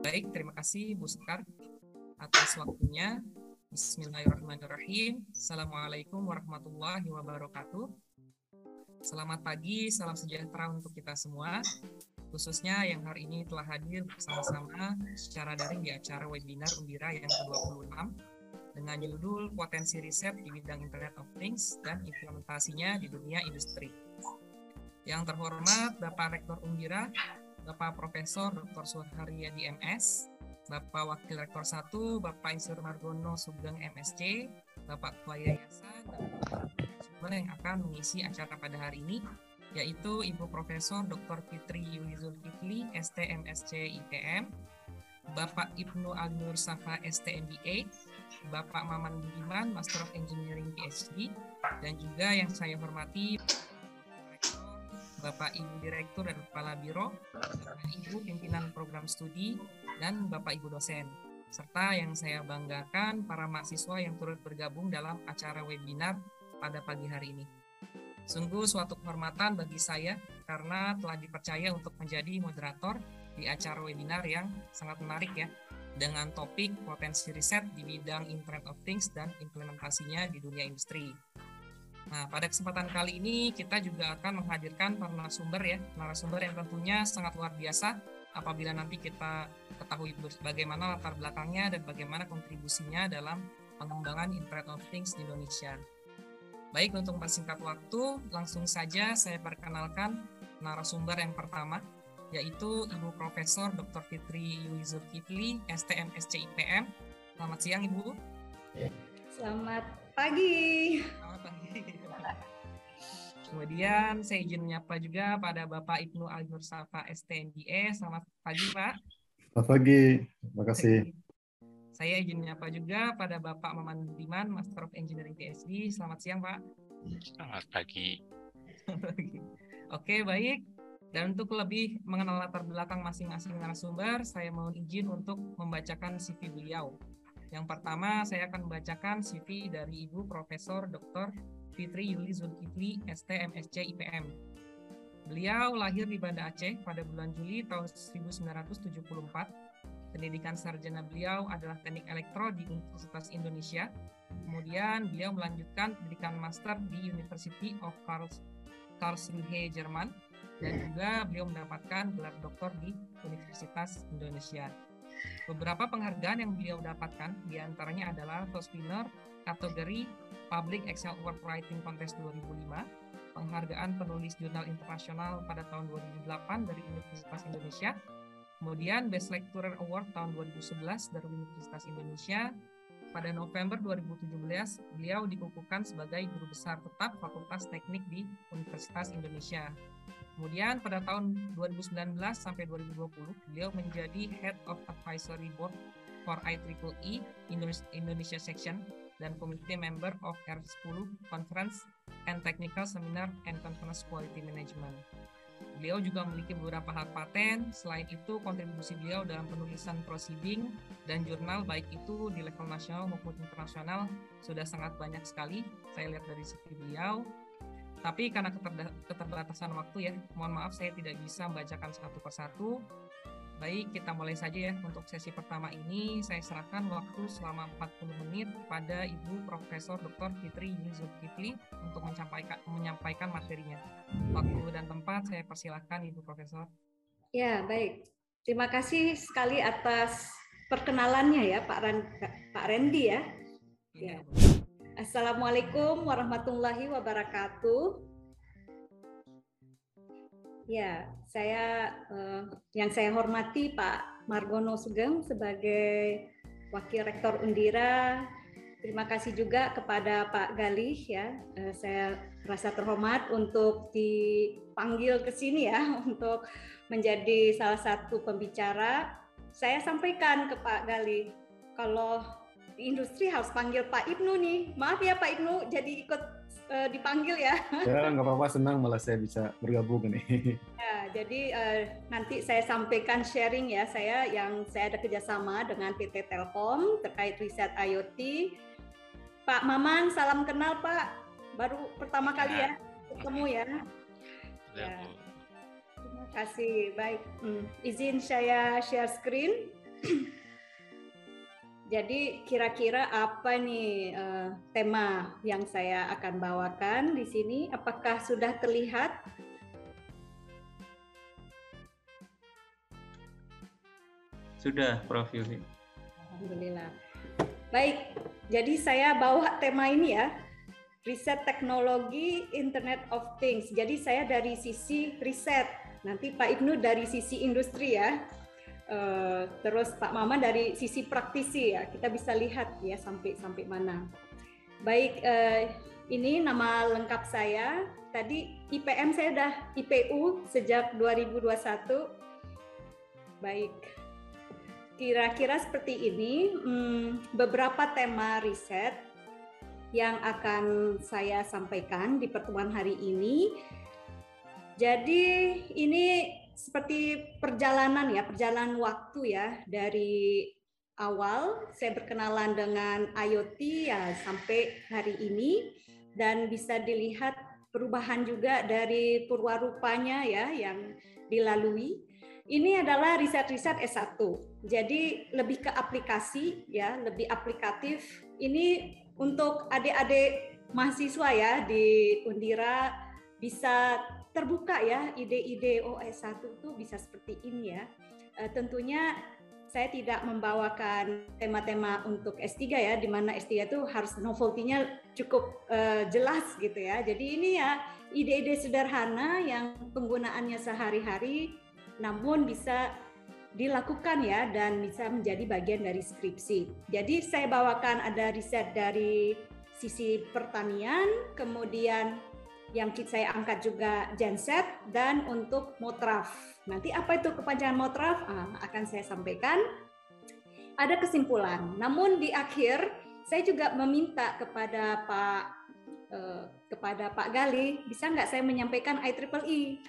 Baik, terima kasih Bu Sekar atas waktunya. Bismillahirrahmanirrahim. Assalamualaikum warahmatullahi wabarakatuh. Selamat pagi, salam sejahtera untuk kita semua. Khususnya yang hari ini telah hadir bersama-sama secara daring di acara webinar Undira yang ke-26 dengan judul Potensi Riset di Bidang Internet of Things dan Implementasinya di Dunia Industri. Yang terhormat Bapak Rektor Undira, Bapak Profesor Dr. Suharyadi MS, Bapak Wakil Rektor 1, Bapak Insur Margono Sugeng MSC, Bapak Ketua Yayasan, dan yang akan mengisi acara pada hari ini, yaitu Ibu Profesor Dr. Fitri Yuli Zulkifli, STMSC IPM, Bapak Ibnu Agnur Safa STMBA, Bapak Maman Budiman, Master of Engineering PhD, dan juga yang saya hormati Bapak Ibu Direktur dan Kepala Biro, Bapak Ibu Pimpinan Program Studi, dan Bapak Ibu dosen. Serta yang saya banggakan para mahasiswa yang turut bergabung dalam acara webinar pada pagi hari ini. Sungguh suatu kehormatan bagi saya karena telah dipercaya untuk menjadi moderator di acara webinar yang sangat menarik ya dengan topik potensi riset di bidang Internet of Things dan implementasinya di dunia industri. Nah, pada kesempatan kali ini kita juga akan menghadirkan para narasumber ya, narasumber yang tentunya sangat luar biasa apabila nanti kita ketahui bagaimana latar belakangnya dan bagaimana kontribusinya dalam pengembangan Internet of Things di Indonesia. Baik, untuk mempersingkat waktu, langsung saja saya perkenalkan narasumber yang pertama, yaitu Ibu Profesor Dr. Fitri Yulizur Kifli, STM SCIPM. Selamat siang, Ibu. Selamat pagi. Selamat pagi. Kemudian saya izin menyapa juga pada Bapak Ibnu Al Safa STNDE. Selamat pagi Pak. Selamat pagi, terima kasih. Saya izin menyapa juga pada Bapak Maman Budiman, Master of Engineering PhD. Selamat siang Pak. Selamat pagi. Oke baik. Dan untuk lebih mengenal latar belakang masing-masing narasumber, saya mohon izin untuk membacakan CV beliau. Yang pertama, saya akan membacakan CV dari Ibu Profesor Dr. Fitri Yuli Zulkifli, STMSC IPM. Beliau lahir di Banda Aceh pada bulan Juli tahun 1974. Pendidikan sarjana beliau adalah teknik elektro di Universitas Indonesia. Kemudian beliau melanjutkan pendidikan master di University of Karlsruhe, Jerman. Dan juga beliau mendapatkan gelar doktor di Universitas Indonesia. Beberapa penghargaan yang beliau dapatkan di antaranya adalah First Winner kategori Public Excel Award Writing Contest 2005, penghargaan penulis jurnal internasional pada tahun 2008 dari Universitas Indonesia, kemudian Best Lecturer Award tahun 2011 dari Universitas Indonesia, pada November 2017 beliau dikukuhkan sebagai guru besar tetap Fakultas Teknik di Universitas Indonesia. Kemudian pada tahun 2019 sampai 2020 beliau menjadi Head of Advisory Board for IEEE Indonesia Section dan Committee Member of R10 Conference and Technical Seminar and Conference Quality Management. Beliau juga memiliki beberapa hak paten. Selain itu, kontribusi beliau dalam penulisan proceeding dan jurnal baik itu di level nasional maupun internasional sudah sangat banyak sekali. Saya lihat dari CV beliau. Tapi karena keterbatasan waktu ya, mohon maaf saya tidak bisa membacakan satu persatu. Baik, kita mulai saja ya. Untuk sesi pertama ini, saya serahkan waktu selama 40 menit pada Ibu Profesor Dr. Fitri Zulkifli untuk menyampaikan, menyampaikan materinya. Waktu dan tempat saya persilahkan Ibu Profesor. Ya, baik. Terima kasih sekali atas perkenalannya ya Pak, Ran, Pak Randy ya. ya. Assalamualaikum warahmatullahi wabarakatuh. Ya, saya uh, yang saya hormati Pak Margono Sugeng sebagai Wakil Rektor Undira. Terima kasih juga kepada Pak Galih ya. Uh, saya rasa terhormat untuk dipanggil ke sini ya untuk menjadi salah satu pembicara. Saya sampaikan ke Pak Galih kalau di industri harus panggil Pak Ibnu nih. Maaf ya Pak Ibnu jadi ikut uh, dipanggil ya. Ya nggak apa-apa senang malah saya bisa bergabung ini. Ya jadi uh, nanti saya sampaikan sharing ya saya yang saya ada kerjasama dengan PT Telkom terkait riset IoT. Pak Maman salam kenal Pak baru pertama kali ya, ya ketemu ya. Ya. Terima kasih. Baik, hmm, izin saya share screen. Jadi kira-kira apa nih uh, tema yang saya akan bawakan di sini? Apakah sudah terlihat? Sudah, Prof. Yuli. Alhamdulillah. Baik, jadi saya bawa tema ini ya, riset teknologi Internet of Things. Jadi saya dari sisi riset, nanti Pak Ibnu dari sisi industri ya. Uh, terus Pak Mama dari sisi praktisi ya kita bisa lihat ya sampai sampai mana. Baik uh, ini nama lengkap saya tadi IPM saya udah IPU sejak 2021. Baik kira-kira seperti ini hmm, beberapa tema riset yang akan saya sampaikan di pertemuan hari ini. Jadi ini seperti perjalanan ya, perjalanan waktu ya dari awal saya berkenalan dengan IoT ya sampai hari ini dan bisa dilihat perubahan juga dari purwarupanya ya yang dilalui. Ini adalah riset-riset S1. Jadi lebih ke aplikasi ya, lebih aplikatif. Ini untuk adik-adik mahasiswa ya di Undira bisa terbuka ya ide-ide oh S1 itu bisa seperti ini ya. E, tentunya saya tidak membawakan tema-tema untuk S3 ya, di mana S3 itu harus novelty-nya cukup e, jelas gitu ya. Jadi ini ya ide-ide sederhana yang penggunaannya sehari-hari, namun bisa dilakukan ya dan bisa menjadi bagian dari skripsi. Jadi saya bawakan ada riset dari sisi pertanian, kemudian yang saya angkat juga genset dan untuk motraf. Nanti apa itu kepanjangan motraf ah, akan saya sampaikan. Ada kesimpulan. Namun di akhir saya juga meminta kepada Pak eh, kepada Pak Gali, bisa nggak saya menyampaikan IEEE?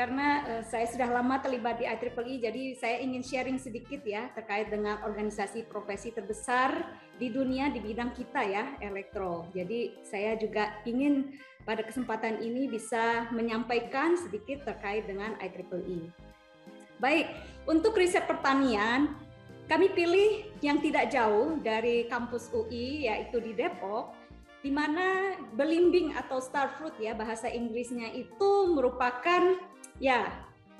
Karena eh, saya sudah lama terlibat di IEEE, jadi saya ingin sharing sedikit ya terkait dengan organisasi profesi terbesar di dunia di bidang kita ya, elektro. Jadi saya juga ingin pada kesempatan ini bisa menyampaikan sedikit terkait dengan IEEE. Baik, untuk riset pertanian, kami pilih yang tidak jauh dari kampus UI, yaitu di Depok, di mana belimbing atau starfruit ya bahasa Inggrisnya itu merupakan ya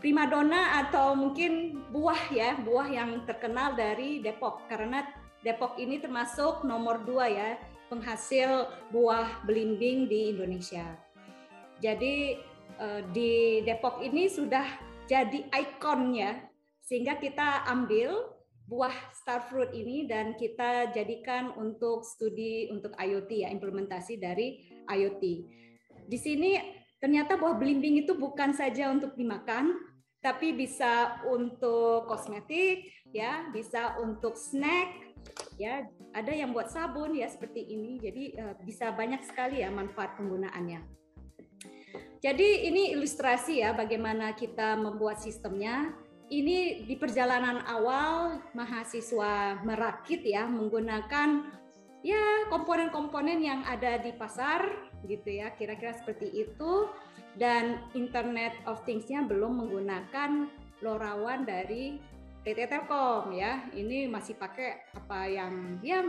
primadona atau mungkin buah ya buah yang terkenal dari Depok karena Depok ini termasuk nomor dua ya penghasil buah belimbing di Indonesia. Jadi eh, di Depok ini sudah jadi ikonnya sehingga kita ambil buah starfruit ini dan kita jadikan untuk studi untuk IoT ya implementasi dari IoT. Di sini ternyata buah belimbing itu bukan saja untuk dimakan tapi bisa untuk kosmetik ya, bisa untuk snack ya. Ada yang buat sabun ya seperti ini. Jadi uh, bisa banyak sekali ya manfaat penggunaannya. Jadi ini ilustrasi ya bagaimana kita membuat sistemnya ini di perjalanan awal mahasiswa merakit ya menggunakan ya komponen-komponen yang ada di pasar gitu ya kira-kira seperti itu dan Internet of Things-nya belum menggunakan LoRaWAN dari PT Telkom ya ini masih pakai apa yang ya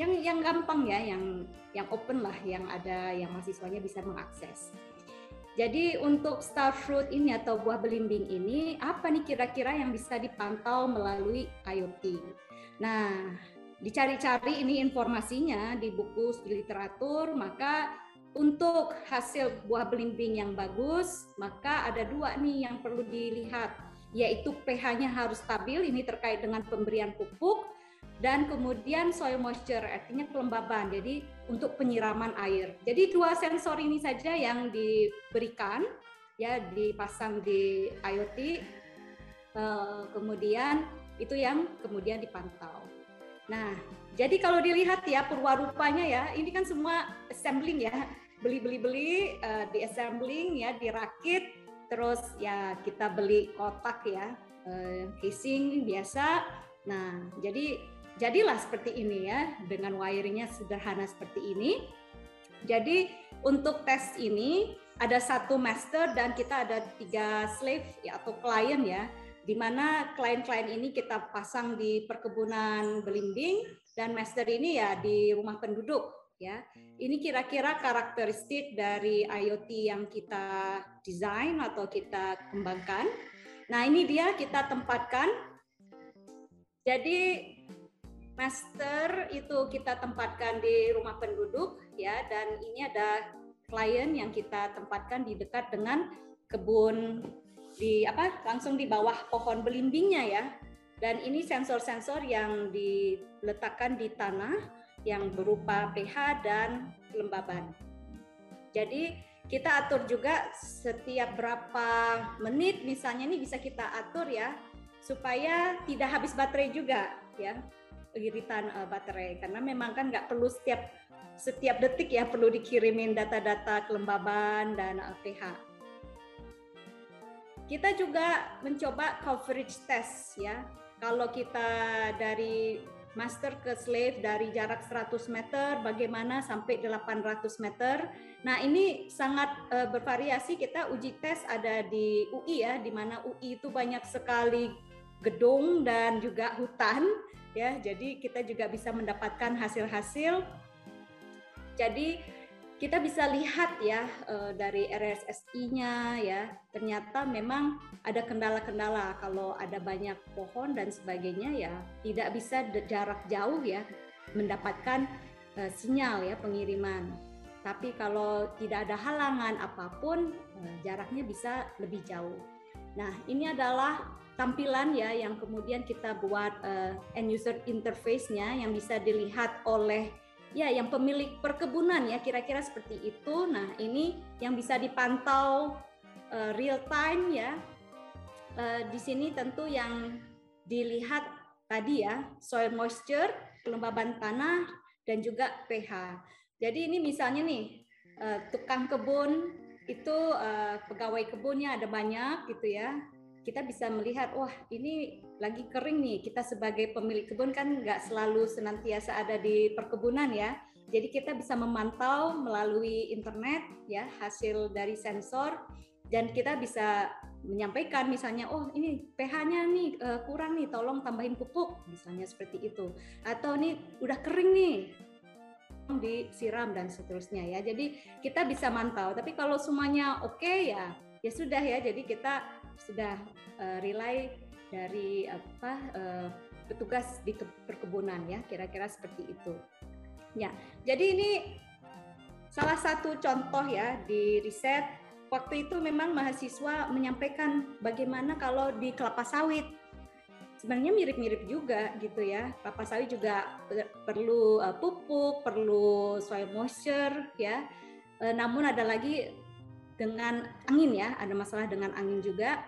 yang yang gampang ya yang yang open lah yang ada yang mahasiswanya bisa mengakses. Jadi untuk starfruit ini atau buah belimbing ini apa nih kira-kira yang bisa dipantau melalui IoT? Nah, dicari-cari ini informasinya di buku studi literatur, maka untuk hasil buah belimbing yang bagus, maka ada dua nih yang perlu dilihat yaitu pH-nya harus stabil, ini terkait dengan pemberian pupuk, dan kemudian soil moisture, artinya kelembaban, jadi untuk penyiraman air. Jadi dua sensor ini saja yang diberikan, ya dipasang di IoT, eh, kemudian itu yang kemudian dipantau. Nah, jadi kalau dilihat ya perwarupanya ya, ini kan semua assembling ya, beli-beli-beli, uh, di assembling ya, dirakit, terus ya kita beli kotak ya eh, casing biasa nah jadi jadilah seperti ini ya dengan wiringnya sederhana seperti ini jadi untuk tes ini ada satu master dan kita ada tiga slave ya atau klien ya di mana klien-klien ini kita pasang di perkebunan belimbing dan master ini ya di rumah penduduk ya. Ini kira-kira karakteristik dari IoT yang kita desain atau kita kembangkan. Nah, ini dia kita tempatkan. Jadi master itu kita tempatkan di rumah penduduk ya. Dan ini ada klien yang kita tempatkan di dekat dengan kebun di apa langsung di bawah pohon belimbingnya ya. Dan ini sensor-sensor yang diletakkan di tanah yang berupa pH dan kelembaban. Jadi kita atur juga setiap berapa menit misalnya ini bisa kita atur ya supaya tidak habis baterai juga ya iritan uh, baterai karena memang kan nggak perlu setiap setiap detik ya perlu dikirimin data-data kelembaban dan uh, pH. Kita juga mencoba coverage test ya. Kalau kita dari master ke slave dari jarak 100 meter bagaimana sampai 800 meter. Nah, ini sangat uh, bervariasi. Kita uji tes ada di UI ya, di mana UI itu banyak sekali gedung dan juga hutan ya jadi kita juga bisa mendapatkan hasil-hasil. Jadi kita bisa lihat ya eh, dari RSSI-nya ya ternyata memang ada kendala-kendala. Kalau ada banyak pohon dan sebagainya ya tidak bisa jarak jauh ya mendapatkan eh, sinyal ya pengiriman. Tapi kalau tidak ada halangan apa pun eh, jaraknya bisa lebih jauh. Nah ini adalah tampilan ya yang kemudian kita buat uh, end user interface-nya yang bisa dilihat oleh ya yang pemilik perkebunan ya kira-kira seperti itu. Nah, ini yang bisa dipantau uh, real time ya. Uh, di sini tentu yang dilihat tadi ya, soil moisture, kelembaban tanah dan juga pH. Jadi ini misalnya nih uh, tukang kebun itu uh, pegawai kebunnya ada banyak gitu ya kita bisa melihat wah ini lagi kering nih. Kita sebagai pemilik kebun kan nggak selalu senantiasa ada di perkebunan ya. Jadi kita bisa memantau melalui internet ya hasil dari sensor dan kita bisa menyampaikan misalnya oh ini pH-nya nih uh, kurang nih tolong tambahin pupuk misalnya seperti itu. Atau nih udah kering nih disiram dan seterusnya ya. Jadi kita bisa mantau. Tapi kalau semuanya oke okay, ya ya sudah ya. Jadi kita sudah uh, rely dari apa uh, petugas di perkebunan ya kira-kira seperti itu. Ya jadi ini salah satu contoh ya di riset. Waktu itu memang mahasiswa menyampaikan bagaimana kalau di kelapa sawit. Sebenarnya mirip-mirip juga gitu ya. Kelapa sawit juga perlu uh, pupuk perlu soil moisture ya. Namun ada lagi dengan angin ya, ada masalah dengan angin juga.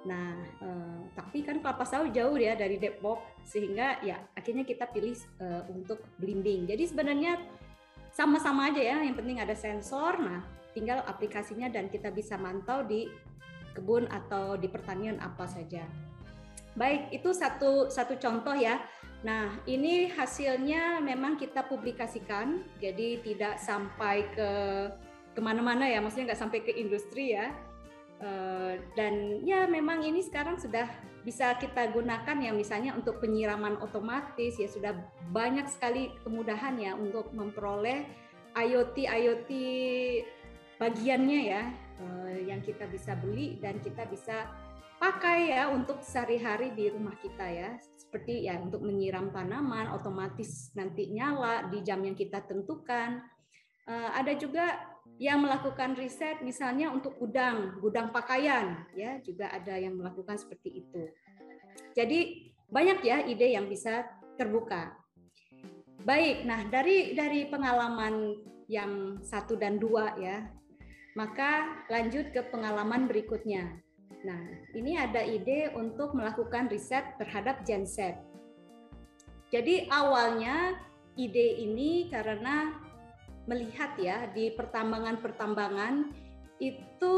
Nah, eh, tapi kan kelapa sawit jauh ya dari Depok, sehingga ya akhirnya kita pilih eh, untuk blimbing. Jadi sebenarnya sama-sama aja ya, yang penting ada sensor. Nah, tinggal aplikasinya dan kita bisa mantau di kebun atau di pertanian apa saja. Baik, itu satu satu contoh ya. Nah, ini hasilnya memang kita publikasikan, jadi tidak sampai ke ke mana-mana ya, maksudnya nggak sampai ke industri ya. Uh, dan ya memang ini sekarang sudah bisa kita gunakan ya misalnya untuk penyiraman otomatis ya sudah banyak sekali kemudahan ya untuk memperoleh IoT IoT bagiannya ya uh, yang kita bisa beli dan kita bisa pakai ya untuk sehari-hari di rumah kita ya seperti ya untuk menyiram tanaman otomatis nanti nyala di jam yang kita tentukan uh, ada juga yang melakukan riset misalnya untuk gudang, gudang pakaian ya juga ada yang melakukan seperti itu. Jadi banyak ya ide yang bisa terbuka. Baik, nah dari dari pengalaman yang satu dan dua ya, maka lanjut ke pengalaman berikutnya. Nah, ini ada ide untuk melakukan riset terhadap genset. Jadi awalnya ide ini karena melihat ya di pertambangan-pertambangan itu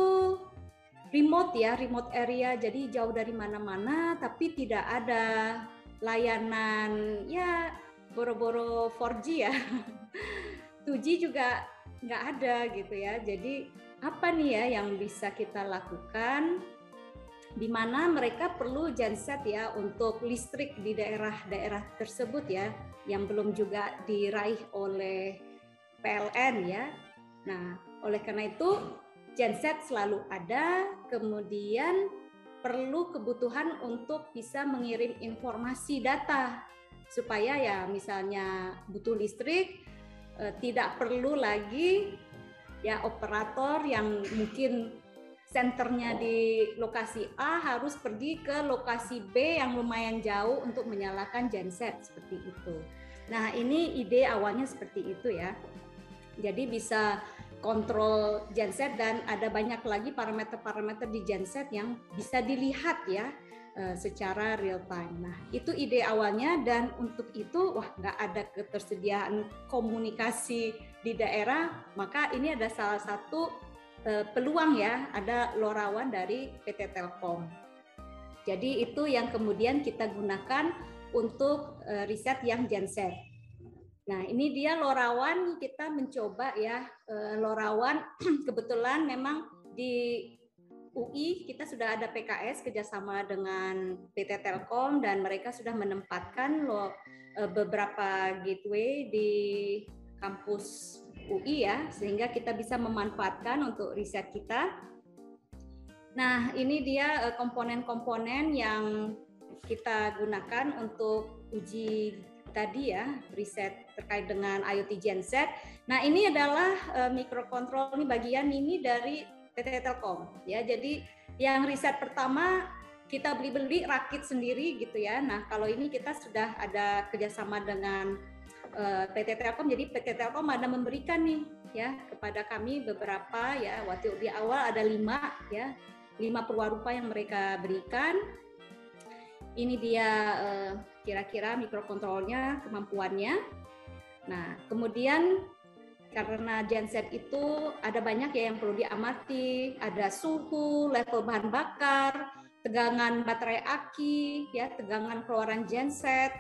remote ya, remote area jadi jauh dari mana-mana tapi tidak ada layanan ya boro-boro 4G ya. 2G juga nggak ada gitu ya. Jadi apa nih ya yang bisa kita lakukan di mana mereka perlu genset ya untuk listrik di daerah-daerah tersebut ya yang belum juga diraih oleh PLN ya. Nah, oleh karena itu genset selalu ada, kemudian perlu kebutuhan untuk bisa mengirim informasi data supaya ya misalnya butuh listrik eh, tidak perlu lagi ya operator yang mungkin senternya di lokasi A harus pergi ke lokasi B yang lumayan jauh untuk menyalakan genset seperti itu. Nah, ini ide awalnya seperti itu ya. Jadi bisa kontrol genset dan ada banyak lagi parameter-parameter di genset yang bisa dilihat ya eh, secara real time. Nah, itu ide awalnya dan untuk itu wah nggak ada ketersediaan komunikasi di daerah, maka ini ada salah satu Eh, peluang ya ada lorawan dari PT Telkom. Jadi itu yang kemudian kita gunakan untuk eh, riset yang genset. Nah ini dia lorawan kita mencoba ya eh, lorawan kebetulan memang di UI kita sudah ada PKS kerjasama dengan PT Telkom dan mereka sudah menempatkan lo beberapa gateway di kampus UI ya, sehingga kita bisa memanfaatkan untuk riset kita. Nah, ini dia eh, komponen-komponen yang kita gunakan untuk uji tadi ya, riset terkait dengan IoT genset. Nah, ini adalah uh, mikrokontrol ini bagian ini dari PT Telkom ya. Jadi yang riset pertama kita beli-beli rakit sendiri gitu ya. Nah, kalau ini kita sudah ada kerjasama dengan Eh, PT Telkom. Jadi PT Telkom ada memberikan nih ya kepada kami beberapa ya waktu di awal ada lima ya lima perwarupa yang mereka berikan. Ini dia eh, kira-kira mikrokontrolnya kemampuannya. Nah kemudian karena genset itu ada banyak ya yang perlu diamati, ada suhu, level bahan bakar, tegangan baterai aki, ya tegangan keluaran genset,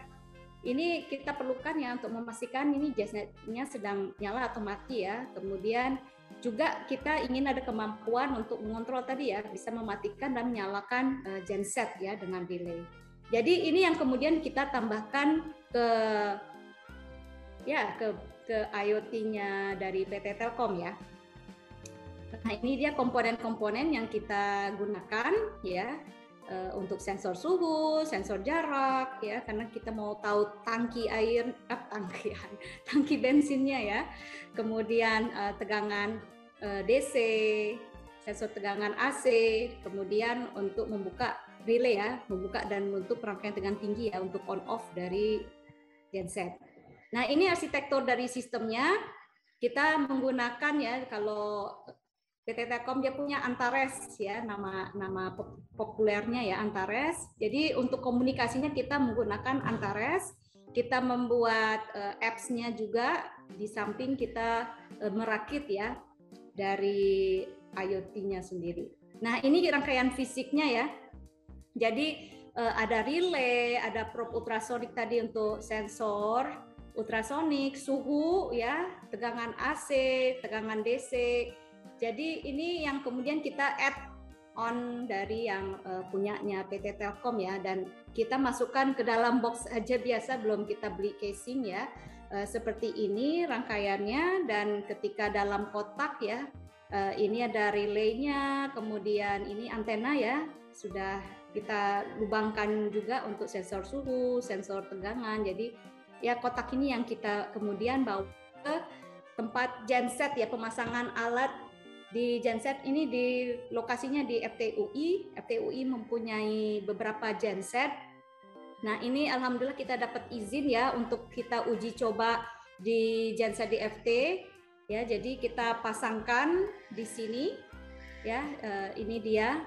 ini kita perlukan ya untuk memastikan ini gensetnya sedang nyala atau mati ya. Kemudian juga kita ingin ada kemampuan untuk mengontrol tadi ya, bisa mematikan dan menyalakan uh, genset ya dengan delay. Jadi ini yang kemudian kita tambahkan ke ya ke ke IoT-nya dari PT Telkom ya. Nah, ini dia komponen-komponen yang kita gunakan ya uh, untuk sensor suhu, sensor jarak ya karena kita mau tahu tangki air eh, tangki tangki bensinnya ya. Kemudian uh, tegangan uh, DC, sensor tegangan AC, kemudian untuk membuka relay ya, membuka dan untuk rangkaian tegangan tinggi ya untuk on off dari genset. Nah, ini arsitektur dari sistemnya. Kita menggunakan ya kalau PT Telkom dia punya Antares ya nama nama populernya ya Antares. Jadi untuk komunikasinya kita menggunakan Antares. Kita membuat uh, apps-nya juga di samping kita uh, merakit ya dari IoT-nya sendiri. Nah ini rangkaian fisiknya ya. Jadi uh, ada relay, ada probe ultrasonik tadi untuk sensor ultrasonik, suhu ya, tegangan AC, tegangan DC, jadi ini yang kemudian kita add on dari yang uh, punyanya PT Telkom ya dan kita masukkan ke dalam box aja biasa belum kita beli casing ya. Uh, seperti ini rangkaiannya dan ketika dalam kotak ya uh, ini ada relaynya, kemudian ini antena ya sudah kita lubangkan juga untuk sensor suhu, sensor tegangan. Jadi ya kotak ini yang kita kemudian bawa ke tempat genset ya pemasangan alat di genset ini di lokasinya di FTUI. FTUI mempunyai beberapa genset. Nah, ini alhamdulillah kita dapat izin ya untuk kita uji coba di genset di FT ya. Jadi kita pasangkan di sini ya. Eh, ini dia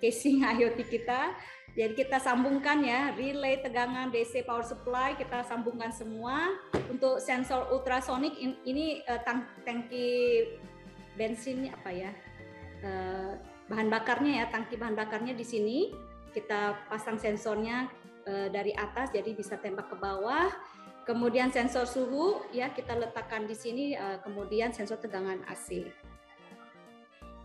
casing IoT kita. Jadi kita sambungkan ya relay tegangan DC power supply kita sambungkan semua. Untuk sensor ultrasonik ini uh, tangki bensinnya apa ya eh, bahan bakarnya ya tangki bahan bakarnya di sini. Kita pasang sensornya eh, dari atas jadi bisa tembak ke bawah. Kemudian sensor suhu ya kita letakkan di sini eh, kemudian sensor tegangan AC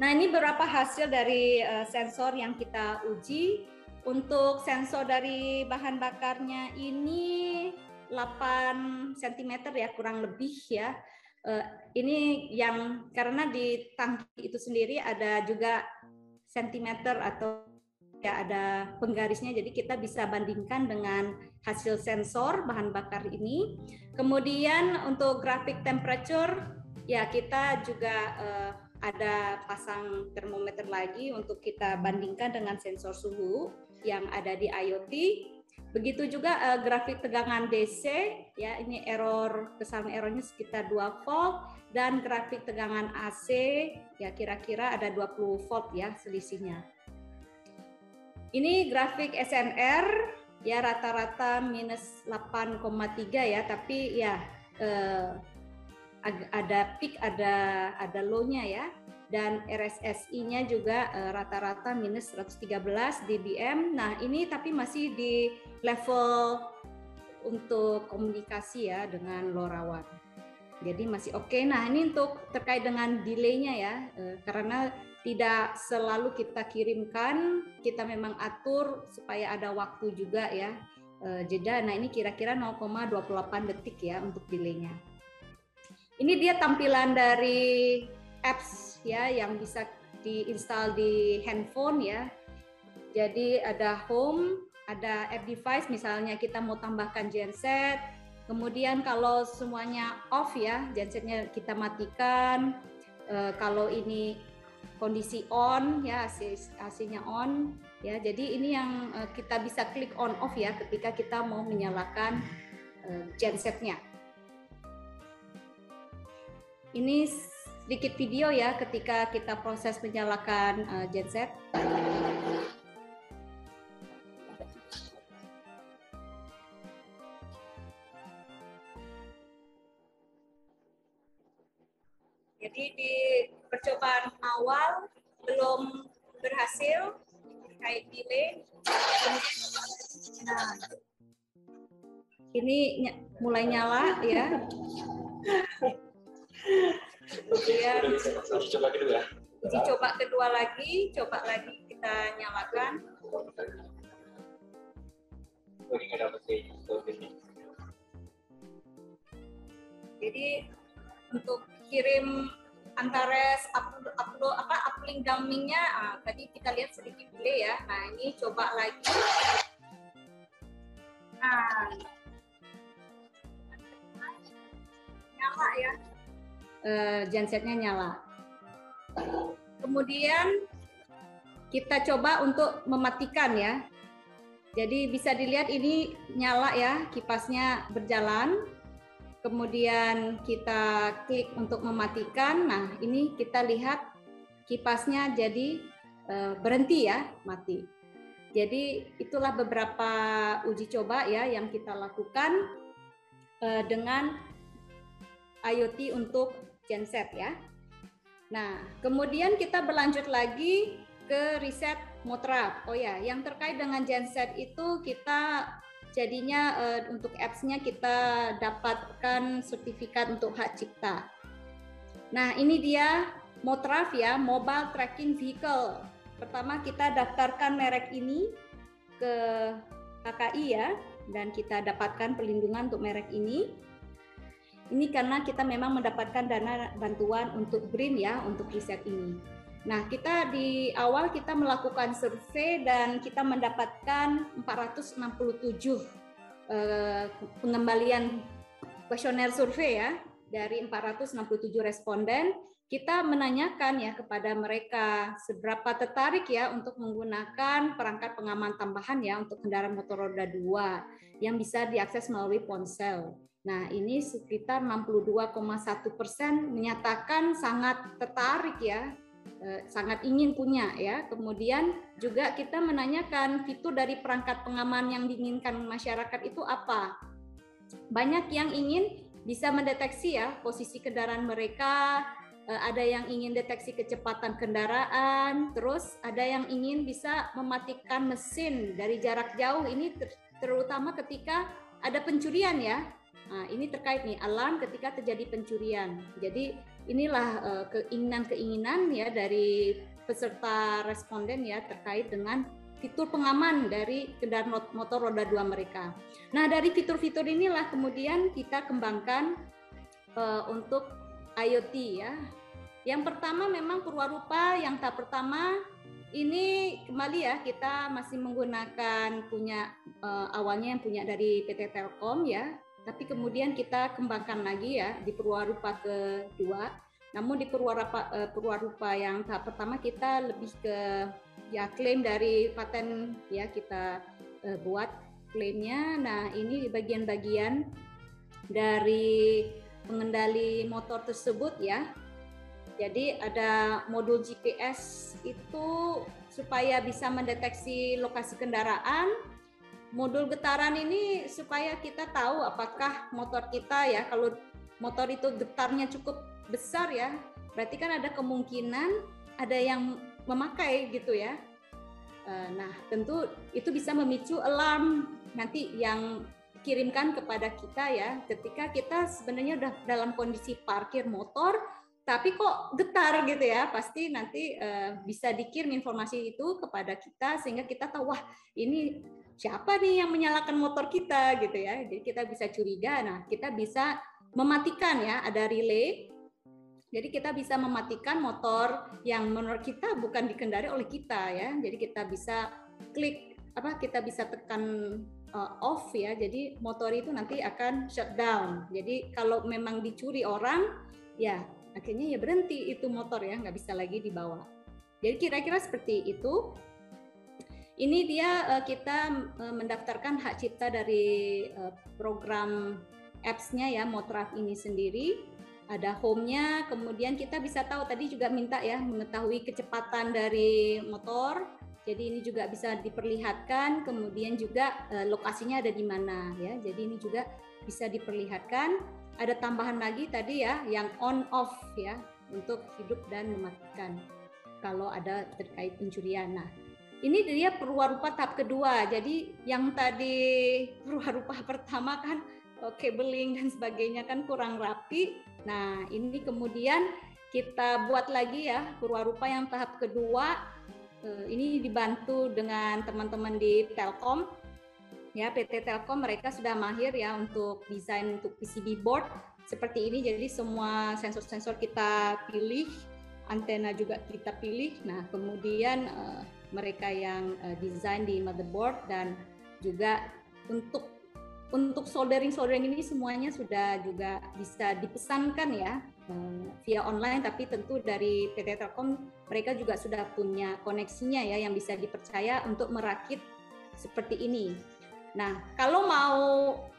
Nah, ini beberapa hasil dari uh, sensor yang kita uji. Untuk sensor dari bahan bakarnya ini 8 cm ya kurang lebih ya. Uh, ini yang karena di tangki itu sendiri ada juga sentimeter atau ya ada penggarisnya jadi kita bisa bandingkan dengan hasil sensor bahan bakar ini. Kemudian untuk grafik temperature ya kita juga uh, ada pasang termometer lagi untuk kita bandingkan dengan sensor suhu yang ada di IoT. Begitu juga uh, grafik tegangan DC, ya ini error kesalahan errornya sekitar 2 volt dan grafik tegangan AC ya kira-kira ada 20 volt ya selisihnya. Ini grafik SNR ya rata-rata minus 8,3 ya, tapi ya eh, ada peak ada ada low-nya ya dan RSSI-nya juga eh, rata-rata minus 113 dBm. Nah, ini tapi masih di level untuk komunikasi ya dengan LoRaWAN. Jadi masih oke. Okay. Nah, ini untuk terkait dengan delay-nya ya, eh, karena tidak selalu kita kirimkan, kita memang atur supaya ada waktu juga ya eh, jeda. Nah, ini kira-kira 0,28 detik ya untuk delay-nya. Ini dia tampilan dari apps ya yang bisa diinstal di handphone ya. Jadi ada home, ada app device misalnya kita mau tambahkan genset. Kemudian kalau semuanya off ya, gensetnya kita matikan. E, kalau ini kondisi on ya AC-nya on ya. Jadi ini yang e, kita bisa klik on off ya ketika kita mau menyalakan e, gensetnya. Ini sedikit video ya ketika kita proses menyalakan uh, genset. Jadi di percobaan awal belum berhasil kayak delay. Nah, ini mulai nyala ya. Kemudian uji coba kedua. Uji coba kedua lagi, coba lagi kita nyalakan. Jadi untuk kirim Antares upload, upload apa uplink dumpingnya ah, tadi kita lihat sedikit delay ya. Nah ini coba lagi. Nah, nyala ya uh, gensetnya nyala. Kemudian kita coba untuk mematikan ya. Jadi bisa dilihat ini nyala ya, kipasnya berjalan. Kemudian kita klik untuk mematikan. Nah, ini kita lihat kipasnya jadi uh, berhenti ya, mati. Jadi itulah beberapa uji coba ya yang kita lakukan uh, dengan IoT untuk genset ya. Nah, kemudian kita berlanjut lagi ke riset Motrap. Oh ya, yang terkait dengan genset itu kita jadinya uh, untuk apps-nya kita dapatkan sertifikat untuk hak cipta. Nah, ini dia Motraf ya, Mobile Tracking Vehicle. Pertama kita daftarkan merek ini ke KKI ya, dan kita dapatkan perlindungan untuk merek ini. Ini karena kita memang mendapatkan dana bantuan untuk BRIN ya untuk riset ini. Nah, kita di awal kita melakukan survei dan kita mendapatkan 467 eh, pengembalian kuesioner survei ya dari 467 responden. Kita menanyakan ya kepada mereka seberapa tertarik ya untuk menggunakan perangkat pengaman tambahan ya untuk kendaraan motor roda 2 yang bisa diakses melalui ponsel. Nah, ini sekitar 62,1 persen menyatakan sangat tertarik ya, eh, sangat ingin punya ya. Kemudian juga kita menanyakan fitur dari perangkat pengaman yang diinginkan masyarakat itu apa. Banyak yang ingin bisa mendeteksi ya posisi kendaraan mereka, eh, ada yang ingin deteksi kecepatan kendaraan, terus ada yang ingin bisa mematikan mesin dari jarak jauh. Ini terutama ketika ada pencurian ya Nah, ini terkait nih alarm ketika terjadi pencurian. Jadi inilah uh, keinginan-keinginan ya dari peserta responden ya terkait dengan fitur pengaman dari kendaraan motor roda dua mereka. Nah dari fitur-fitur inilah kemudian kita kembangkan uh, untuk IoT ya. Yang pertama memang perwarupa yang tahap pertama ini kembali ya kita masih menggunakan punya uh, awalnya yang punya dari PT Telkom ya, tapi kemudian kita kembangkan lagi ya di perwarupa kedua. Namun di perwarupa uh, perwarupa yang tahap pertama kita lebih ke ya klaim dari paten ya kita uh, buat klaimnya. Nah ini bagian-bagian dari pengendali motor tersebut ya. Jadi ada modul GPS itu supaya bisa mendeteksi lokasi kendaraan. Modul getaran ini supaya kita tahu apakah motor kita ya kalau motor itu getarnya cukup besar ya, berarti kan ada kemungkinan ada yang memakai gitu ya. Eh, nah, tentu itu bisa memicu alarm nanti yang kirimkan kepada kita ya ketika kita sebenarnya udah dalam kondisi parkir motor tapi kok getar gitu ya pasti nanti uh, bisa dikirim informasi itu kepada kita sehingga kita tahu wah ini siapa nih yang menyalakan motor kita gitu ya jadi kita bisa curiga nah kita bisa mematikan ya ada relay jadi kita bisa mematikan motor yang menurut kita bukan dikendari oleh kita ya. Jadi kita bisa klik apa kita bisa tekan uh, off ya. Jadi motor itu nanti akan shutdown. Jadi kalau memang dicuri orang ya akhirnya ya berhenti itu motor ya nggak bisa lagi dibawa. Jadi kira-kira seperti itu. Ini dia uh, kita uh, mendaftarkan hak cipta dari uh, program apps-nya ya Motraf ini sendiri ada home-nya, kemudian kita bisa tahu tadi juga minta ya mengetahui kecepatan dari motor. Jadi ini juga bisa diperlihatkan, kemudian juga e, lokasinya ada di mana ya. Jadi ini juga bisa diperlihatkan. Ada tambahan lagi tadi ya yang on off ya untuk hidup dan mematikan kalau ada terkait pencurian. Nah, ini dia perwarupa tahap kedua. Jadi yang tadi perwarupa pertama kan uh, cabling dan sebagainya kan kurang rapi. Nah, ini kemudian kita buat lagi ya purwarupa yang tahap kedua. Uh, ini dibantu dengan teman-teman di Telkom. Ya, PT Telkom mereka sudah mahir ya untuk desain untuk PCB board seperti ini. Jadi semua sensor-sensor kita pilih, antena juga kita pilih. Nah, kemudian uh, mereka yang uh, desain di motherboard dan juga untuk untuk soldering soldering ini semuanya sudah juga bisa dipesankan ya eh, via online tapi tentu dari PT Telkom mereka juga sudah punya koneksinya ya yang bisa dipercaya untuk merakit seperti ini. Nah, kalau mau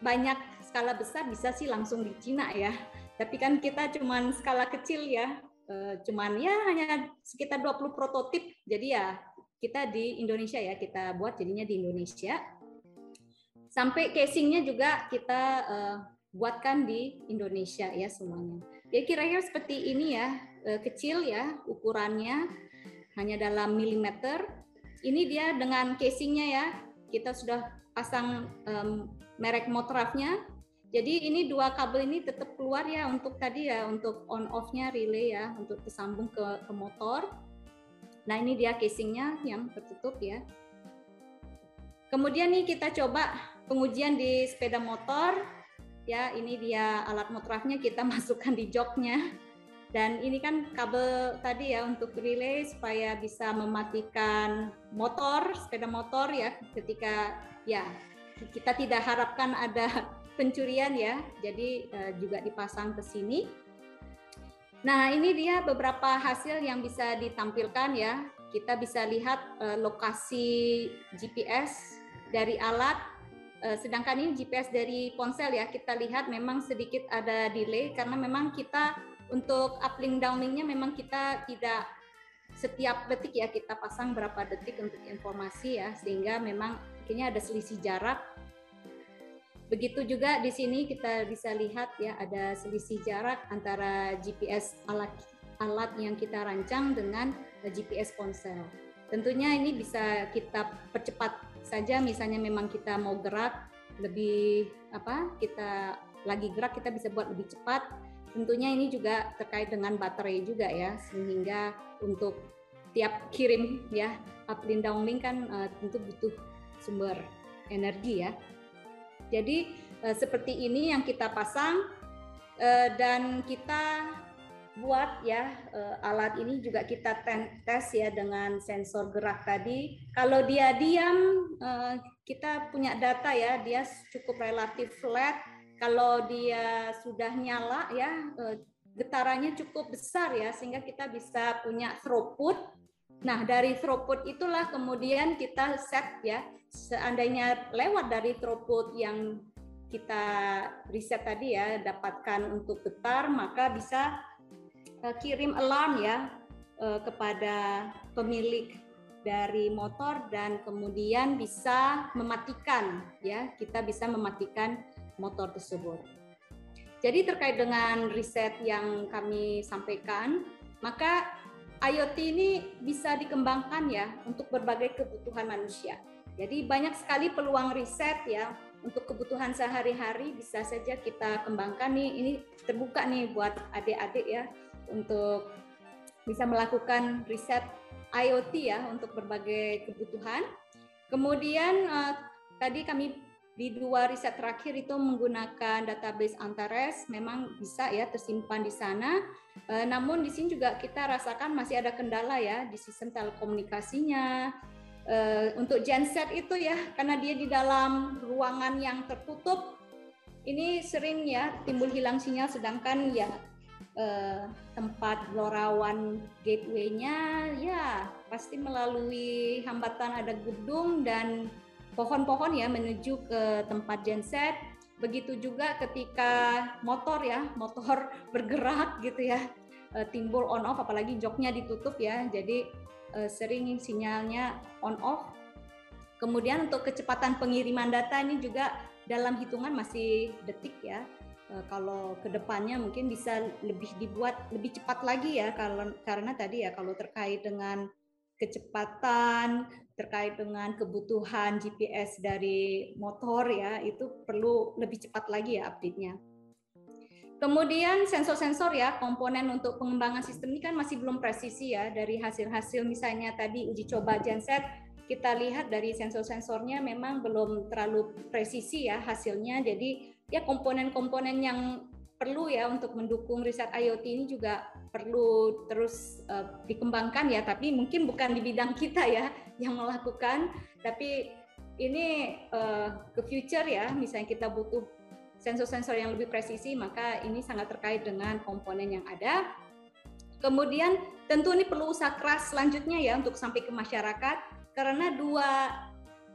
banyak skala besar bisa sih langsung di Cina ya. Tapi kan kita cuman skala kecil ya. Eh, cuman ya hanya sekitar 20 prototip. Jadi ya kita di Indonesia ya, kita buat jadinya di Indonesia sampai casingnya juga kita uh, buatkan di Indonesia ya semuanya. Ya kira-kira seperti ini ya, uh, kecil ya ukurannya hanya dalam milimeter. Ini dia dengan casingnya ya, kita sudah pasang um, merek Motrafnya. Jadi ini dua kabel ini tetap keluar ya untuk tadi ya untuk on off-nya relay ya untuk tersambung ke, ke motor. Nah ini dia casingnya yang tertutup ya. Kemudian nih kita coba pengujian di sepeda motor. Ya ini dia alat motornya kita masukkan di joknya. Dan ini kan kabel tadi ya untuk relay supaya bisa mematikan motor sepeda motor ya ketika ya kita tidak harapkan ada pencurian ya. Jadi uh, juga dipasang ke sini nah ini dia beberapa hasil yang bisa ditampilkan ya. Kita bisa lihat uh, lokasi GPS dari alat Eh, sedangkan ini GPS dari ponsel ya. Kita lihat memang sedikit ada delay karena memang kita untuk uplink downlinknya memang kita tidak setiap detik ya kita pasang berapa detik untuk informasi ya. Sehingga memang akhirnya ada selisih jarak begitu juga di sini kita bisa lihat ya ada selisih jarak antara GPS alat alat yang kita rancang dengan GPS ponsel tentunya ini bisa kita percepat saja misalnya memang kita mau gerak lebih apa kita lagi gerak kita bisa buat lebih cepat tentunya ini juga terkait dengan baterai juga ya, sehingga untuk tiap kirim ya uplink downlink kan uh, tentu butuh sumber energi ya. Jadi uh, seperti ini yang kita pasang uh, dan kita buat ya uh, alat ini juga kita tes ya dengan sensor gerak tadi. Kalau dia diam, uh, kita punya data ya, dia cukup relatif flat. Kalau dia sudah nyala ya, uh, getarannya cukup besar ya, sehingga kita bisa punya throughput. Nah dari throughput itulah kemudian kita set ya, seandainya lewat dari throughput yang kita riset tadi ya dapatkan untuk getar maka bisa uh, kirim alarm ya uh, kepada pemilik dari motor dan kemudian bisa mematikan ya kita bisa mematikan motor tersebut. Jadi terkait dengan riset yang kami sampaikan, maka IoT ini bisa dikembangkan ya untuk berbagai kebutuhan manusia. Jadi banyak sekali peluang riset ya untuk kebutuhan sehari-hari bisa saja kita kembangkan nih. Ini terbuka nih buat adik-adik ya untuk bisa melakukan riset IoT ya untuk berbagai kebutuhan. Kemudian uh, tadi kami di dua riset terakhir itu menggunakan database Antares memang bisa ya tersimpan di sana. Uh, namun di sini juga kita rasakan masih ada kendala ya di sistem telekomunikasinya. Uh, untuk genset itu ya karena dia di dalam ruangan yang tertutup ini sering ya timbul hilang sinyal sedangkan ya eh, tempat lorawan gateway-nya ya pasti melalui hambatan ada gedung dan pohon-pohon ya menuju ke tempat genset. Begitu juga ketika motor ya, motor bergerak gitu ya, eh, timbul on off apalagi joknya ditutup ya. Jadi eh, sering sinyalnya on off. Kemudian untuk kecepatan pengiriman data ini juga dalam hitungan masih detik ya Eh, kalau ke depannya mungkin bisa lebih dibuat lebih cepat lagi ya karena tadi ya kalau terkait dengan kecepatan terkait dengan kebutuhan GPS dari motor ya itu perlu lebih cepat lagi ya update-nya. Kemudian sensor-sensor ya komponen untuk pengembangan sistem ini kan masih belum presisi ya dari hasil-hasil misalnya tadi uji coba genset kita lihat dari sensor-sensornya memang belum terlalu presisi ya hasilnya jadi ya komponen-komponen yang perlu ya untuk mendukung riset IoT ini juga perlu terus uh, dikembangkan ya. Tapi mungkin bukan di bidang kita ya yang melakukan. Tapi ini uh, ke future ya. Misalnya kita butuh sensor-sensor yang lebih presisi maka ini sangat terkait dengan komponen yang ada. Kemudian tentu ini perlu usaha keras selanjutnya ya untuk sampai ke masyarakat. Karena dua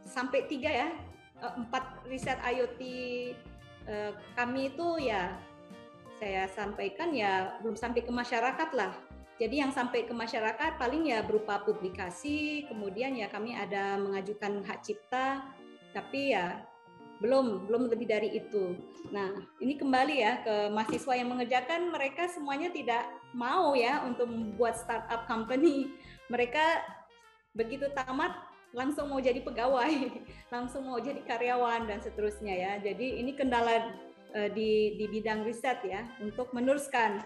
sampai tiga ya eh, empat riset IoT kami itu ya saya sampaikan ya belum sampai ke masyarakat lah. Jadi yang sampai ke masyarakat paling ya berupa publikasi, kemudian ya kami ada mengajukan hak cipta, tapi ya belum belum lebih dari itu. Nah ini kembali ya ke mahasiswa yang mengerjakan mereka semuanya tidak mau ya untuk membuat startup company. Mereka begitu tamat langsung mau jadi pegawai, langsung mau jadi karyawan dan seterusnya ya. Jadi ini kendala uh, di di bidang riset ya untuk meneruskan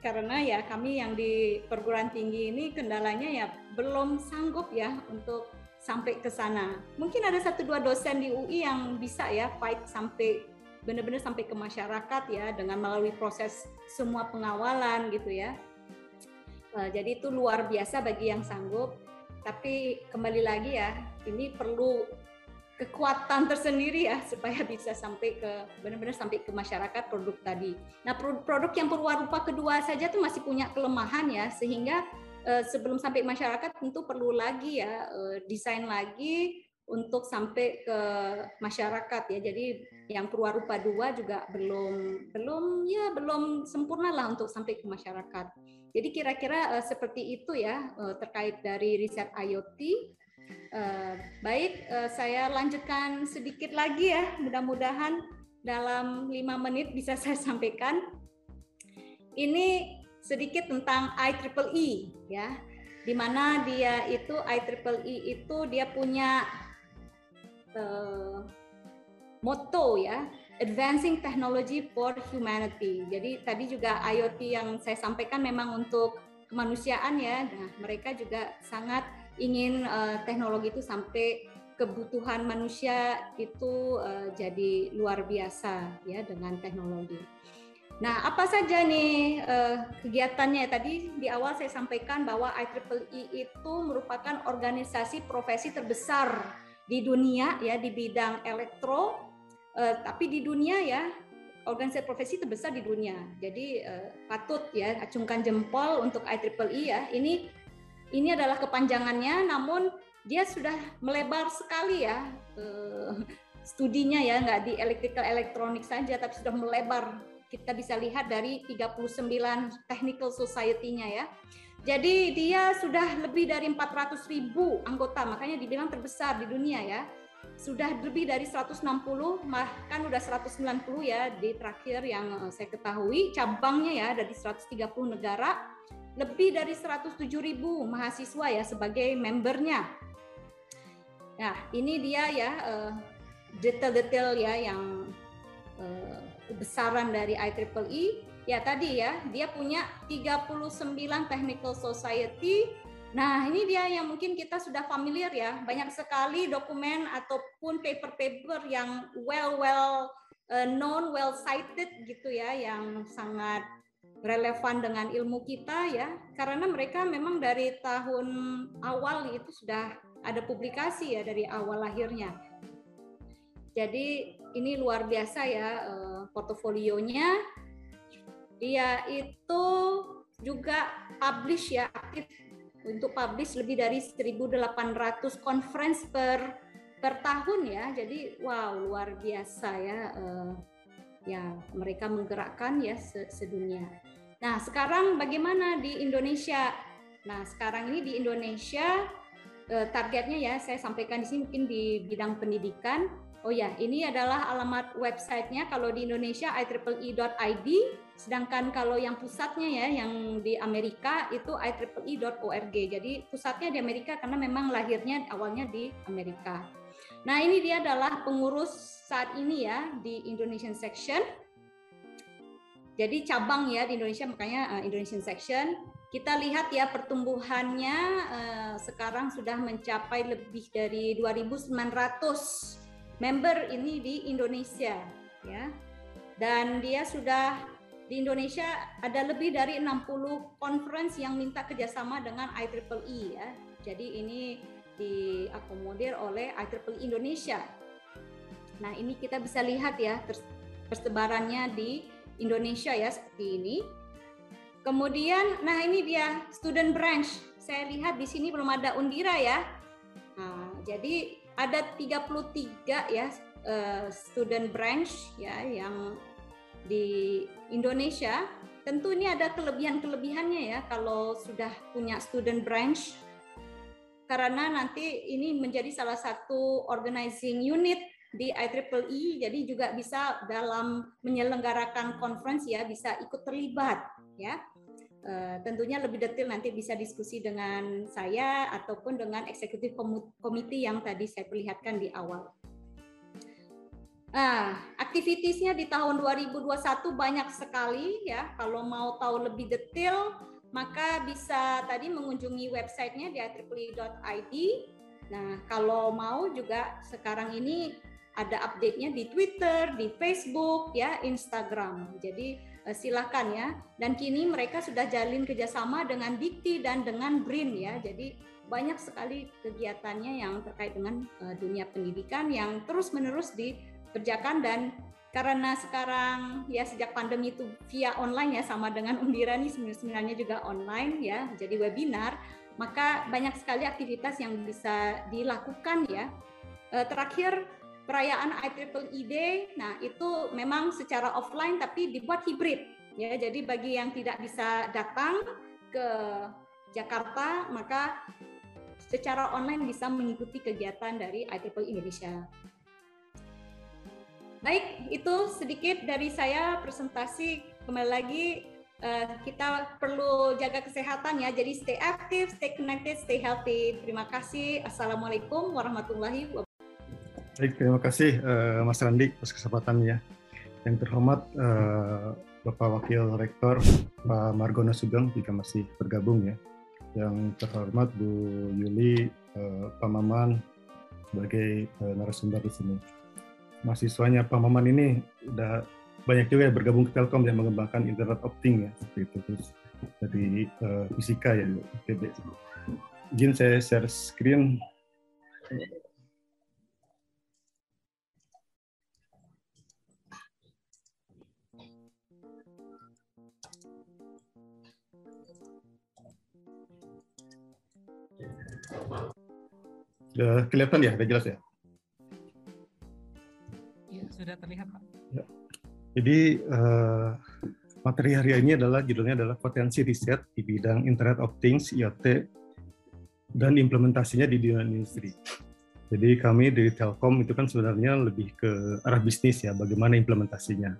karena ya kami yang di perguruan tinggi ini kendalanya ya belum sanggup ya untuk sampai ke sana. Mungkin ada satu dua dosen di UI yang bisa ya fight sampai benar-benar sampai ke masyarakat ya dengan melalui proses semua pengawalan gitu ya. Uh, jadi itu luar biasa bagi yang sanggup tapi kembali lagi ya, ini perlu kekuatan tersendiri ya supaya bisa sampai ke benar-benar sampai ke masyarakat produk tadi. Nah, produk yang perwarupa kedua saja tuh masih punya kelemahan ya sehingga eh, sebelum sampai masyarakat tentu perlu lagi ya eh, desain lagi untuk sampai ke masyarakat ya. Jadi yang perwarupa dua juga belum belum ya belum sempurna lah untuk sampai ke masyarakat. Jadi kira-kira uh, seperti itu ya uh, terkait dari riset IoT. Eh, baik, uh, saya lanjutkan sedikit lagi ya. Mudah-mudahan dalam lima menit bisa saya sampaikan. Ini sedikit tentang IEEE ya, di mana dia itu IEEE itu dia punya uh, moto ya. Advancing Technology for Humanity. Jadi tadi juga IoT yang saya sampaikan memang untuk kemanusiaan ya. Nah, mereka juga sangat ingin uh, teknologi itu sampai kebutuhan manusia itu uh, jadi luar biasa ya dengan teknologi. Nah, apa saja nih uh, kegiatannya? Tadi di awal saya sampaikan bahwa IEEE itu merupakan organisasi profesi terbesar di dunia ya di bidang elektro Uh, tapi di dunia ya organisasi profesi terbesar di dunia. Jadi uh, patut ya acungkan jempol untuk IEEE ya. Ini ini adalah kepanjangannya, namun dia sudah melebar sekali ya uh, studinya ya nggak di electrical elektronik saja, tapi sudah melebar. Kita bisa lihat dari 39 technical society-nya ya. Jadi dia sudah lebih dari 400 ribu anggota, makanya dibilang terbesar di dunia ya sudah lebih dari 160 bahkan udah 190 ya di terakhir yang eh, saya ketahui cabangnya ya dari 130 negara lebih dari 107 ribu mahasiswa ya sebagai membernya. Nah ini dia ya eh, detail-detail ya yang uh, besaran dari IEEE ya tadi ya dia punya 39 technical society. Nah, ini dia yang mungkin kita sudah familiar ya. Banyak sekali dokumen ataupun paper-paper yang well well uh, known, well cited gitu ya, yang sangat relevan dengan ilmu kita ya. Karena mereka memang dari tahun awal itu sudah ada publikasi ya dari awal lahirnya. Jadi ini luar biasa ya uh, portofolionya. Dia itu juga publish ya aktif untuk publish lebih dari 1.800 conference per per tahun ya. Jadi wow luar biasa ya uh, ya mereka menggerakkan ya sedunia. Nah sekarang bagaimana di Indonesia? Nah sekarang ini di Indonesia uh, targetnya ya saya sampaikan di sini mungkin di bidang pendidikan Oh ya, ini adalah alamat websitenya kalau di Indonesia IEEE.id, sedangkan kalau yang pusatnya ya, yang di Amerika itu IEEE.org. Jadi pusatnya di Amerika karena memang lahirnya awalnya di Amerika. Nah ini dia adalah pengurus saat ini ya di Indonesian Section. Jadi cabang ya di Indonesia makanya uh, Indonesian Section. Kita lihat ya pertumbuhannya uh, sekarang sudah mencapai lebih dari 2.900 member ini di Indonesia ya. Dan dia sudah di Indonesia ada lebih dari 60 conference yang minta kerjasama dengan IEEE ya. Jadi ini diakomodir oleh IEEE Indonesia. Nah ini kita bisa lihat ya persebarannya di Indonesia ya seperti ini. Kemudian, nah ini dia student branch. Saya lihat di sini belum ada Undira ya. Nah, jadi ada 33 ya uh, student branch ya yang di Indonesia. Tentu ini ada kelebihan-kelebihannya ya kalau sudah punya student branch karena nanti ini menjadi salah satu organizing unit di IEEE jadi juga bisa dalam menyelenggarakan conference ya bisa ikut terlibat ya Uh, tentunya lebih detail nanti bisa diskusi dengan saya ataupun dengan eksekutif komite yang tadi saya perlihatkan di awal. Nah, aktivitiesnya di tahun 2021 banyak sekali ya. Kalau mau tahu lebih detail, maka bisa tadi mengunjungi websitenya di IEEE.id. Nah, kalau mau juga sekarang ini ada update-nya di Twitter, di Facebook, ya, Instagram. Jadi Eh, silakan ya. Dan kini mereka sudah jalin kerjasama dengan Dikti dan dengan BRIN ya. Jadi banyak sekali kegiatannya yang terkait dengan uh, dunia pendidikan yang terus-menerus dikerjakan dan karena sekarang ya sejak pandemi itu via online ya sama dengan Undira nih sebenarnya juga online ya jadi webinar maka banyak sekali aktivitas yang bisa dilakukan ya. Uh, terakhir perayaan IEEE Day, nah itu memang secara offline tapi dibuat hibrid. Ya, jadi bagi yang tidak bisa datang ke Jakarta, maka secara online bisa mengikuti kegiatan dari IEEE Indonesia. Baik, itu sedikit dari saya presentasi. Kembali lagi eh, kita perlu jaga kesehatan ya. Jadi stay active, stay connected, stay healthy. Terima kasih. Assalamualaikum warahmatullahi wabarakatuh. Baik, terima kasih uh, Mas Randi atas kesempatannya. Yang terhormat uh, Bapak Wakil Rektor Pak Margono Sugeng jika masih bergabung ya. Yang terhormat Bu Yuli uh, Pak Maman sebagai uh, narasumber di sini. Mahasiswanya Pak Maman ini udah banyak juga yang bergabung ke Telkom yang mengembangkan Internet of Things ya seperti itu terus dari uh, fisika ya Oke, Izin saya share screen. Sudah kelihatan ya, sudah jelas ya? Sudah terlihat Pak. Ya. Jadi uh, materi hari ini adalah judulnya adalah potensi riset di bidang Internet of Things IoT dan implementasinya di dunia industri. Jadi kami dari Telkom itu kan sebenarnya lebih ke arah bisnis ya, bagaimana implementasinya.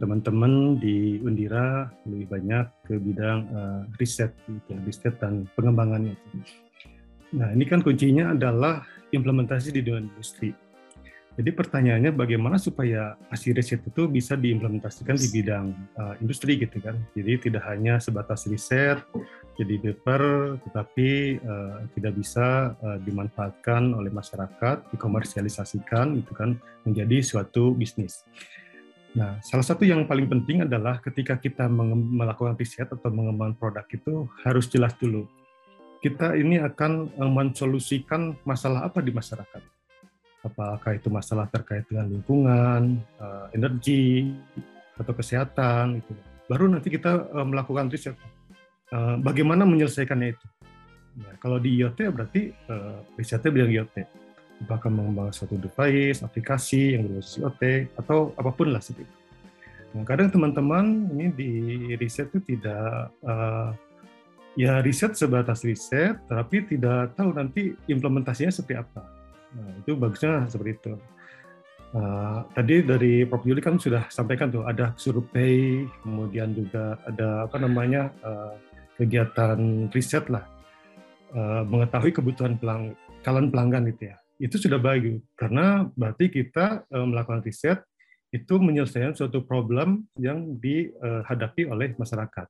Teman-teman di Undira lebih banyak ke bidang uh, riset, gitu, riset dan pengembangannya. Nah, ini kan kuncinya adalah implementasi di dunia industri. Jadi pertanyaannya bagaimana supaya hasil riset itu bisa diimplementasikan di bidang uh, industri gitu kan. Jadi tidak hanya sebatas riset, jadi paper, tetapi uh, tidak bisa uh, dimanfaatkan oleh masyarakat, dikomersialisasikan itu kan menjadi suatu bisnis. Nah, salah satu yang paling penting adalah ketika kita melakukan riset atau mengembangkan produk itu harus jelas dulu kita ini akan mensolusikan masalah apa di masyarakat. Apakah itu masalah terkait dengan lingkungan, eh, energi, atau kesehatan, itu. Baru nanti kita eh, melakukan riset. Bagaimana menyelesaikannya itu? Ya, kalau di IoT berarti risetnya bidang IoT. Apakah mengembangkan suatu device, aplikasi yang berbasis IoT, atau apa pun lah seperti itu. Nah, kadang teman-teman ini di riset itu tidak ya riset sebatas riset, tapi tidak tahu nanti implementasinya seperti apa. Nah, itu bagusnya seperti itu. Uh, tadi dari Prof. Yuli kan sudah sampaikan tuh ada survei, kemudian juga ada apa namanya uh, kegiatan riset lah, uh, mengetahui kebutuhan pelang, kalian pelanggan itu ya. Itu sudah baik karena berarti kita uh, melakukan riset itu menyelesaikan suatu problem yang dihadapi oleh masyarakat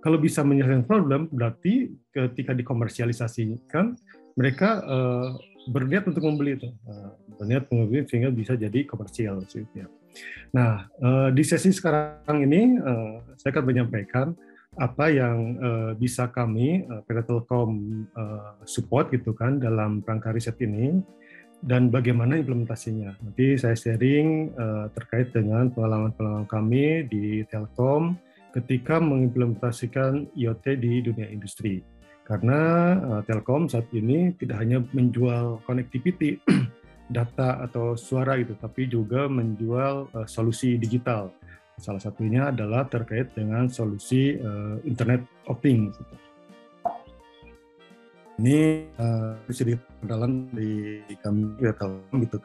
kalau bisa menyelesaikan problem, berarti ketika dikomersialisasikan, mereka uh, berniat untuk membeli itu, uh, berniat membeli sehingga bisa jadi komersial. Ya. Nah, uh, di sesi sekarang ini uh, saya akan menyampaikan apa yang uh, bisa kami PT Telkom support gitu kan dalam rangka riset ini dan bagaimana implementasinya. Nanti saya sharing terkait dengan pengalaman-pengalaman kami di Telkom ketika mengimplementasikan IoT di dunia industri. Karena uh, Telkom saat ini tidak hanya menjual connectivity, data atau suara itu, tapi juga menjual uh, solusi digital. Salah satunya adalah terkait dengan solusi uh, Internet of Things. Ini uh, sedikit dalam di kami ya Telkom gitu.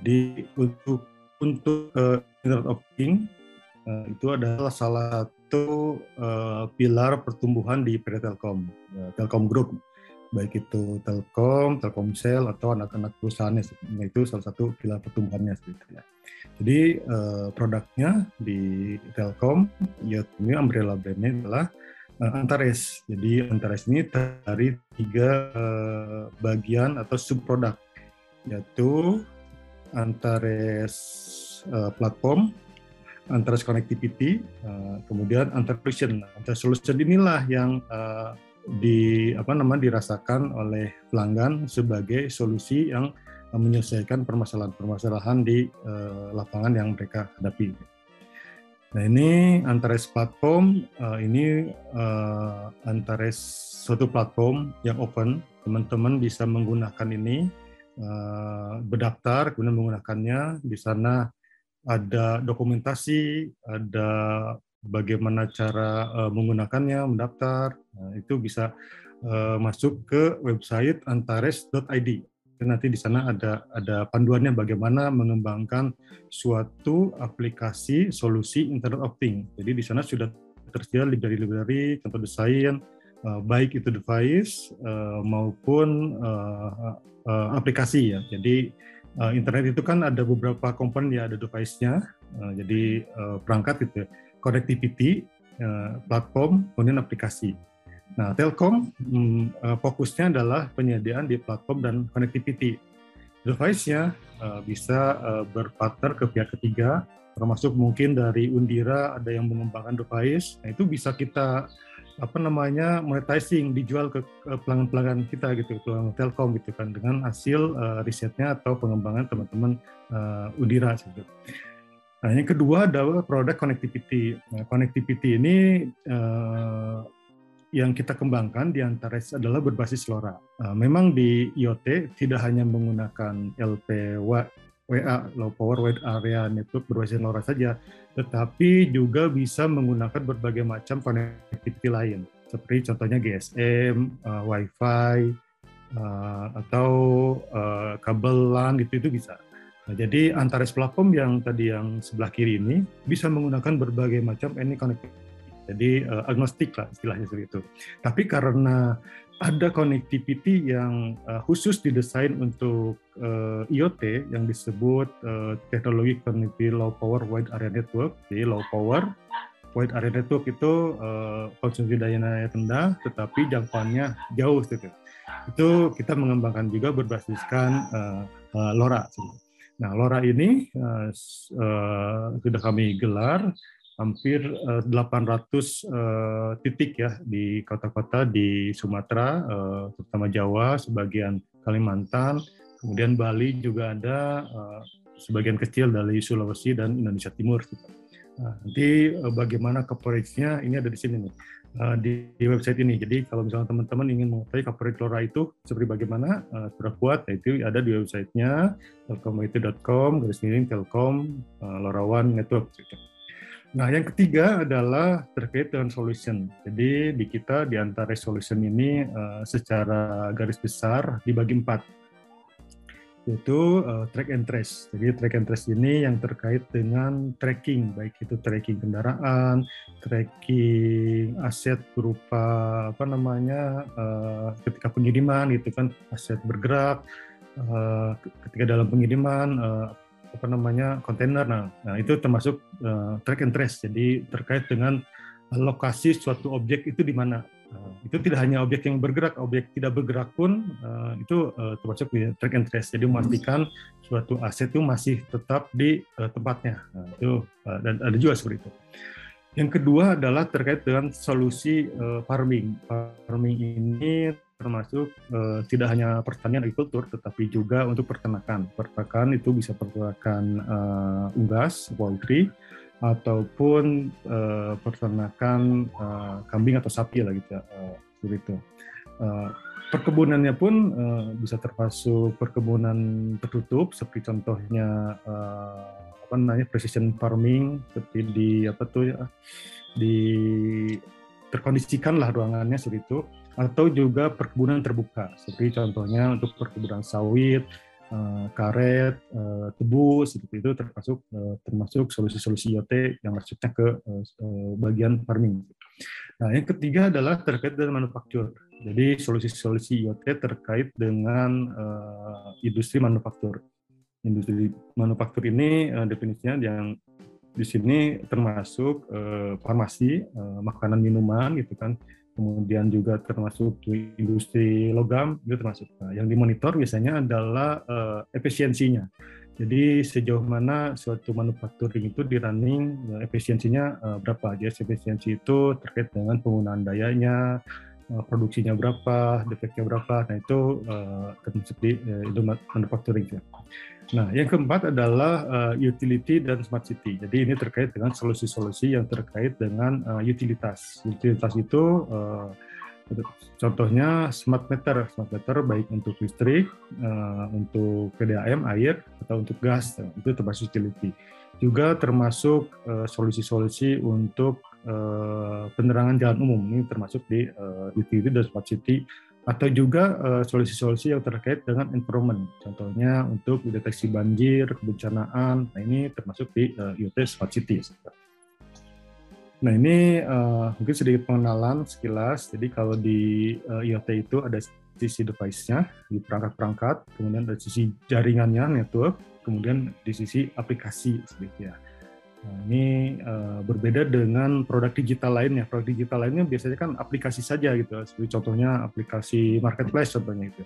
Jadi untuk untuk uh, Internet of Things uh, itu adalah salah satu uh, pilar pertumbuhan di PT Telkom, uh, Telkom Group, baik itu Telkom, Telkomsel atau anak-anak perusahaannya, itu salah satu pilar pertumbuhannya sebetulnya. Jadi uh, produknya di Telkom, ya ini umbrella brandnya adalah uh, Antares. Jadi Antares ini dari tiga uh, bagian atau subproduk, yaitu Antares uh, platform, antara connectivity, uh, kemudian antara solution. Antara solution inilah yang uh, di apa namanya dirasakan oleh pelanggan sebagai solusi yang menyelesaikan permasalahan-permasalahan di uh, lapangan yang mereka hadapi. Nah ini Antares platform uh, ini uh, Antares suatu platform yang open, teman-teman bisa menggunakan ini uh, berdaftar kemudian menggunakannya di sana ada dokumentasi, ada bagaimana cara uh, menggunakannya, mendaftar. Nah, itu bisa uh, masuk ke website antares.id. Nanti di sana ada ada panduannya bagaimana mengembangkan suatu aplikasi solusi Internet of Things. Jadi di sana sudah tersedia library-library, contoh desain, uh, baik itu device uh, maupun uh, uh, aplikasi ya. Jadi uh, internet itu kan ada beberapa komponen ya, ada device-nya, Uh, jadi uh, perangkat itu ya. connectivity, uh, platform, kemudian aplikasi. Nah, Telkom um, uh, fokusnya adalah penyediaan di platform dan connectivity. Device-nya uh, bisa uh, berpartner ke pihak ketiga, termasuk mungkin dari Undira ada yang mengembangkan device. Nah, itu bisa kita apa namanya monetizing dijual ke pelanggan-pelanggan kita gitu pelanggan Telkom gitu kan dengan hasil uh, risetnya atau pengembangan teman-teman uh, Undira gitu. Nah yang kedua adalah produk connectivity. Nah, connectivity ini uh, yang kita kembangkan di antara adalah berbasis LoRa. Memang di IoT tidak hanya menggunakan LPWA WA low power wide area network berbasis LoRa saja, tetapi juga bisa menggunakan berbagai macam connectivity lain, seperti contohnya GSM, uh, eh, WiFi, uh, atau uh, kabel LAN gitu itu bisa. Nah, jadi Antares platform yang tadi yang sebelah kiri ini bisa menggunakan berbagai macam any connectivity. Jadi uh, agnostik lah istilahnya seperti itu. Tapi karena ada connectivity yang uh, khusus didesain untuk uh, IoT yang disebut uh, teknologi connectivity low power wide area network. Jadi low power wide area network itu uh, konsumsi daya rendah tetapi jangkauannya jauh gitu. Itu kita mengembangkan juga berbasiskan uh, uh, LoRa. Nah, LoRa ini uh, uh, sudah kami gelar hampir 800 uh, uh, titik ya di kota-kota di Sumatera, uh, terutama Jawa, sebagian Kalimantan, kemudian Bali juga ada sebagian kecil dari Sulawesi dan Indonesia Timur. Nah, nanti bagaimana coverage-nya ini ada di sini nih di, website ini. Jadi kalau misalnya teman-teman ingin mengetahui coverage LoRa itu seperti bagaimana, sudah kuat, nah itu ada di websitenya telkomit.com, garis miring telkom, LoRa One Network. Nah, yang ketiga adalah terkait dengan solution. Jadi di kita di antara solution ini uh, secara garis besar dibagi empat, yaitu uh, track and trace. Jadi track and trace ini yang terkait dengan tracking, baik itu tracking kendaraan, tracking aset berupa apa namanya uh, ketika pengiriman, gitu kan aset bergerak, uh, ketika dalam pengiriman. Uh, apa namanya kontainer. Nah, nah itu termasuk uh, track and trace. Jadi terkait dengan lokasi suatu objek itu di mana. Uh, itu tidak hanya objek yang bergerak, objek tidak bergerak pun uh, itu uh, termasuk di track and trace. Jadi memastikan suatu aset itu masih tetap di uh, tempatnya. Nah, itu uh, dan ada juga seperti itu. Yang kedua adalah terkait dengan solusi uh, farming. Farming ini termasuk uh, tidak hanya pertanian agrikultur tetapi juga untuk peternakan. Peternakan itu bisa peternakan uh, unggas, poultry ataupun uh, peternakan uh, kambing atau sapi lah gitu begitu. Uh, perkebunannya pun uh, bisa termasuk perkebunan tertutup seperti contohnya uh, apa namanya precision farming seperti di apa tuh ya di terkondisikan lah ruangannya seperti itu atau juga perkebunan terbuka seperti contohnya untuk perkebunan sawit, uh, karet, uh, tebu seperti itu termasuk uh, termasuk solusi-solusi IoT yang masuknya ke bagian farming. Nah, yang ketiga adalah terkait dengan manufaktur. Jadi solusi-solusi IoT terkait dengan industri manufaktur. Industri manufaktur ini definisinya yang di sini termasuk farmasi, makanan minuman gitu kan, kemudian juga termasuk industri logam itu termasuk. Nah, yang dimonitor biasanya adalah uh, efisiensinya. Jadi sejauh mana suatu manufacturing itu di running ya, efisiensinya uh, berapa? Jadi efisiensi itu terkait dengan penggunaan dayanya, uh, produksinya berapa, defeknya berapa. Nah itu uh, termasuk di uh, manufacturing. Ya. Nah, yang keempat adalah utility dan smart city. Jadi ini terkait dengan solusi-solusi yang terkait dengan utilitas. Utilitas itu contohnya smart meter, smart meter baik untuk listrik, untuk PDAM air atau untuk gas, itu termasuk utility. Juga termasuk solusi-solusi untuk uh, penerangan jalan umum. Ini termasuk di uh, utility dan smart city atau juga uh, solusi-solusi yang terkait dengan environment. Contohnya untuk deteksi banjir, kebencanaan. Nah ini termasuk di IoT Smart City. Nah ini mungkin sedikit pengenalan sekilas. Jadi kalau di IoT itu ada sisi device-nya di perangkat-perangkat, kemudian ada sisi jaringannya network, kemudian di sisi aplikasi sedikit ya. Nah, ini uh, berbeda dengan produk digital lainnya. Produk digital lainnya biasanya kan aplikasi saja gitu. Seperti contohnya aplikasi marketplace contohnya itu.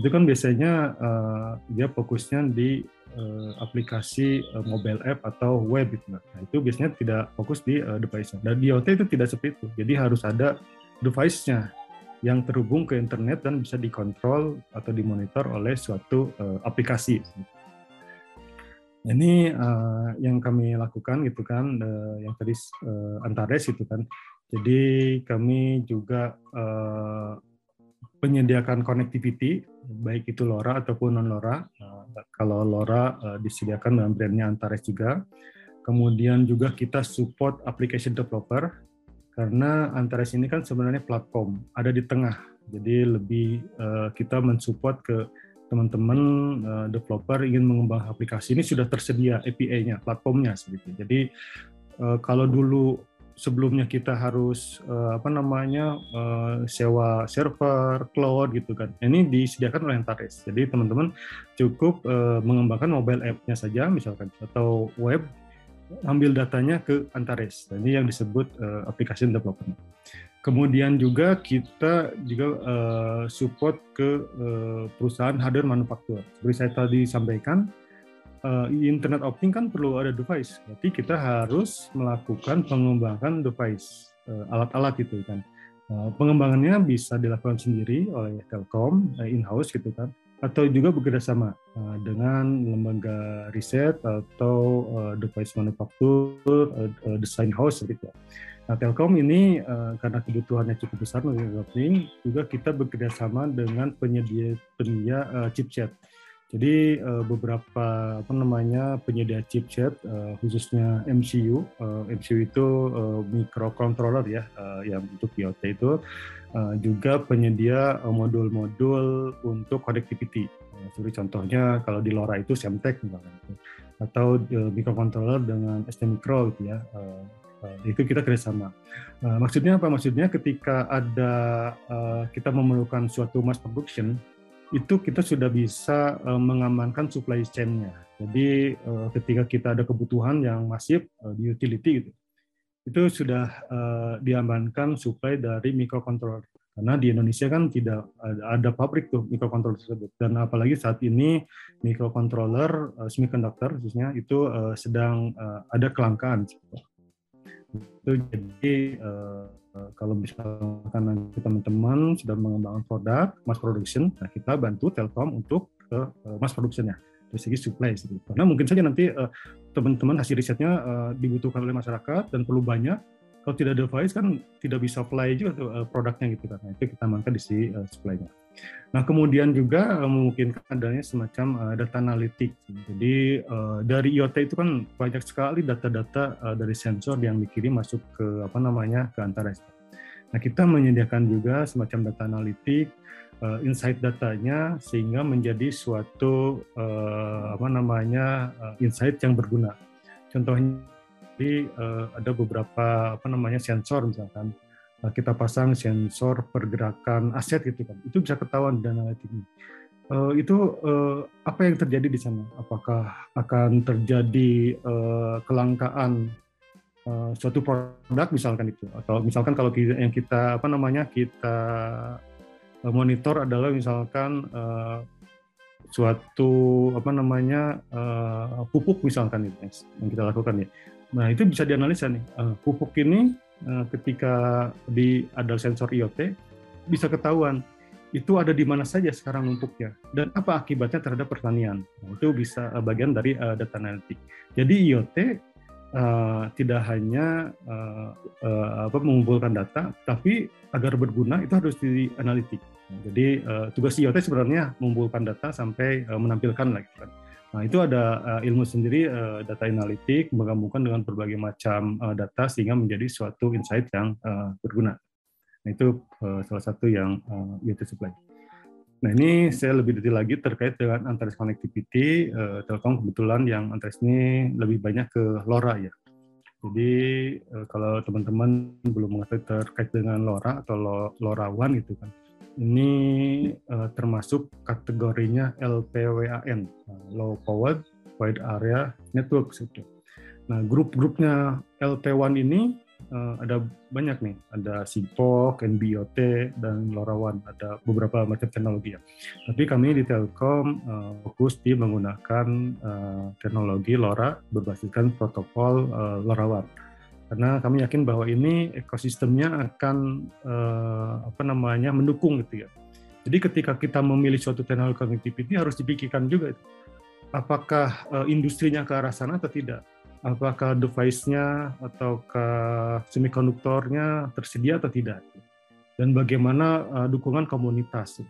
Itu kan biasanya uh, dia fokusnya di uh, aplikasi uh, mobile app atau web gitu. Nah, itu biasanya tidak fokus di uh, device. Dan di IoT itu tidak seperti itu. Jadi harus ada device-nya yang terhubung ke internet dan bisa dikontrol atau dimonitor oleh suatu uh, aplikasi. Ini uh, yang kami lakukan gitu kan, uh, yang tadi uh, Antares itu kan. Jadi kami juga uh, menyediakan connectivity, baik itu LoRa ataupun non LoRa. Uh, kalau LoRa uh, disediakan dengan brandnya Antares juga. Kemudian juga kita support application developer karena Antares ini kan sebenarnya platform, ada di tengah. Jadi lebih uh, kita mensupport ke teman-teman uh, developer ingin mengembang aplikasi ini sudah tersedia API-nya, platformnya seperti Jadi uh, kalau dulu sebelumnya kita harus uh, apa namanya uh, sewa server, cloud gitu kan. Ini disediakan oleh Antares. Jadi teman-teman cukup uh, mengembangkan mobile app-nya saja misalkan atau web ambil datanya ke Antares. Ini yang disebut uh, aplikasi development. Kemudian juga kita juga uh, support ke uh, perusahaan hardware manufaktur. Seperti saya tadi sampaikan, uh, internet of things kan perlu ada device. Berarti kita harus melakukan pengembangan device, alat-alat uh, itu kan. Uh, pengembangannya bisa dilakukan sendiri oleh Telkom, uh, in-house gitu kan, atau juga bekerjasama uh, dengan lembaga riset atau uh, device manufaktur, uh, design house gitu ya. Nah, Telkom ini uh, karena kebutuhannya cukup besar developing, juga kita bekerja sama dengan penyedia penyedia uh, chipset. Jadi uh, beberapa apa namanya penyedia chipset uh, khususnya MCU, uh, MCU itu uh, microcontroller ya uh, yang untuk IoT itu uh, juga penyedia modul-modul uh, untuk connectivity. Uh, contohnya kalau di LoRa itu Semtech misalnya atau uh, microcontroller dengan ST Micro gitu ya. Uh, itu kita kerjasama. Uh, maksudnya apa? Maksudnya ketika ada uh, kita memerlukan suatu mass production, itu kita sudah bisa mengamankan supply chain-nya. Jadi ketika kita ada kebutuhan yang masif di utility gitu, itu sudah diamankan supply dari microcontroller. Karena di Indonesia kan tidak ada pabrik tuh microcontroller tersebut. Dan apalagi saat ini microcontroller uh, semiconductor khususnya itu sedang ada kelangkaan itu jadi uh, kalau misalkan nanti teman-teman sudah mengembangkan produk mass production, nah kita bantu Telkom untuk uh, mass productionnya dari segi supply. Gitu. Karena mungkin saja nanti teman-teman uh, hasil risetnya uh, dibutuhkan oleh masyarakat dan perlu banyak, kalau tidak ada device kan tidak bisa supply juga tuh, uh, produknya gitu. Nah, itu kita amankan di sisi uh, supply-nya. Nah, kemudian juga uh, memungkinkan adanya semacam uh, data analitik. Jadi uh, dari IoT itu kan banyak sekali data-data dari sensor yang dikirim masuk ke apa namanya ke Antares. Nah, kita menyediakan juga semacam data analitik, insight datanya sehingga menjadi suatu apa namanya insight yang berguna. Contohnya, jadi, ada beberapa apa namanya sensor misalkan Eh, kita pasang sensor pergerakan aset gitu kan. Itu bisa ketahuan dan analitiknya uh, itu uh, apa yang terjadi di sana? Apakah akan terjadi uh, kelangkaan uh, suatu produk misalkan itu? Atau misalkan kalau kita, yang kita apa namanya kita monitor adalah misalkan uh, suatu apa namanya uh, pupuk misalkan itu yang kita lakukan ya. Nah itu bisa dianalisa nih. Uh, pupuk ini Eh, ketika di ada sensor IoT bisa ketahuan itu ada di mana saja sekarang numpuknya dan apa akibatnya terhadap pertanian. Nah, itu bisa uh, bagian dari uh, data analitik. Jadi IoT uh, tidak hanya uh, uh, apa mengumpulkan data, tapi agar berguna itu harus di analitik. Nah, jadi uh, tugas IoT sebenarnya mengumpulkan data sampai uh, menampilkan lagi. Kan. Nah, itu ada uh, ilmu sendiri uh, data analitik menggabungkan dengan berbagai macam uh, data sehingga menjadi suatu insight yang uh, berguna. Nah, itu uh, salah satu yang uh, IoT supply. Nah, ini saya lebih detail lagi terkait dengan Antares Connectivity. Uh, Telkom kebetulan yang Antares ini lebih banyak ke LoRa ya. Jadi uh, kalau teman-teman belum mengetahui terkait dengan LoRa atau LoRa One gitu kan, ini uh, termasuk kategorinya LPWAN, uh, Low Powered Wide Area Network. Gitu. Nah, grup-grupnya LP1 ini uh, ada banyak nih, ada Sigfox, NBOT, dan LoRaWAN. Ada beberapa macam teknologi ya. Tapi kami di Telkom uh, fokus di menggunakan uh, teknologi LoRa berbasiskan protokol uh, LoRaWAN. Karena kami yakin bahwa ini ekosistemnya akan uh, apa namanya mendukung gitu ya. Jadi ketika kita memilih suatu teknologi connectivity harus dipikirkan juga. Apakah uh, industrinya ke arah sana atau tidak? apakah device-nya atau ke semikonduktornya tersedia atau tidak dan bagaimana uh, dukungan komunitas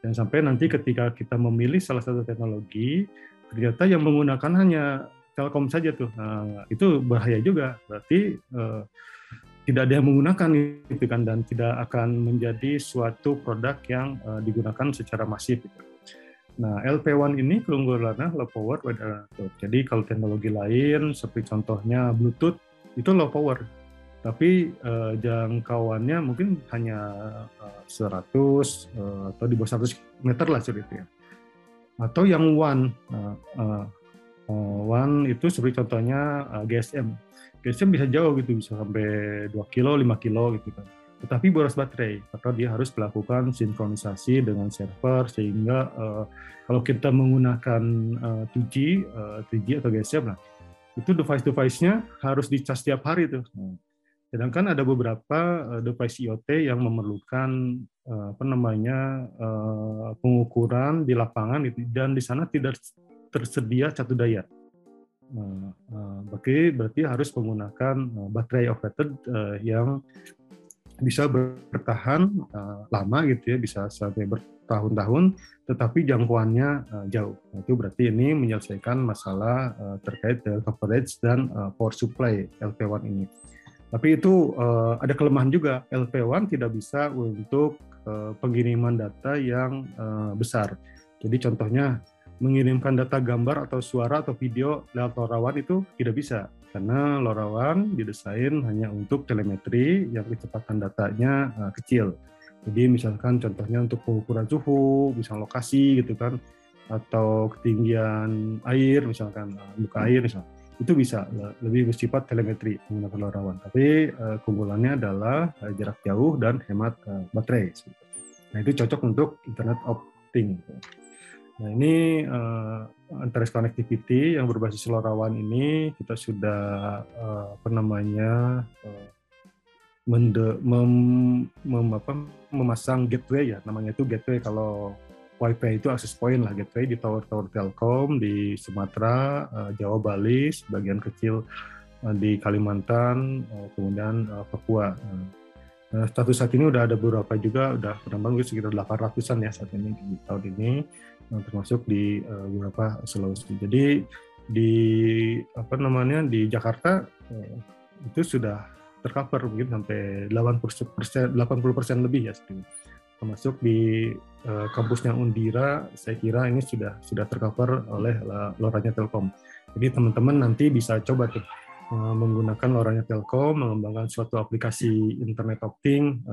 dan sampai nanti ketika kita memilih salah satu teknologi ternyata yang menggunakan hanya Telkom saja tuh nah, itu bahaya juga berarti uh, tidak ada yang menggunakan itu kan dan tidak akan menjadi suatu produk yang uh, digunakan secara masif gitu. Nah, LP1 ini keunggulannya low power area Jadi kalau teknologi lain seperti contohnya Bluetooth itu low power. Tapi uh, jangkauannya mungkin hanya uh, 100 uh, atau di bawah 100 meter lah seperti itu ya. Atau yang. Uh, uh, uh, WAN itu seperti contohnya uh, GSM. GSM bisa jauh gitu, bisa sampai 2 kilo, 5 kilo gitu kan tetapi boros baterai maka dia harus melakukan sinkronisasi dengan server sehingga uh, kalau kita menggunakan uh, 2G, uh, 3G atau GSM lah, itu device-device-nya harus dicas setiap hari tuh. Sedangkan ada beberapa device IoT yang memerlukan uh, apa namanya pengukuran di lapangan itu dan di sana tidak tersedia catu daya. Nah, uh, berarti berarti harus menggunakan uh, baterai operated uh, yang bisa bertahan lama gitu ya, bisa sampai bertahun-tahun, tetapi jangkauannya uh, jauh. Nah, itu berarti ini menyelesaikan masalah terkait coverage dan power supply LP1 ini. Tapi itu ada kelemahan juga. LP1 tidak bisa untuk pengiriman data yang besar. Jadi contohnya mengirimkan data gambar atau suara atau video lewat LoRaWAN itu tidak bisa karena LoRaWAN didesain hanya untuk telemetri yang kecepatan datanya uh, kecil. Jadi misalkan contohnya untuk pengukuran suhu, misalnya lokasi gitu kan, atau ketinggian air misalkan uh, muka air misalnya itu bisa lebih bersifat telemetri menggunakan LoRaWAN. Tapi uh, keunggulannya adalah jarak jauh dan hemat uh, baterai. Nah itu cocok untuk Internet of Things. Nah ini uh, Antares Connectivity yang berbasis LoRaWAN ini kita sudah uh, apa namanya uh, mem, mem, apa, memasang gateway ya namanya itu gateway kalau WiFi itu akses point lah gateway di tower-tower Telkom di Sumatera, uh, Jawa, Bali, sebagian kecil uh, di Kalimantan, uh, kemudian uh, Papua. Nah, status saat ini udah ada beberapa juga, udah penambang sekitar 800-an ya saat ini di tahun ini termasuk di uh, beberapa Sulawesi. Jadi di apa namanya di Jakarta uh, itu sudah tercover mungkin sampai 80 persen 80 persen lebih ya termasuk di uh, kampusnya Undira saya kira ini sudah sudah tercover oleh loranya Telkom jadi teman-teman nanti bisa coba tuh menggunakan loranya Telkom mengembangkan suatu aplikasi Internet of Things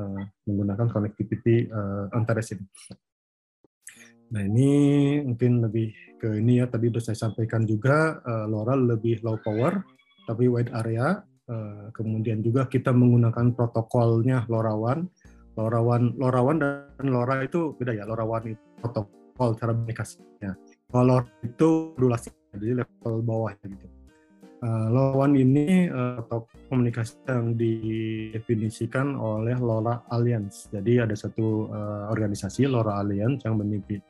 menggunakan connectivity uh, Antares ini. Nah ini mungkin lebih ke ini ya tadi sudah saya sampaikan juga uh, LoRa lebih low power tapi wide area. Uh, kemudian juga kita menggunakan protokolnya LoRaWAN. LoRaWAN, LoRaWAN dan LoRa itu beda ya. LoRaWAN itu protokol cara komunikasinya. Kalau itu modulasi jadi level bawah gitu uh, LoRaWAN ini uh, atau komunikasi yang didefinisikan oleh LoRa Alliance. Jadi ada satu uh, organisasi LoRa Alliance yang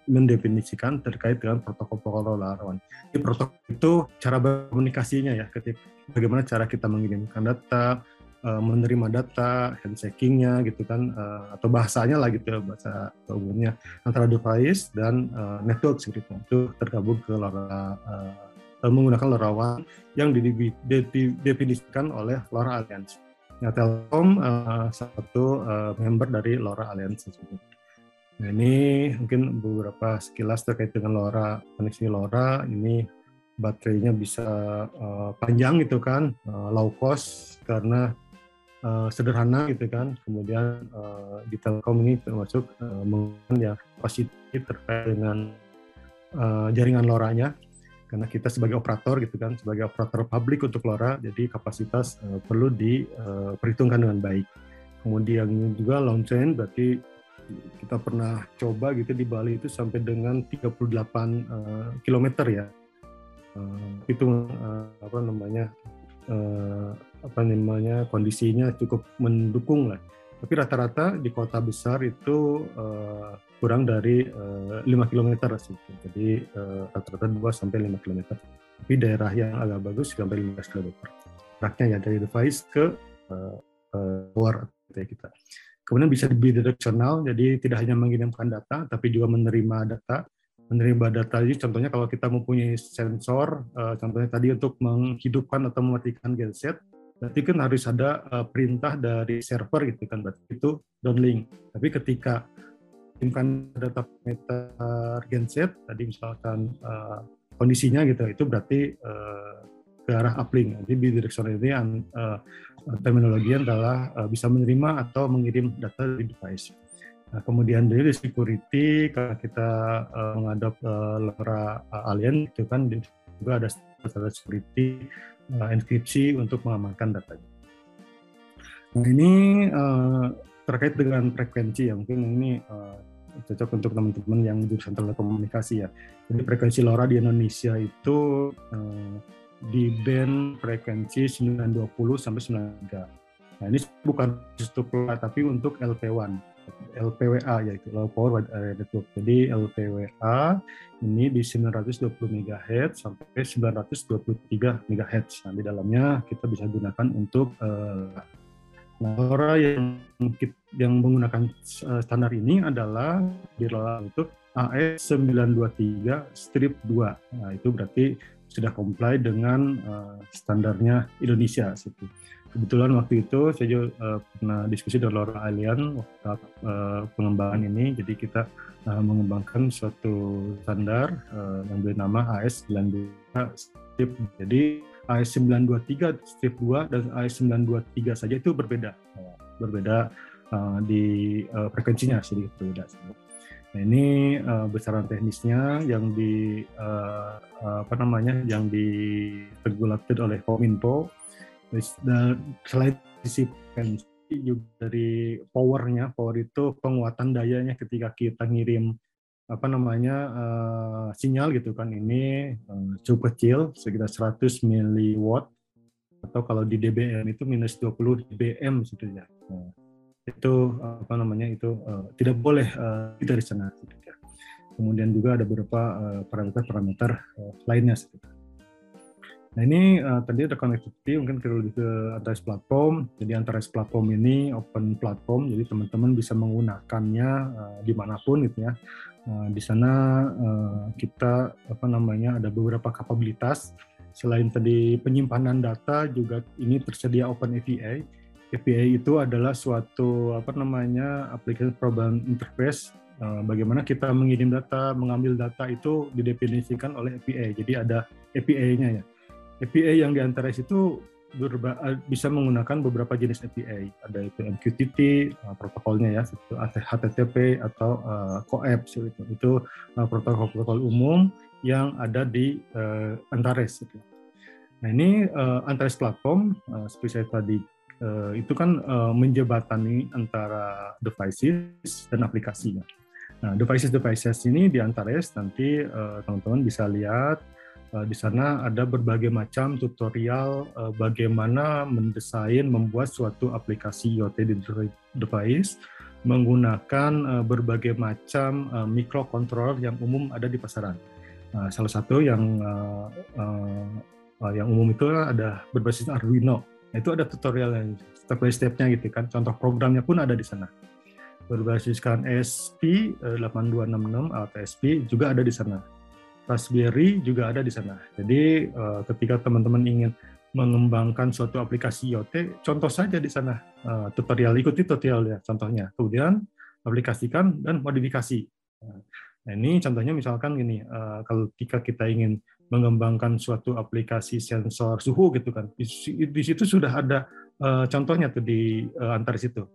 mendefinisikan terkait dengan protokol-protokol LoRaWAN. Jadi protokol itu cara berkomunikasinya ya, ketika bagaimana cara kita mengirimkan data, menerima data, handshaking-nya gitu kan, atau bahasanya lah gitu bahasa umumnya antara device dan network seperti itu. Tergabung ke LoRa Eh, menggunakan LoRaWAN yang didefinisikan oleh LoRa Alliance. Nah, Telkom uh, satu uh, member dari LoRa Alliance tersebut. Nah, ini mungkin beberapa sekilas terkait dengan LoRa, koneksi LoRa. Ini baterainya bisa uh, panjang gitu kan, uh, low cost karena uh, sederhana gitu kan. Kemudian uh, di Telkom ini termasuk uh, menggunakan positif terkait dengan uh, jaringan LoRa-nya karena kita sebagai operator gitu kan, sebagai operator publik untuk LoRa, jadi kapasitas uh, perlu diperhitungkan uh, dengan baik. Kemudian juga chain berarti kita pernah coba gitu di Bali itu sampai dengan 38 uh, km ya. Uh, itu uh, apa namanya uh, apa namanya kondisinya cukup mendukung lah. Tapi rata-rata di kota besar itu uh, kurang dari uh, 5 km sih. Jadi uh, rata-rata 2 sampai 5 km. Tapi daerah yang agak bagus sampai 15 km. Jaraknya ya dari device ke uh, uh, kita. Kemudian bisa bidirectional, jadi tidak hanya mengirimkan data, tapi juga menerima data. Menerima data ini contohnya kalau kita mempunyai sensor, uh, contohnya tadi untuk menghidupkan atau mematikan genset, berarti kan harus ada uh, perintah dari server gitu kan, berarti itu downlink. Tapi ketika kirimkan data parameter genset tadi misalkan uh, kondisinya gitu itu berarti uh, ke arah uplink. Jadi bidirectional ini uh, terminologi adalah uh, bisa menerima atau mengirim data di device. Nah, kemudian dari security kalau kita uh, menghadap uh, LoRa uh, alien itu kan juga ada standar security uh, enkripsi untuk mengamankan datanya. Nah ini uh, terkait dengan frekuensi ya mungkin ini uh, cocok untuk teman-teman yang jurusan telekomunikasi ya. Jadi frekuensi LoRa di Indonesia itu eh, di band frekuensi 920 sampai 93. Nah ini bukan untuk LoRa tapi untuk LP1. LPWA yaitu Low Power Wide Area Network. Jadi LPWA ini di 920 MHz sampai 923 MHz. Nah, di dalamnya kita bisa gunakan untuk uh, LoRa yang yang menggunakan eh, standar ini adalah LoRa itu AS 923 strip 2. Nah, itu berarti sudah comply dengan uh, standarnya Indonesia situ. Kebetulan waktu itu saya juga uh, pernah diskusi dengan LoRa Alien waktu uh, pengembangan ini, jadi kita uh, mengembangkan suatu standar uh, yang bernama AS 92 strip. Jadi AS 923 strip 2 dan AS 923 saja itu berbeda. Berbeda uh, di uh, frekuensinya sedikit berbeda. Nah, ini uh, besaran teknisnya yang di uh, apa namanya yang diregulated oleh Kominfo. Dan selain sisi frekuensi juga dari powernya, power itu penguatan dayanya ketika kita ngirim apa namanya uh, sinyal gitu kan ini uh, cukup kecil sekitar 100 miliwatt atau kalau di dBm itu minus 20 dBm gitu ya. Nah, itu apa namanya itu uh, tidak boleh uh, dari sana gitu ya. Kemudian juga ada beberapa parameter-parameter uh, lainnya gitu. Nah ini uh, tadi ada connectivity, mungkin kita lebih ke Antares platform. Jadi Antares platform ini open platform, jadi teman-teman bisa menggunakannya uh, di mana pun gitu ya. Uh, di sana uh, kita apa namanya ada beberapa kapabilitas. Selain tadi penyimpanan data, juga ini tersedia Open API. API itu adalah suatu apa namanya application program interface uh, bagaimana kita mengirim data, mengambil data itu didefinisikan oleh API. Jadi ada API-nya ya. API yang di antara itu eh, bisa menggunakan beberapa jenis API. Ada itu MQTT uh, protokolnya ya, itu HTTP atau uh, COAP itu. Itu protokol-protokol umum yang ada di uh, Antares. Nah ini uh, Antares platform uh, seperti saya tadi uh, itu kan uh, menjebatani antara devices dan aplikasinya. Nah devices devices ini di Antares nanti teman-teman uh, bisa lihat Eh, di sana ada berbagai macam tutorial bagaimana mendesain, membuat suatu aplikasi IoT di device menggunakan berbagai macam uh, microcontroller yang umum ada di pasaran. Uh, salah satu yang yang umum itu ada berbasis Arduino. Itu ada tutorial yang step by stepnya gitu kan. Contoh programnya pun ada di sana. Berbasiskan SP 8266 atau SP juga ada di sana Raspberry juga ada di sana. Jadi uh, ketika teman-teman ingin mengembangkan suatu aplikasi IoT, contoh saja di sana uh, tutorial ikuti tutorial ya contohnya. Kemudian aplikasikan dan modifikasi. Nah ini contohnya misalkan gini, uh, kalau ketika kita ingin mengembangkan suatu aplikasi sensor suhu gitu kan, di, di situ sudah ada uh, contohnya tuh di uh, antar situ.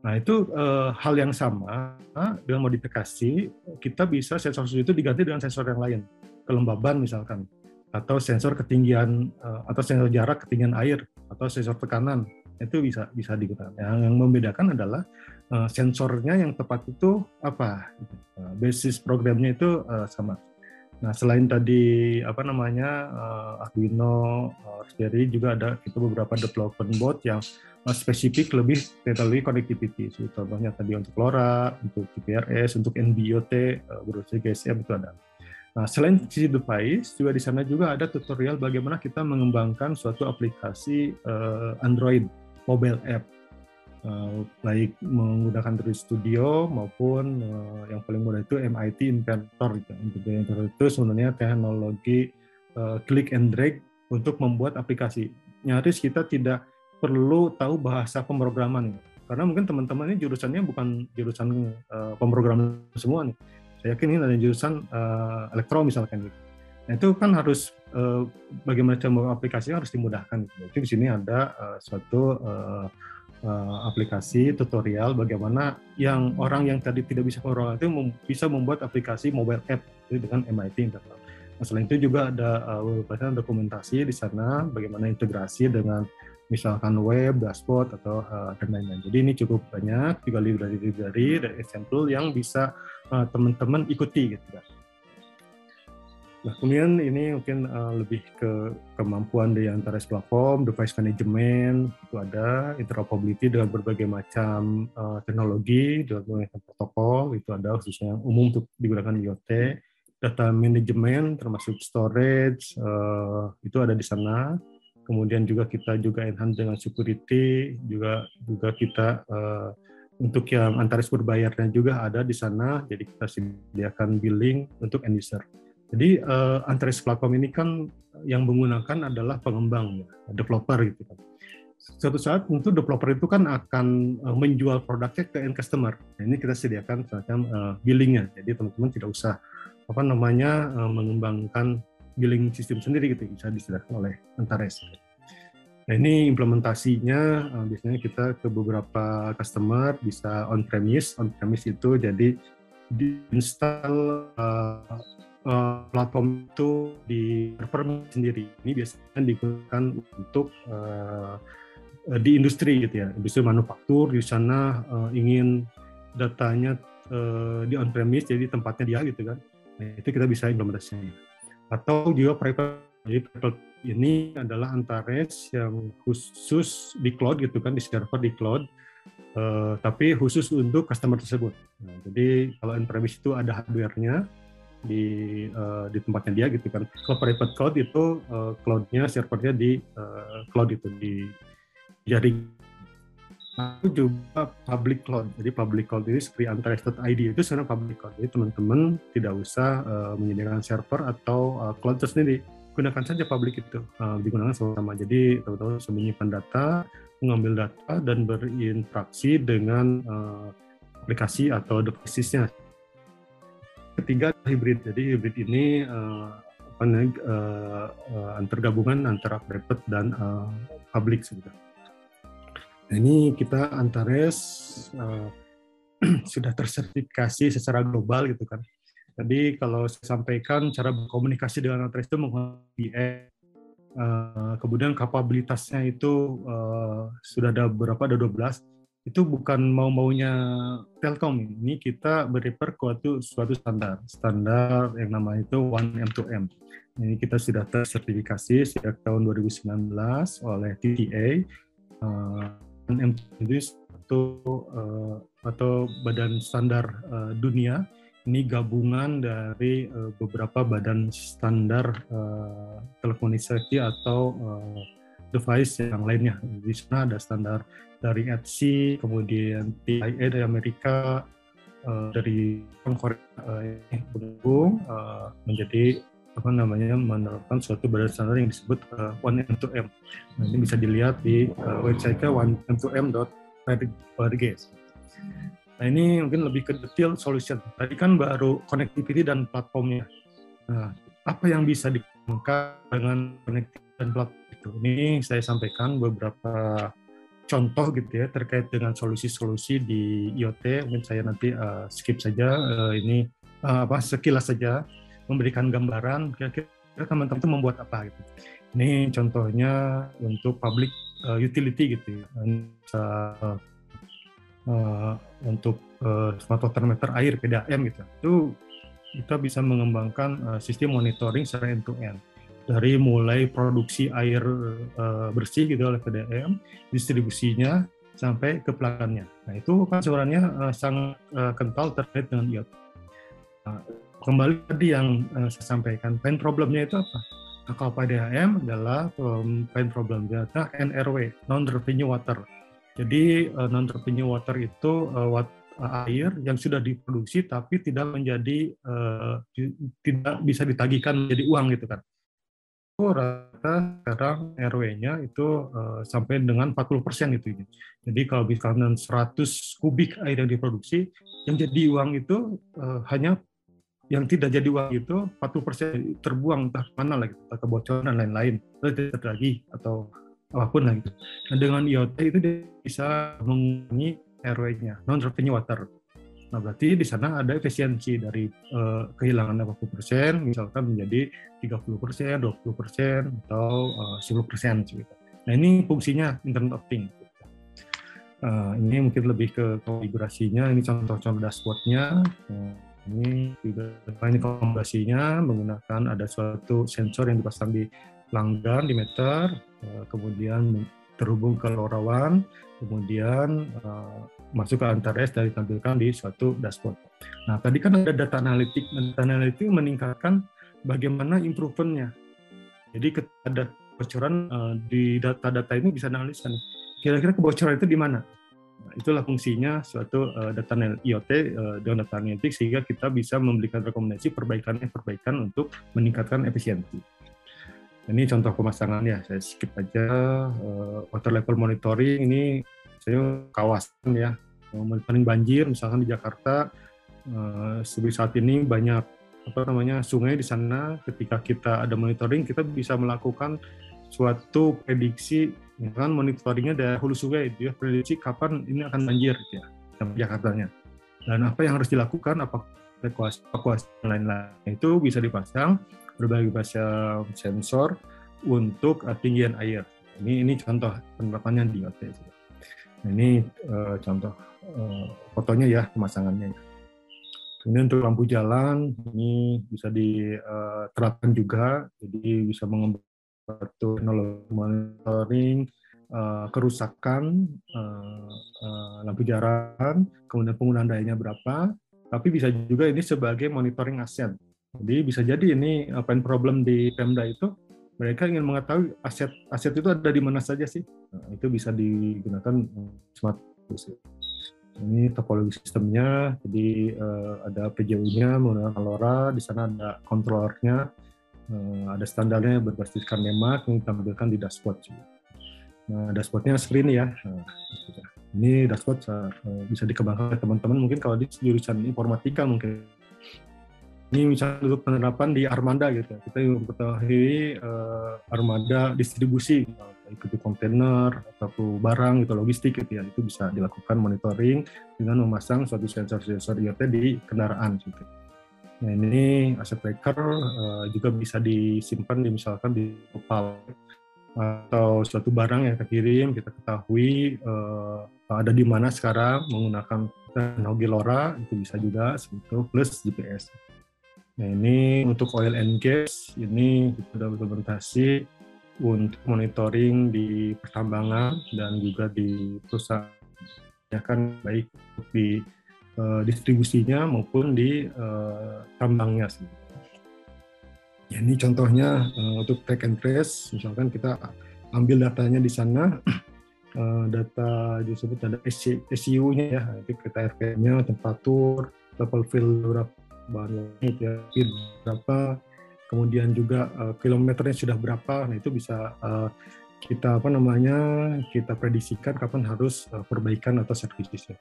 Nah, itu uh, hal yang sama dengan modifikasi, kita bisa sensor suhu itu diganti dengan sensor yang lain. kelembaban misalkan atau sensor ketinggian uh, atau sensor jarak ketinggian air atau sensor tekanan itu bisa bisa digunakan. Yang, yang membedakan adalah uh, sensornya yang tepat itu apa? Uh, basis programnya itu uh, sama. Nah selain tadi apa namanya uh, Arduino, uh, Raspberry juga ada kita beberapa development board yang uh, spesifik lebih teknologi connectivity. So, contohnya tadi untuk LoRa, untuk GPRS, untuk NB-IoT, uh, berusia GSM itu ada. Nah, selain sisi device, juga di sana juga ada tutorial bagaimana kita mengembangkan suatu aplikasi uh, Android mobile app, uh, baik menggunakan Android Studio maupun uh, yang paling mudah itu MIT Inventor. Gitu. Inventor itu sebenarnya teknologi uh, click and drag untuk membuat aplikasi. Nyaris kita tidak perlu tahu bahasa pemrograman, karena mungkin teman-teman ini jurusannya bukan jurusan pemrograman semua nih saya yakin ini ada jurusan uh, elektro misalkan gitu. Nah, itu kan harus uh, bagaimana cara aplikasinya harus dimudahkan. Gitu. Jadi di sini ada uh, suatu uh, uh, aplikasi tutorial bagaimana yang orang yang tadi tidak bisa pemrograman itu mem bisa membuat aplikasi mobile app dengan MIT internal. Nah, selain itu juga ada uh, dokumentasi di sana bagaimana integrasi dengan misalkan web, dashboard atau uh, dan lain-lain. Jadi ini cukup banyak juga library-library dan example yang bisa uh, teman-teman ikuti gitu. Nah, kemudian ini mungkin uh, lebih ke kemampuan dari antara platform, device management, itu ada interoperability dengan berbagai macam uh, teknologi, dengan berbagai macam protokol, itu ada khususnya yang umum untuk digunakan IoT, data management termasuk storage, uh, itu ada di sana, kemudian juga kita juga enhance dengan security juga juga kita uh, untuk yang antares berbayarnya juga ada di sana. Jadi kita sediakan billing untuk end user jadi uh, antares platform ini kan yang menggunakan adalah pengembang ya, developer gitu kan. Suatu saat untuk developer itu kan akan uh, menjual produknya ke end customer. Nah, ini kita sediakan semacam uh, billingnya. Jadi teman-teman tidak usah apa namanya uh, mengembangkan billing sistem sendiri gitu. Bisa disediakan oleh Antares. Nah ini implementasinya uh, biasanya kita ke beberapa customer bisa on premise, on premise itu jadi diinstal uh, uh, platform itu di server sendiri. Ini biasanya digunakan untuk uh, di industri gitu ya, industri manufaktur di sana uh, ingin datanya uh, di on premise jadi tempatnya dia gitu kan. Nah, itu kita bisa implementasinya atau juga private jadi private ini adalah Antares yang khusus di cloud gitu kan di server di cloud uh, tapi khusus untuk customer tersebut nah, jadi kalau on-premise itu ada hardware-nya di uh, di tempatnya dia gitu kan kalau private cloud itu uh, cloud-nya servernya di uh, cloud itu di jaring aku juga public cloud. Jadi public cloud ini seperti antares.id itu sebenarnya public cloud. Jadi teman-teman tidak usah uh, menyediakan server atau uh, cloud tersendiri. Gunakan saja public itu. Uh, digunakan sama-sama. Jadi teman-teman menyimpan data, mengambil data, dan berinteraksi dengan uh, aplikasi atau devices-nya. Ketiga, hybrid. Jadi hybrid ini uh, apa uh, antar gabungan antara private dan uh, public. Nah, ini kita Antares uh, sudah tersertifikasi secara global gitu kan. Jadi kalau saya sampaikan cara berkomunikasi dengan Antares itu menggunakan uh, kemudian kapabilitasnya itu uh, sudah ada berapa ada 12 itu bukan mau-maunya Telkom ini. Kita beriper ke suatu standar. Standar yang namanya itu One M2M ini kita sudah tersertifikasi sejak tahun 2019 oleh TTA uh, itu satu uh, atau badan standar uh, dunia. Ini gabungan dari uh, beberapa badan standar uh, telekomunikasi atau device yang lainnya. Di sana ada standar dari ETSI, kemudian TIA dari Amerika, uh, dari Korea uh, yang bergabung uh, menjadi apa namanya menerapkan suatu badan standar yang disebut uh, one m 2 m Nah, ini bisa dilihat di uh, website-nya one m 2 m.org. Nah ini mungkin lebih ke detail solution. Tadi kan baru connectivity dan platformnya. Nah, apa yang bisa dikembangkan dengan connectivity dan platform itu? Ini saya sampaikan beberapa contoh gitu ya terkait dengan solusi-solusi di IoT. Mungkin saya nanti uh, skip saja uh, ini uh, apa sekilas saja memberikan gambaran kira-kira teman-teman itu membuat apa gitu. Ini contohnya untuk public uh, utility gitu ya. Uh, untuk uh, smart water meter air PDAM gitu. Itu kita bisa mengembangkan uh, sistem monitoring secara end to end dari mulai produksi air uh, bersih gitu oleh PDAM, distribusinya sampai ke pelanggannya. Nah itu kan sebenarnya uh, sangat uh, kental terkait dengan IoT. Nah, kembali tadi yang uh, saya sampaikan, pain problemnya itu apa? Nah, kalau PDAM adalah um, pain problem data NRW, non revenue water. Jadi uh, non revenue water itu uh, wat, uh, air yang sudah diproduksi tapi tidak menjadi uh, tidak bisa ditagihkan menjadi uang gitu kan rata sekarang RW-nya itu uh, sampai dengan 40 persen itu. Jadi kalau misalnya 100 kubik air yang diproduksi, yang jadi uang itu uh, hanya yang tidak jadi uang itu 40 persen terbuang entah mana lagi, entah kebocoran dan lain-lain, tidak lagi atau apa pun lah gitu. Nah dengan IoT itu dia bisa mengurangi RW-nya, non revenue water. Nah, berarti di sana ada efisiensi dari uh, kehilangan 80%, misalkan menjadi 30%, 20%, atau uh, 10% gitu. Nah, ini fungsinya Internet of Things. Uh, ini mungkin lebih ke konfigurasinya, ini contoh-contoh dashboardnya. Uh, ini juga ini konfigurasinya menggunakan ada suatu sensor yang dipasang di pelanggan di meter, uh, kemudian terhubung ke LoRaWAN, kemudian uh, masuk ke Antares dan ditampilkan di suatu dashboard. Nah, tadi kan ada data analitik. Data analitik meningkatkan bagaimana improvementnya. Jadi ada kebocoran uh, di data-data ini bisa analisa Kira-kira kebocoran itu di mana? Nah, itulah fungsinya suatu uh, data IoT uh, dengan data analitik sehingga kita bisa memberikan rekomendasi perbaikan-perbaikan untuk meningkatkan efisiensi. Ini contoh pemasangan ya, saya skip aja. Uh, water level monitoring ini saya kawasan ya, monitoring banjir misalkan di Jakarta. Uh, saat ini banyak apa namanya sungai di sana. Ketika kita ada monitoring, kita bisa melakukan suatu prediksi, ya kan monitoringnya dari hulu sungai, dia prediksi kapan ini akan banjir ya, Jakarta-nya. Dan apa yang harus dilakukan, apa evakuasi, lain-lain itu bisa dipasang berbagai macam sensor untuk ketinggian air. Ini ini contoh penerapannya di IoT. Nah, ini uh, contoh uh, fotonya ya pemasangannya. Kemudian untuk lampu jalan ini bisa diterapkan juga, jadi bisa mengembangkan teknologi monitoring kerusakan lampu jalan, kemudian penggunaan dayanya berapa, tapi bisa juga ini sebagai monitoring aset. Jadi bisa jadi ini apa yang problem di Pemda itu mereka ingin mengetahui aset aset itu ada di mana saja sih. Nah, itu bisa digunakan smart ini topologi sistemnya, jadi uh, ada PJU-nya menggunakan LoRa, di sana ada kontrolernya, uh, ada standarnya berbasiskan NEMAC yang ditampilkan di dashboard. Nah, dashboardnya screen ya. Nah, ini dashboard bisa dikembangkan teman-teman mungkin kalau di jurusan informatika mungkin ini misalnya untuk penerapan di armada gitu kita mengetahui uh, armada distribusi ikuti kontainer atau barang gitu logistik gitu ya itu bisa dilakukan monitoring dengan memasang suatu sensor-sensor IoT di kendaraan gitu. Nah ini aset tracker uh, juga bisa disimpan di misalkan di opal atau suatu barang yang terkirim kita ketahui uh, ada di mana sekarang menggunakan teknologi LoRa itu bisa juga seperti plus GPS. Nah ini untuk oil and gas ini sudah implementasi untuk monitoring di pertambangan dan juga di perusahaan ya kan baik di uh, distribusinya maupun di uh, tambangnya sih. Ya, ini contohnya uh, untuk track and trace, misalkan kita ambil datanya di sana, uh, data disebut ada SCU-nya ya, itu kita RPM-nya, temperatur, level fill berapa bahan ya. Berapa kemudian juga uh, kilometernya sudah berapa. Nah itu bisa uh, kita apa namanya kita prediksikan kapan harus uh, perbaikan atau servisnya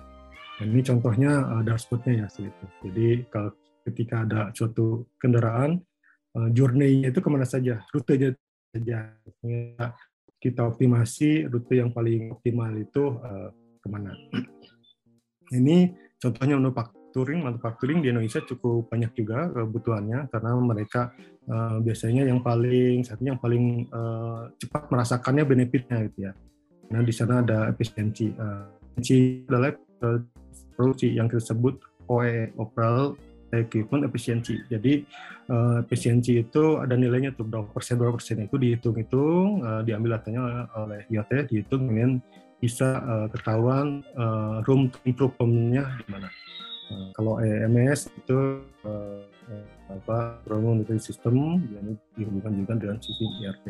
nah, ini contohnya uh, dashboardnya ya seperti jadi kalau ketika ada suatu kendaraan uh, journey-nya itu ke mana saja? Rutenya saja. Kita optimasi rute yang paling optimal itu uh, ke mana? Ini contohnya untuk waktu manufacturing, manufacturing di Indonesia cukup banyak juga kebutuhannya karena mereka uh, biasanya yang paling satunya yang paling uh, cepat merasakannya benefitnya gitu ya. Nah di sana ada efisiensi. Uh, efisiensi adalah uh, produksi yang kita sebut OE, Overall Equipment Efficiency. Jadi uh, efisiensi itu ada nilainya tuh berapa persen berapa persen itu dihitung-hitung, uh, diambil datanya oleh IoT, dihitung kemudian bisa uh, ketahuan uh, room improvement-nya di mana. Uh, kalau EMS itu uh, apa room monitoring system yang dihubungkan juga dengan sistem ERP.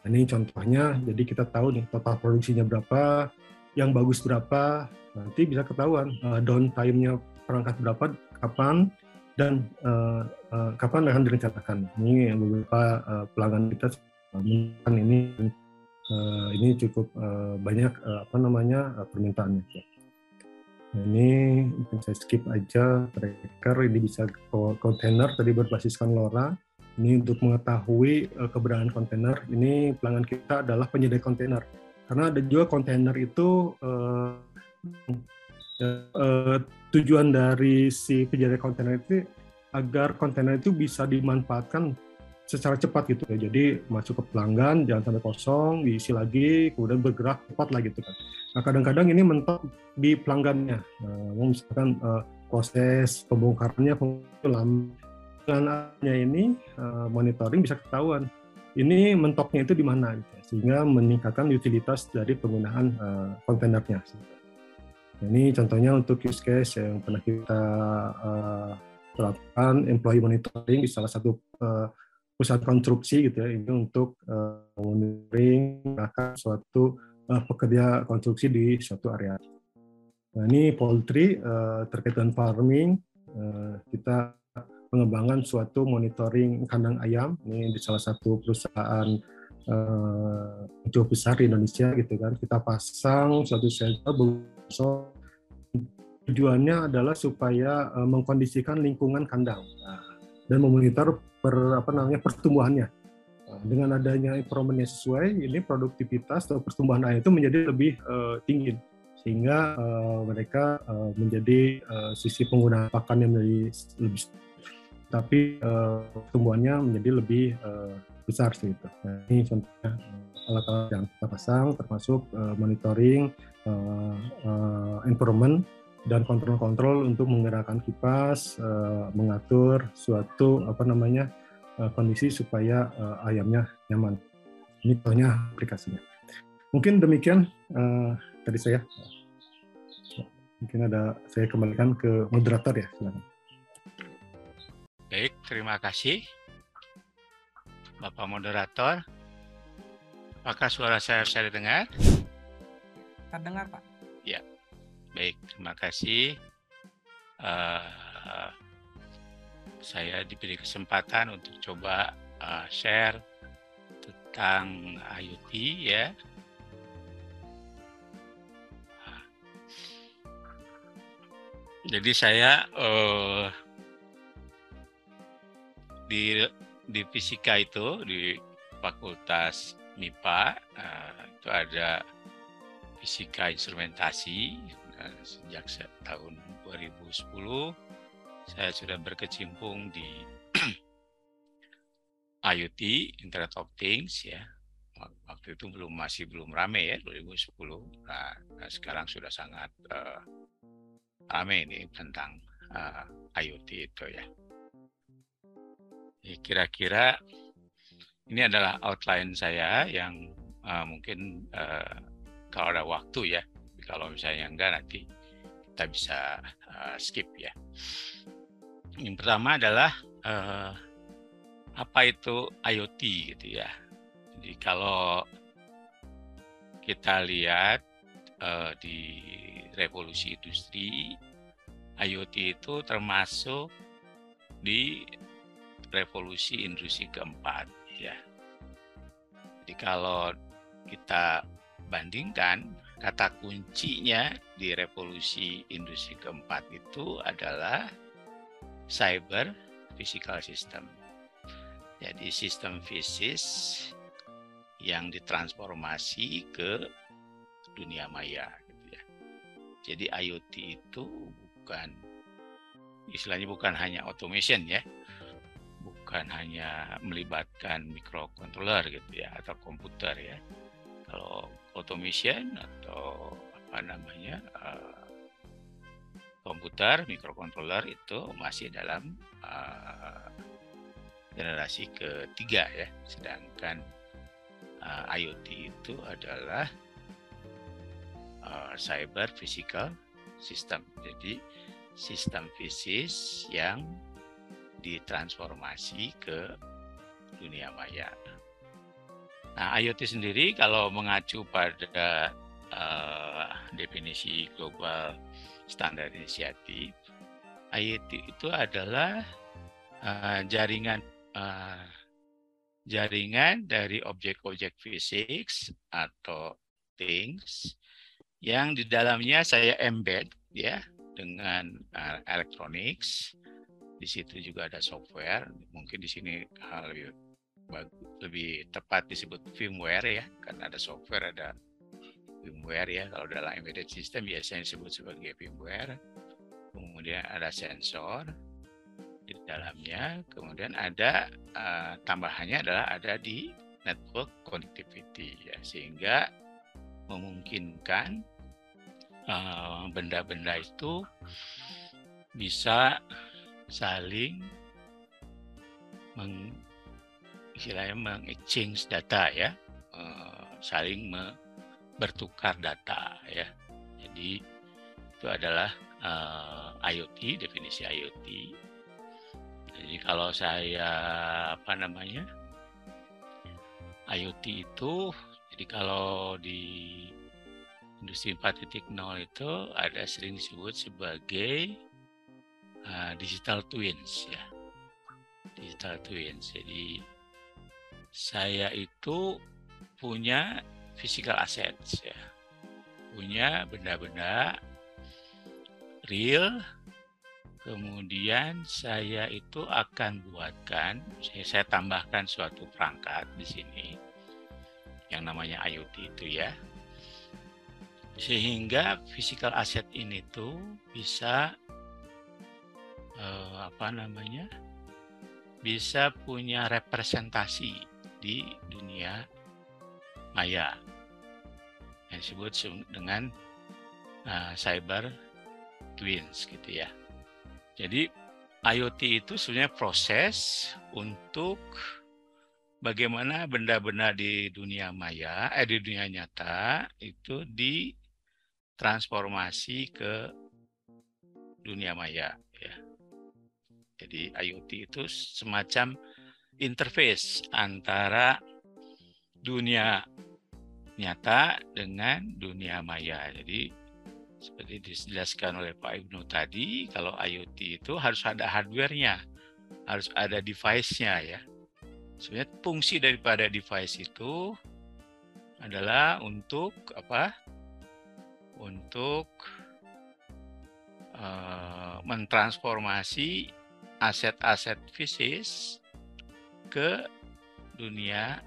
Nah, ini contohnya, jadi kita tahu nih total produksinya berapa, yang bagus berapa, nanti bisa ketahuan uh, downtime-nya perangkat berapa, kapan, dan uh, uh, kapan akan direncanakan. Ini beberapa uh, pelanggan kita uh, ini uh, ini cukup uh, banyak uh, apa namanya uh, permintaannya. Nah, ini mungkin saya skip aja tracker ini bisa kontainer tadi berbasiskan LoRa. Ini untuk mengetahui uh, keberadaan kontainer. Ini pelanggan kita adalah penyedia kontainer. Karena ada juga kontainer itu uh, uh, tujuan dari si penyedia kontainer itu agar kontainer itu bisa dimanfaatkan secara cepat gitu ya. Jadi masuk ke pelanggan, jangan sampai kosong, diisi lagi, kemudian bergerak cepat lagi gitu kan. Nah kadang-kadang ini mentok di pelanggannya. Nah, misalkan uh, proses pembongkarannya lama. Dengan ini uh, monitoring bisa ketahuan. Ini mentoknya itu di mana, gitu, ya. sehingga meningkatkan utilitas dari penggunaan uh, kontainernya. Nah, ini contohnya untuk use case yang pernah kita uh, terapkan employee monitoring di salah satu uh, pusat konstruksi gitu ya ini untuk uh, monitoring akan suatu uh, pekerja konstruksi di suatu area. Nah, ini poultry uh, terkait dengan farming uh, kita pengembangan suatu monitoring kandang ayam. Ini di salah satu perusahaan uh, cukup besar di Indonesia gitu kan. Kita pasang suatu sensor tujuannya adalah supaya uh, mengkondisikan lingkungan kandang. Nah, dan memonitor per apa namanya pertumbuhannya. Dengan adanya environment yang sesuai, ini produktivitas atau pertumbuhan ayam itu menjadi lebih uh, tinggi sehingga uh, mereka uh, menjadi uh, sisi penggunaan pakan yang menjadi lebih tapi uh, pertumbuhannya menjadi lebih uh, besar sih itu. Nah, ini contohnya alat-alat yang kita pasang termasuk uh, monitoring uh, uh, environment dan kontrol-kontrol untuk menggerakkan kipas, uh, mengatur suatu apa namanya uh, kondisi supaya uh, ayamnya nyaman. Ini contohnya aplikasinya. Mungkin demikian uh, tadi saya. Mungkin ada saya kembalikan ke moderator ya, silakan. Baik, terima kasih Bapak moderator. Apakah suara saya bisa didengar? Terdengar, Pak. Ya. Baik, terima kasih. Uh, saya diberi kesempatan untuk coba uh, share tentang IoT ya. Jadi saya uh, di di fisika itu di Fakultas MIPA uh, itu ada fisika instrumentasi sejak tahun 2010 saya sudah berkecimpung di IoT Internet of Things ya. Waktu itu belum masih belum rame ya 2010 nah, nah sekarang sudah sangat uh, rame ini tentang uh, IoT itu ya. Kira-kira ini adalah outline saya yang uh, mungkin uh, kalau ada waktu ya kalau misalnya enggak nanti kita bisa uh, skip ya. Yang pertama adalah uh, apa itu IoT gitu ya. Jadi kalau kita lihat uh, di revolusi industri, IoT itu termasuk di revolusi industri keempat ya. Jadi kalau kita bandingkan kata kuncinya di revolusi industri keempat itu adalah cyber physical system. Jadi sistem fisik yang ditransformasi ke dunia maya gitu ya. Jadi IoT itu bukan istilahnya bukan hanya automation ya, bukan hanya melibatkan microcontroller gitu ya atau komputer ya. Kalau automation atau apa namanya uh, komputer microcontroller itu masih dalam uh, generasi ketiga ya, sedangkan uh, IoT itu adalah uh, cyber physical system. Jadi sistem fisis yang ditransformasi ke dunia maya. Nah, IoT sendiri kalau mengacu pada uh, definisi global standar inisiatif, IoT itu adalah uh, jaringan uh, jaringan dari objek-objek fisik atau things yang di dalamnya saya embed ya dengan uh, electronics. Di situ juga ada software. Mungkin di sini uh, lebih lebih tepat disebut firmware ya, karena ada software, ada firmware ya. Kalau dalam embedded system biasanya disebut sebagai firmware. Kemudian ada sensor di dalamnya. Kemudian ada uh, tambahannya adalah ada di network connectivity ya, sehingga memungkinkan eh, benda-benda uh, itu bisa saling istilahnya mengexchange data ya, uh, saling bertukar data ya. Jadi itu adalah uh, IoT, definisi IoT. Jadi kalau saya apa namanya IoT itu, jadi kalau di industri 4.0 itu ada sering disebut sebagai uh, digital twins ya, digital twins. Jadi saya itu punya physical assets ya. Punya benda-benda real kemudian saya itu akan buatkan saya, saya tambahkan suatu perangkat di sini yang namanya IoT itu ya sehingga physical asset ini tuh bisa eh, apa namanya bisa punya representasi di dunia maya yang disebut dengan uh, cyber twins gitu ya. Jadi IoT itu sebenarnya proses untuk bagaimana benda-benda di dunia maya, eh di dunia nyata itu ditransformasi ke dunia maya ya. Jadi IoT itu semacam interface antara dunia nyata dengan dunia maya. Jadi seperti dijelaskan oleh Pak Ibnu tadi, kalau IoT itu harus ada hardware-nya, harus ada device-nya ya. Sebenarnya fungsi daripada device itu adalah untuk apa? Untuk uh, mentransformasi aset-aset fisik ke dunia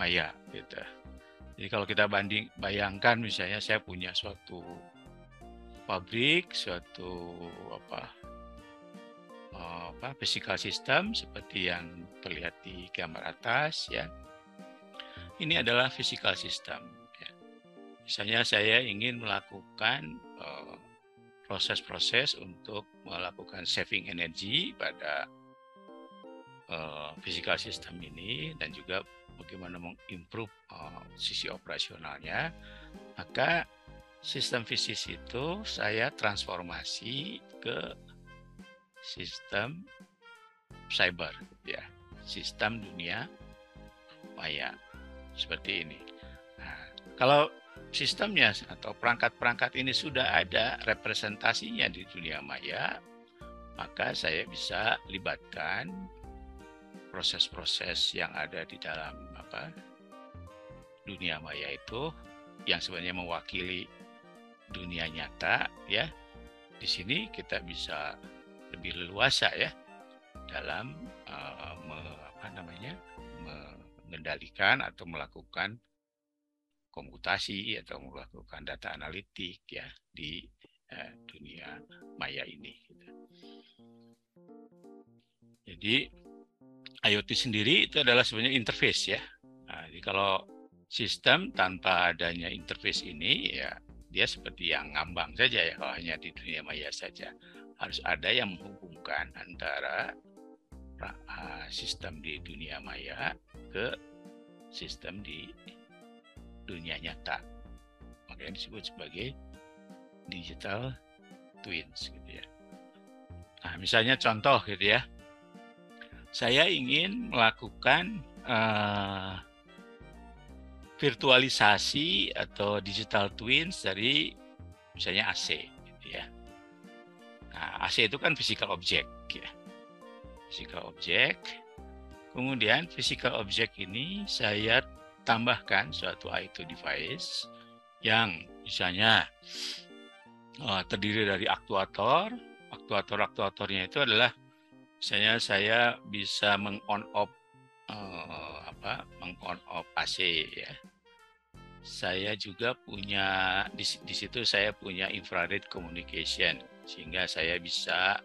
maya gitu. Jadi kalau kita banding bayangkan misalnya saya punya suatu pabrik, suatu apa apa physical system seperti yang terlihat di gambar atas ya. Ini adalah physical system. Ya. Misalnya saya ingin melakukan proses-proses uh, untuk melakukan saving energi pada uh, physical system ini dan juga bagaimana mengimprove uh, sisi operasionalnya, maka sistem fisik itu saya transformasi ke sistem cyber, ya, sistem dunia maya seperti ini. Nah, kalau sistemnya atau perangkat-perangkat ini sudah ada representasinya di dunia maya, maka saya bisa libatkan proses-proses yang ada di dalam apa dunia maya itu yang sebenarnya mewakili dunia nyata ya di sini kita bisa lebih leluasa ya dalam uh, me, apa namanya mengendalikan atau melakukan komputasi atau melakukan data analitik ya di eh, dunia maya ini. Gitu. Jadi IoT sendiri itu adalah sebenarnya interface ya. Nah, jadi kalau sistem tanpa adanya interface ini ya dia seperti yang ngambang saja ya kalau hanya di dunia maya saja. Harus ada yang menghubungkan antara uh, sistem di dunia maya ke sistem di dunia nyata. Makanya disebut sebagai digital twins gitu ya. Nah, misalnya contoh gitu ya. Saya ingin melakukan uh, virtualisasi atau digital twins dari misalnya AC gitu ya. Nah, AC itu kan physical object ya. Physical object. Kemudian physical object ini saya tambahkan suatu I2 device yang misalnya uh, terdiri dari aktuator. Aktuator-aktuatornya itu adalah misalnya saya bisa meng-on off uh, apa meng-on off AC ya. Saya juga punya di, di situ saya punya infrared communication sehingga saya bisa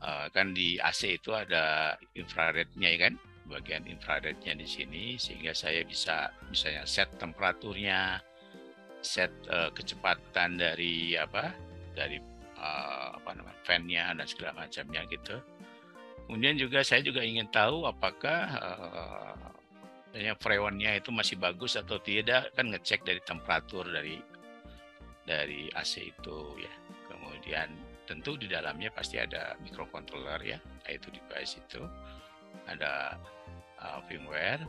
uh, kan di AC itu ada infrarednya ya kan? Bagian infrarednya di sini sehingga saya bisa misalnya set temperaturnya set uh, kecepatan dari apa dari uh, apa namanya fan-nya dan segala macamnya gitu kemudian juga saya juga ingin tahu apakah uh, freonnya itu masih bagus atau tidak kan ngecek dari temperatur dari dari AC itu ya. Kemudian tentu di dalamnya pasti ada microcontroller ya itu device itu. Ada uh, firmware.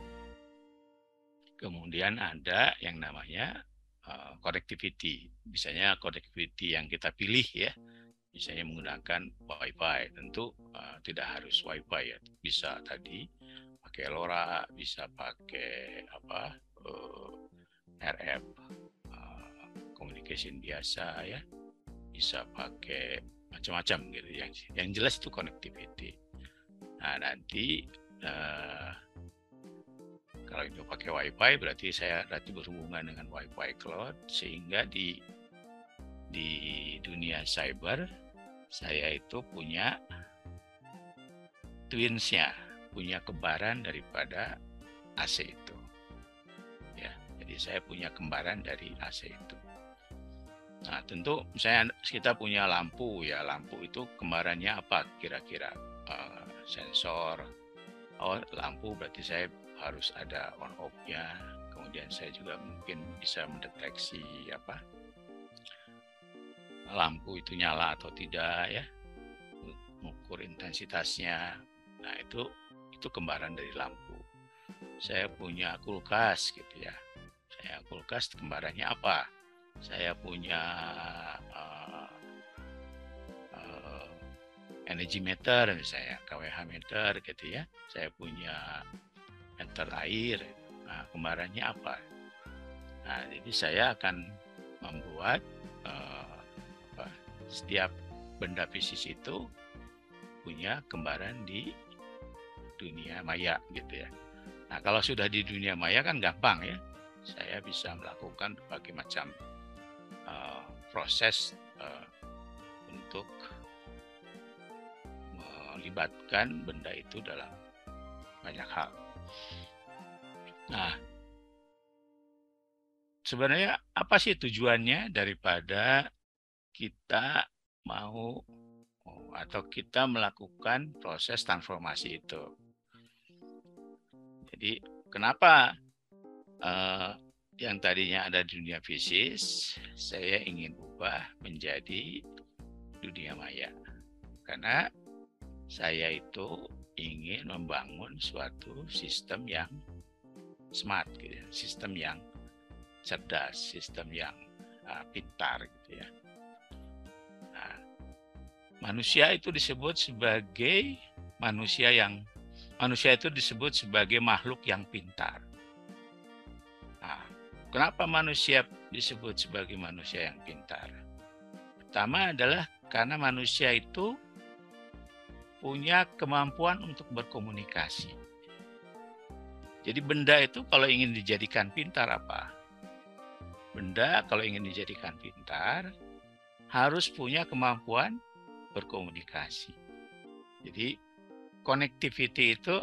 Kemudian ada yang namanya uh, connectivity. Misalnya connectivity yang kita pilih ya misalnya menggunakan WiFi tentu uh, tidak harus WiFi ya bisa tadi pakai LoRa, bisa pakai apa uh, eh, RF uh, eh, communication biasa ya, bisa pakai macam-macam gitu. Yang yang jelas itu connectivity. Nah nanti uh, kalau itu pakai WiFi berarti saya berarti berhubungan dengan WiFi cloud sehingga di di dunia cyber saya itu punya twinsnya punya kembaran daripada AC itu. Ya, jadi saya punya kembaran dari AC itu. Nah, tentu misalnya kita punya lampu ya, lampu itu kembarannya apa kira-kira? Uh, sensor. Oh, lampu berarti saya harus ada on off-nya. Kemudian saya juga mungkin bisa mendeteksi apa? Lampu itu nyala atau tidak ya. Mengukur intensitasnya. Nah, itu itu kembaran dari lampu. Saya punya kulkas gitu ya. Saya kulkas kembarannya apa? Saya punya uh, uh, energy meter misalnya, KWH meter gitu ya. Saya punya meter air. Nah, kembarannya apa? Nah, jadi saya akan membuat uh, setiap benda fisik itu punya kembaran di dunia maya gitu ya. Nah kalau sudah di dunia maya kan gampang ya. Saya bisa melakukan berbagai macam uh, proses uh, untuk melibatkan benda itu dalam banyak hal. Nah, sebenarnya apa sih tujuannya daripada kita mau atau kita melakukan proses transformasi itu? Jadi kenapa uh, yang tadinya ada di dunia fisik, saya ingin ubah menjadi dunia maya. Karena saya itu ingin membangun suatu sistem yang smart, gitu ya. sistem yang cerdas, sistem yang uh, pintar, gitu ya. Manusia itu disebut sebagai manusia yang manusia itu disebut sebagai makhluk yang pintar. Nah, kenapa manusia disebut sebagai manusia yang pintar? Pertama adalah karena manusia itu punya kemampuan untuk berkomunikasi. Jadi benda itu kalau ingin dijadikan pintar apa? Benda kalau ingin dijadikan pintar, harus punya kemampuan berkomunikasi. Jadi connectivity itu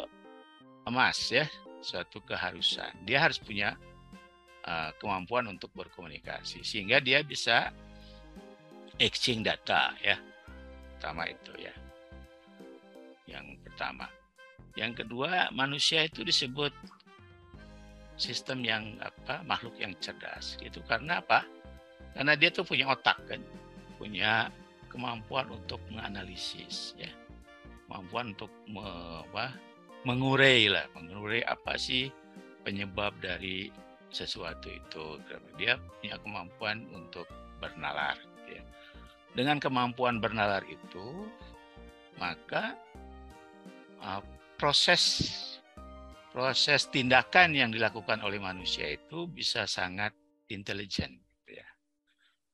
emas ya, suatu keharusan. Dia harus punya uh, kemampuan untuk berkomunikasi sehingga dia bisa exchange data ya. Pertama itu ya. Yang pertama. Yang kedua, manusia itu disebut sistem yang apa? makhluk yang cerdas. Itu karena apa? Karena dia tuh punya otak kan, punya kemampuan untuk menganalisis ya. Kemampuan untuk me, apa? mengurai lah, mengurai apa sih penyebab dari sesuatu itu. Dia punya kemampuan untuk bernalar. Ya. Dengan kemampuan bernalar itu, maka uh, proses proses tindakan yang dilakukan oleh manusia itu bisa sangat intelijen, gitu ya.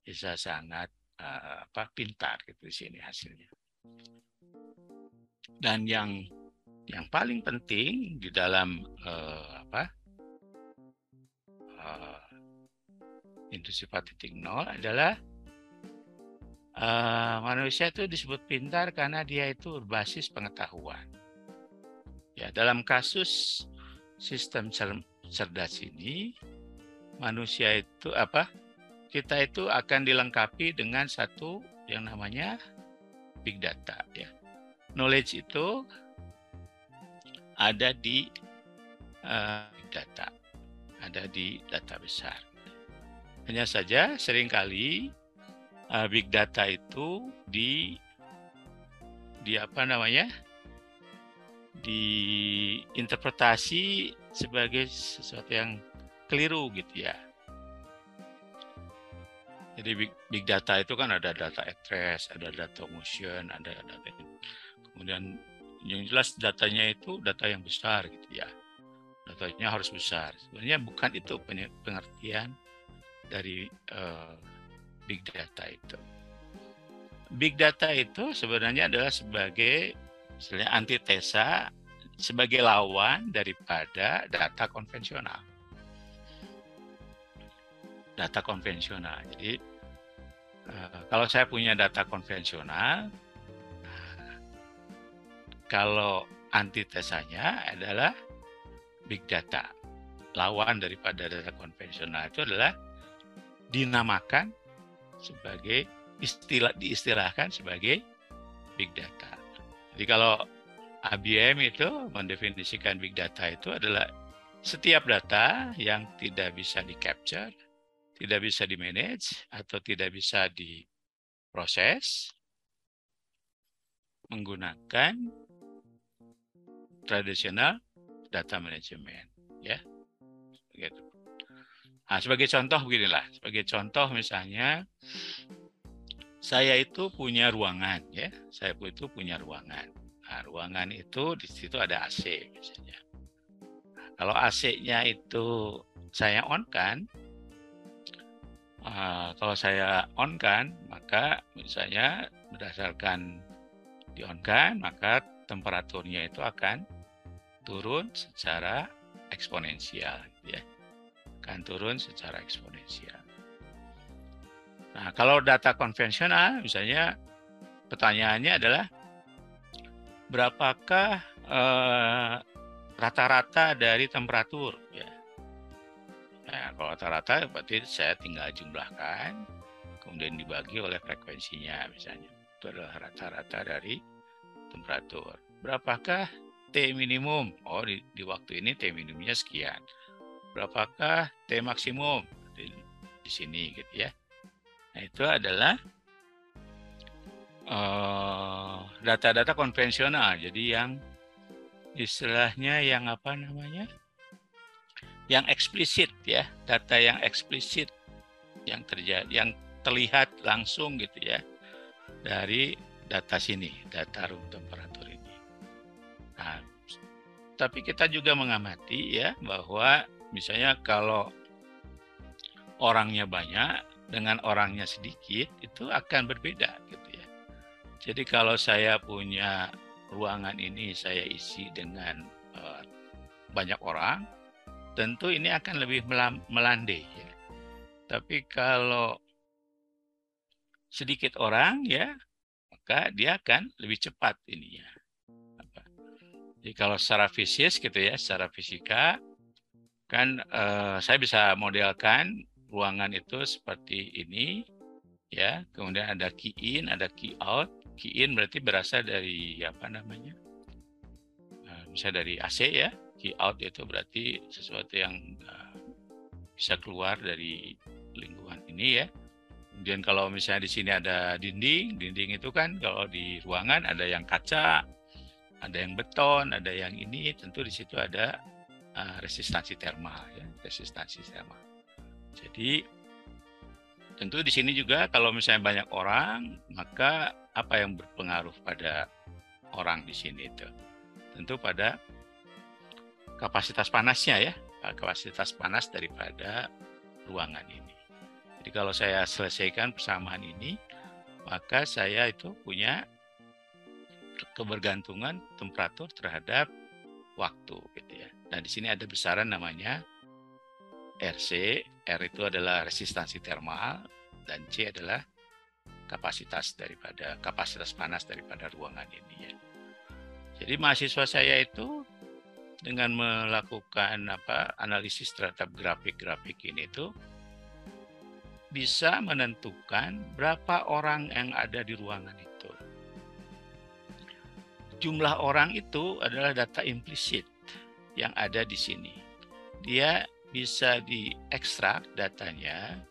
bisa sangat uh, apa pintar gitu di sini hasilnya. Dan yang yang paling penting di dalam uh, apa uh, industri 4.0 adalah uh, manusia itu disebut pintar karena dia itu berbasis pengetahuan. Ya, dalam kasus sistem cerdas ini manusia itu apa? Kita itu akan dilengkapi dengan satu yang namanya big data ya. Knowledge itu ada di uh, big data, ada di data besar. Hanya saja sering kali uh, big data itu di di apa namanya? diinterpretasi sebagai sesuatu yang keliru gitu ya. Jadi big, big data itu kan ada data address, ada data motion, ada data kemudian yang jelas datanya itu data yang besar gitu ya. Datanya harus besar. Sebenarnya bukan itu pengertian dari uh, big data itu. Big data itu sebenarnya adalah sebagai misalnya antitesa sebagai lawan daripada data konvensional. Data konvensional. Jadi uh, kalau saya punya data konvensional, kalau antitesanya adalah big data. Lawan daripada data konvensional itu adalah dinamakan sebagai istilah diistilahkan sebagai big data. Jadi kalau IBM itu mendefinisikan big data itu adalah setiap data yang tidak bisa di capture, tidak bisa di manage atau tidak bisa diproses menggunakan tradisional data management, ya. Begitu. Nah, sebagai contoh beginilah, sebagai contoh misalnya saya itu punya ruangan ya, saya itu punya ruangan. Nah, ruangan itu di situ ada AC misalnya. Nah, kalau AC-nya itu saya on kan, uh, kalau saya on kan, maka misalnya berdasarkan di on kan, maka temperaturnya itu akan turun secara eksponensial, ya, akan turun secara eksponensial. Nah, kalau data konvensional, misalnya pertanyaannya adalah berapakah eh, rata-rata dari temperatur? Ya. Nah, kalau rata-rata berarti saya tinggal jumlahkan, kemudian dibagi oleh frekuensinya misalnya. Itu adalah rata-rata dari temperatur. Berapakah T minimum? Oh, di, di waktu ini T minimumnya sekian. Berapakah T maksimum? Di, di sini gitu ya. Nah, itu adalah eh, data-data uh, konvensional. Jadi yang istilahnya yang apa namanya? Yang eksplisit ya, data yang eksplisit yang terjadi yang terlihat langsung gitu ya dari data sini, data room temperatur ini. Nah, tapi kita juga mengamati ya bahwa misalnya kalau orangnya banyak dengan orangnya sedikit itu akan berbeda gitu ya. Jadi kalau saya punya ruangan ini saya isi dengan uh, banyak orang, tentu ini akan lebih melandai ya. Tapi kalau sedikit orang ya, maka dia akan lebih cepat ininya. Jadi kalau secara fisik gitu ya, secara fisika kan eh, saya bisa modelkan ruangan itu seperti ini ya. Kemudian ada key in, ada key out. Key in berarti berasal dari apa namanya? Eh, misalnya dari AC ya. Key out itu berarti sesuatu yang eh, bisa keluar dari lingkungan ini ya. Kemudian kalau misalnya di sini ada dinding, dinding itu kan kalau di ruangan ada yang kaca, ada yang beton, ada yang ini, tentu di situ ada uh, resistansi termal ya, resistansi termal. Jadi tentu di sini juga kalau misalnya banyak orang, maka apa yang berpengaruh pada orang di sini itu? Tentu pada kapasitas panasnya ya, kapasitas panas daripada ruangan ini. Jadi kalau saya selesaikan persamaan ini, maka saya itu punya kebergantungan temperatur terhadap waktu gitu ya. Nah, di sini ada besaran namanya RC, R itu adalah resistansi termal dan C adalah kapasitas daripada kapasitas panas daripada ruangan ini ya. Jadi mahasiswa saya itu dengan melakukan apa analisis terhadap grafik-grafik ini itu bisa menentukan berapa orang yang ada di ruangan itu jumlah orang itu adalah data implisit yang ada di sini. Dia bisa diekstrak datanya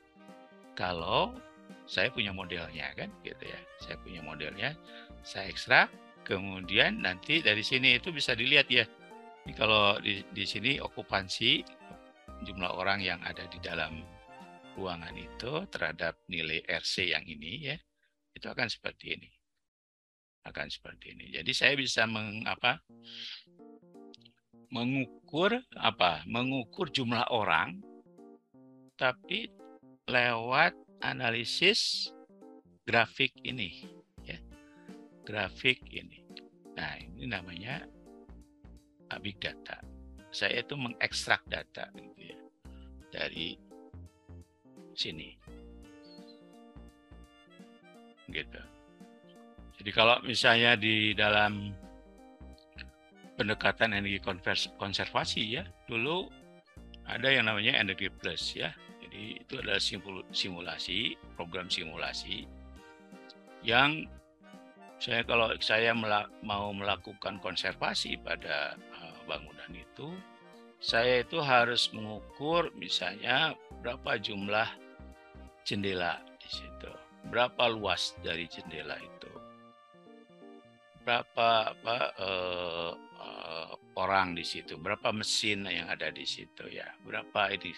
kalau saya punya modelnya kan gitu ya. Saya punya modelnya, saya ekstrak, kemudian nanti dari sini itu bisa dilihat ya. Ini kalau di, di sini okupansi jumlah orang yang ada di dalam ruangan itu terhadap nilai RC yang ini ya, itu akan seperti ini akan seperti ini. Jadi saya bisa meng, apa, mengukur apa? Mengukur jumlah orang, tapi lewat analisis grafik ini, ya, grafik ini. Nah ini namanya big data. Saya itu mengekstrak data gitu ya dari sini, gitu. Jadi kalau misalnya di dalam pendekatan energi konservasi ya, dulu ada yang namanya energi plus ya. Jadi itu adalah simulasi, program simulasi yang saya kalau saya mau melakukan konservasi pada bangunan itu, saya itu harus mengukur misalnya berapa jumlah jendela di situ, berapa luas dari jendela itu. Berapa apa uh, uh, orang di situ, berapa mesin yang ada di situ ya, berapa ini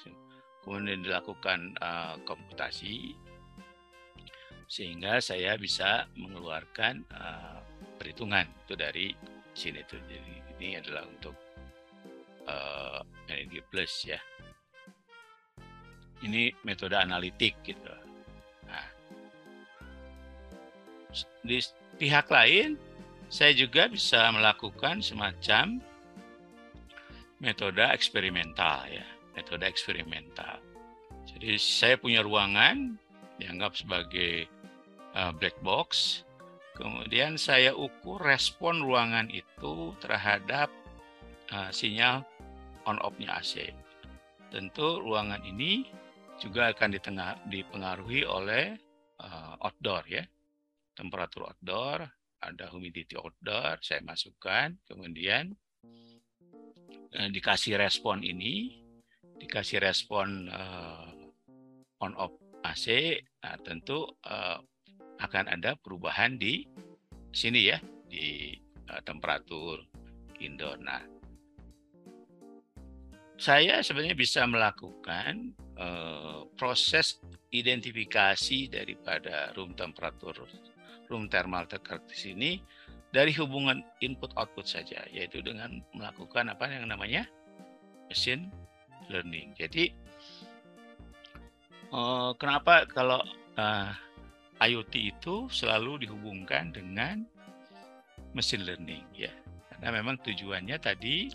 kemudian dilakukan uh, komputasi sehingga saya bisa mengeluarkan uh, perhitungan itu dari sini itu jadi ini adalah untuk uh, energi plus ya ini metode analitik gitu nah di pihak lain saya juga bisa melakukan semacam metode eksperimental ya, metode eksperimental. Jadi saya punya ruangan dianggap sebagai uh, black box. Kemudian saya ukur respon ruangan itu terhadap uh, sinyal on off-nya AC. Tentu ruangan ini juga akan dipengaruhi oleh uh, outdoor ya, temperatur outdoor, ada humidity outdoor, saya masukkan, kemudian eh, dikasih respon ini, dikasih respon eh, on off AC, nah, tentu eh, akan ada perubahan di sini ya, di eh, temperatur indoor. Nah, saya sebenarnya bisa melakukan eh, proses identifikasi daripada room temperatur room thermal di sini dari hubungan input output saja yaitu dengan melakukan apa yang namanya machine learning. Jadi eh, kenapa kalau uh, IoT itu selalu dihubungkan dengan machine learning ya karena memang tujuannya tadi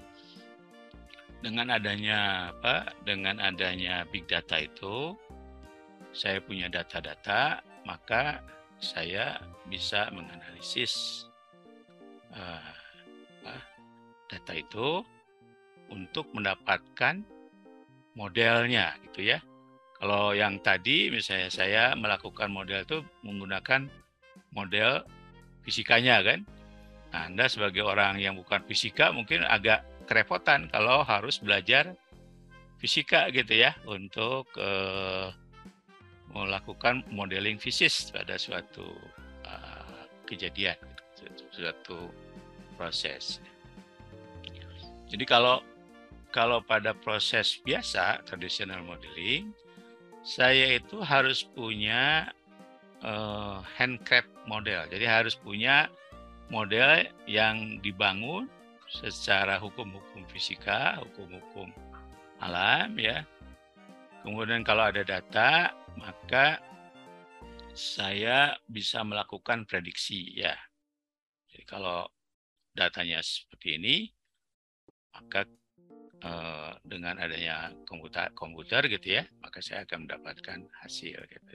dengan adanya apa dengan adanya big data itu saya punya data-data maka saya bisa menganalisis uh, data itu untuk mendapatkan modelnya gitu ya. Kalau yang tadi misalnya saya melakukan model itu menggunakan model fisikanya kan. Nah, Anda sebagai orang yang bukan fisika mungkin agak kerepotan kalau harus belajar fisika gitu ya untuk uh, melakukan modeling fisis pada suatu uh, kejadian, gitu, suatu proses. Jadi kalau kalau pada proses biasa traditional modeling, saya itu harus punya uh, handcraft model. Jadi harus punya model yang dibangun secara hukum-hukum fisika, hukum-hukum alam ya. Kemudian kalau ada data, maka saya bisa melakukan prediksi ya. Jadi kalau datanya seperti ini, maka uh, dengan adanya komputer komputer gitu ya maka saya akan mendapatkan hasil gitu.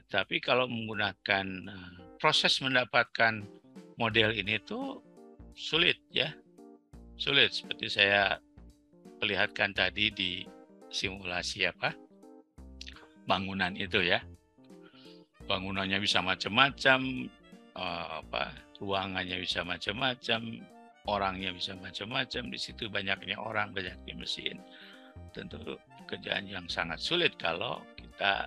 Tetapi kalau menggunakan uh, proses mendapatkan model ini tuh sulit ya. Sulit seperti saya perlihatkan tadi di simulasi apa bangunan itu ya. Bangunannya bisa macam-macam uh, apa ruangannya bisa macam-macam orangnya bisa macam-macam di situ banyaknya orang banyaknya mesin tentu pekerjaan yang sangat sulit kalau kita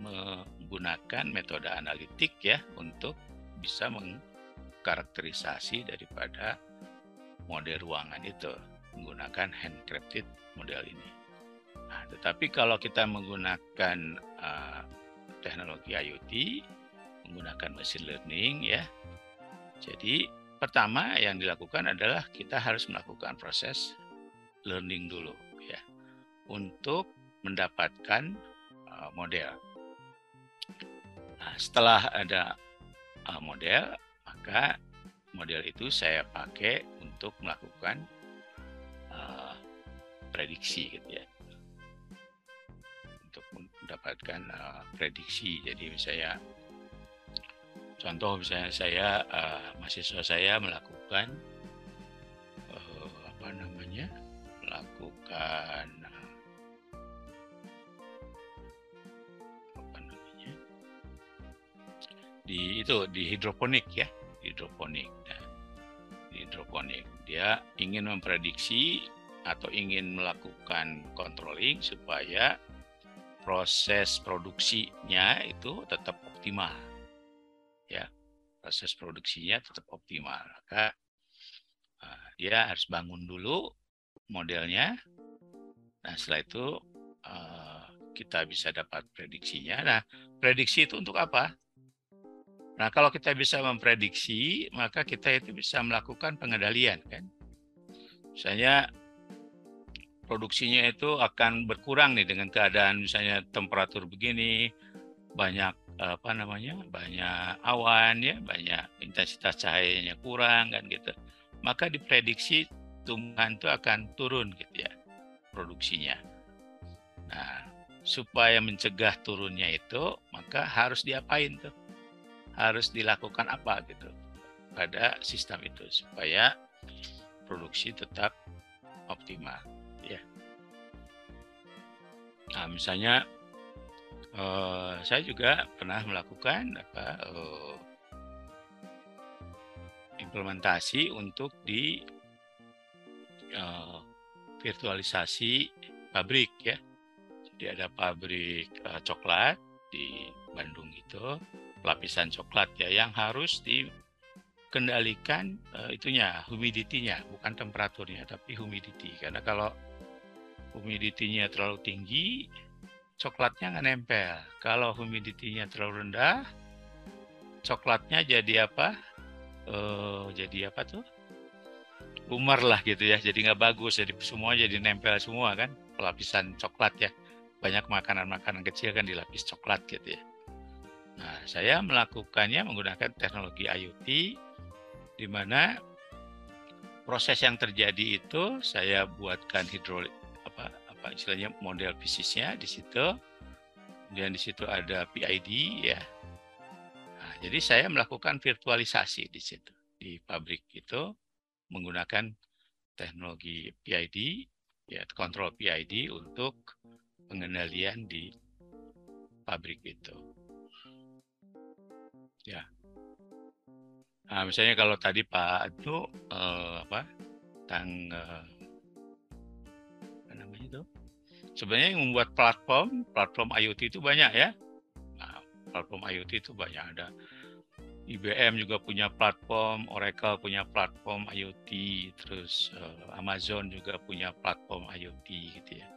menggunakan metode analitik ya untuk bisa mengkarakterisasi daripada model ruangan itu menggunakan handcrafted model ini. Nah, tetapi kalau kita menggunakan uh, teknologi IoT, menggunakan machine learning ya, jadi pertama yang dilakukan adalah kita harus melakukan proses learning dulu ya untuk mendapatkan uh, model. Nah, setelah ada uh, model, maka model itu saya pakai untuk melakukan uh, prediksi gitu ya. Untuk mendapatkan uh, prediksi. Jadi misalnya Contoh misalnya saya uh, mahasiswa saya melakukan uh, apa namanya melakukan apa namanya di itu di hidroponik ya hidroponik. Nah, di hidroponik. Dia ingin memprediksi atau ingin melakukan controlling supaya proses produksinya itu tetap optimal ya proses produksinya tetap optimal. Maka uh, dia harus bangun dulu modelnya. Nah setelah itu uh, kita bisa dapat prediksinya. Nah prediksi itu untuk apa? Nah kalau kita bisa memprediksi, maka kita itu bisa melakukan pengendalian kan. Misalnya produksinya itu akan berkurang nih dengan keadaan misalnya temperatur begini, banyak apa namanya banyak awan ya banyak intensitas cahayanya kurang kan gitu. Maka diprediksi tumbuhan itu akan turun gitu ya produksinya. Nah supaya mencegah turunnya itu maka harus diapain tuh? Harus dilakukan apa gitu pada sistem itu supaya produksi tetap optimal ya. Nah misalnya uh, saya juga pernah melakukan apa uh, implementasi untuk di uh, virtualisasi pabrik ya. Jadi ada pabrik uh, coklat di Bandung itu lapisan coklat ya yang harus dikendalikan uh, itunya humidity-nya bukan temperaturnya tapi humidity karena kalau humidity-nya terlalu tinggi coklatnya nggak nempel. Kalau humidity-nya terlalu rendah, coklatnya jadi apa? Uh, jadi apa tuh? Umar lah gitu ya. Jadi nggak bagus. Jadi semua jadi nempel semua kan. Pelapisan coklat ya. Banyak makanan-makanan kecil kan dilapis coklat gitu ya. Nah, saya melakukannya menggunakan teknologi IoT di mana proses yang terjadi itu saya buatkan hidrolik apa istilahnya model bisnisnya di situ. Kemudian di situ ada PID ya. Nah, jadi saya melakukan virtualisasi di situ di pabrik itu menggunakan teknologi PID ya kontrol PID untuk pengendalian di pabrik itu. Ya. Nah, misalnya kalau tadi Pak itu eh, apa tang eh, sebenarnya yang membuat platform platform IoT itu banyak ya. Nah, platform IoT itu banyak. Ada IBM juga punya platform Oracle punya platform IoT terus eh, Amazon juga punya platform IoT gitu ya.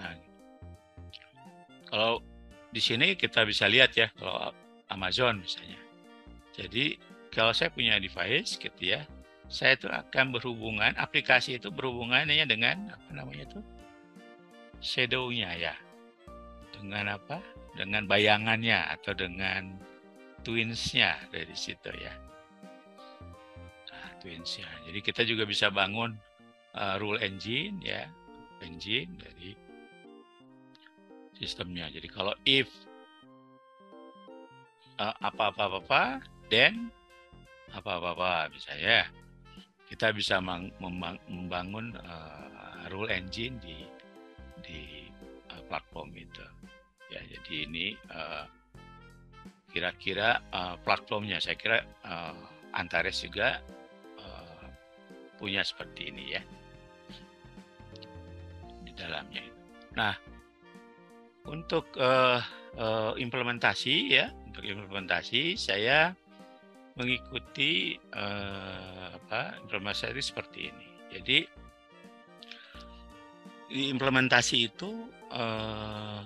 Nah kalau di sini kita bisa lihat ya kalau Amazon misalnya. Jadi kalau saya punya device gitu ya, saya itu akan berhubungan, aplikasi itu berhubungannya dengan apa namanya itu? Shadow-nya ya. Dengan apa? Dengan bayangannya atau dengan twins-nya dari situ ya. Nah, twins-nya. Jadi kita juga bisa bangun uh, rule engine ya, engine dari sistemnya. Jadi kalau if uh, apa-apa-apa, then apa-apa misalnya kita bisa membangun uh, rule engine di di uh, platform itu ya jadi ini uh, kira-kira uh, platformnya saya kira uh, Antares juga uh, punya seperti ini ya di dalamnya nah untuk uh, uh, implementasi ya untuk implementasi saya mengikuti uh, apa implementasi seperti ini. Jadi di implementasi itu uh,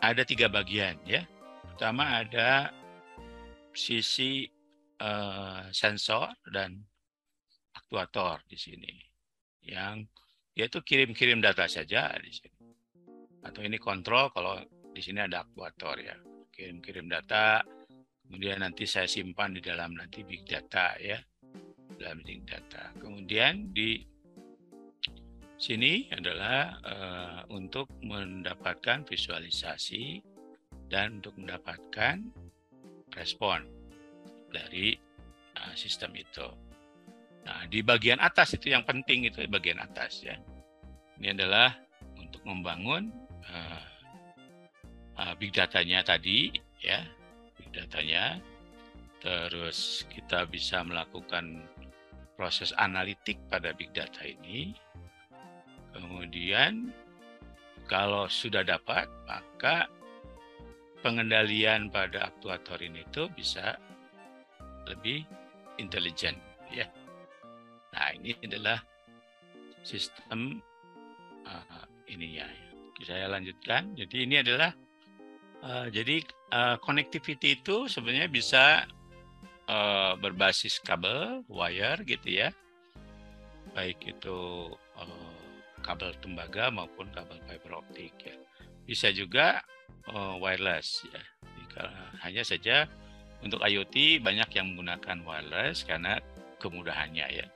ada tiga bagian ya. Pertama ada sisi uh, sensor dan aktuator di sini yang yaitu kirim-kirim data saja di sini. Atau ini kontrol kalau di sini ada aktuator ya. Kirim-kirim data Kemudian nanti saya simpan di dalam nanti big data ya, dalam big data. Kemudian di sini adalah uh, untuk mendapatkan visualisasi dan untuk mendapatkan respon dari uh, sistem itu. Nah, di bagian atas itu yang penting itu bagian atas ya. Ini adalah untuk membangun uh, uh, big datanya tadi ya datanya. Terus kita bisa melakukan proses analitik pada big data ini. Kemudian kalau sudah dapat, maka pengendalian pada aktuator ini itu bisa lebih intelijen ya. Nah, ini adalah sistem uh, ininya. Saya lanjutkan. Jadi ini adalah uh, jadi uh, connectivity itu sebenarnya bisa uh, berbasis kabel, wire gitu ya, baik itu uh, kabel tembaga maupun kabel fiber optik ya. Bisa juga uh, wireless ya. Hanya saja untuk IoT banyak yang menggunakan wireless karena kemudahannya ya,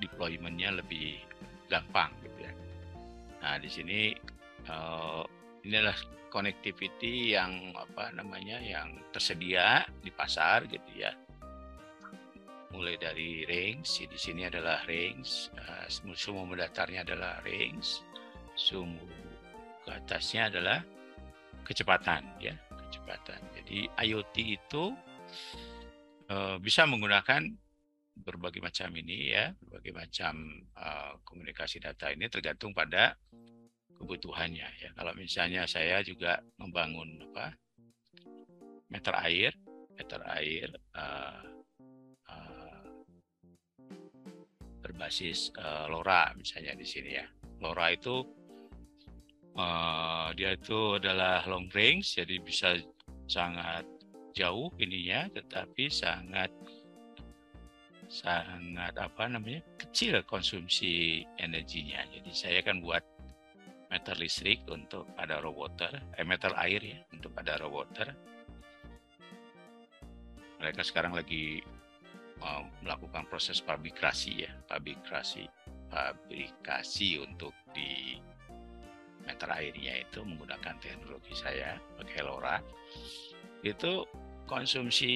deploymentnya lebih gampang gitu ya. Nah di sini uh, ini adalah connectivity yang apa namanya yang tersedia di pasar gitu ya mulai dari range di sini adalah range uh, sumbu mendatarnya adalah range sumbu ke atasnya adalah kecepatan ya kecepatan jadi IoT itu uh, bisa menggunakan berbagai macam ini ya berbagai macam uh, komunikasi data ini tergantung pada kebutuhannya ya. Kalau misalnya saya juga membangun apa meter air, meter air uh, berbasis uh, LoRa misalnya di sini ya. LoRa itu uh, dia itu adalah long range, jadi bisa sangat jauh ininya, tetapi sangat sangat apa namanya kecil konsumsi energinya. Jadi saya kan buat meter listrik untuk ada roboter, eh, meter air ya untuk ada roboter. Mereka sekarang lagi uh, melakukan proses pabrikasi ya, pabrikasi, pabrikasi untuk di meter airnya itu menggunakan teknologi saya pakai LoRa. itu konsumsi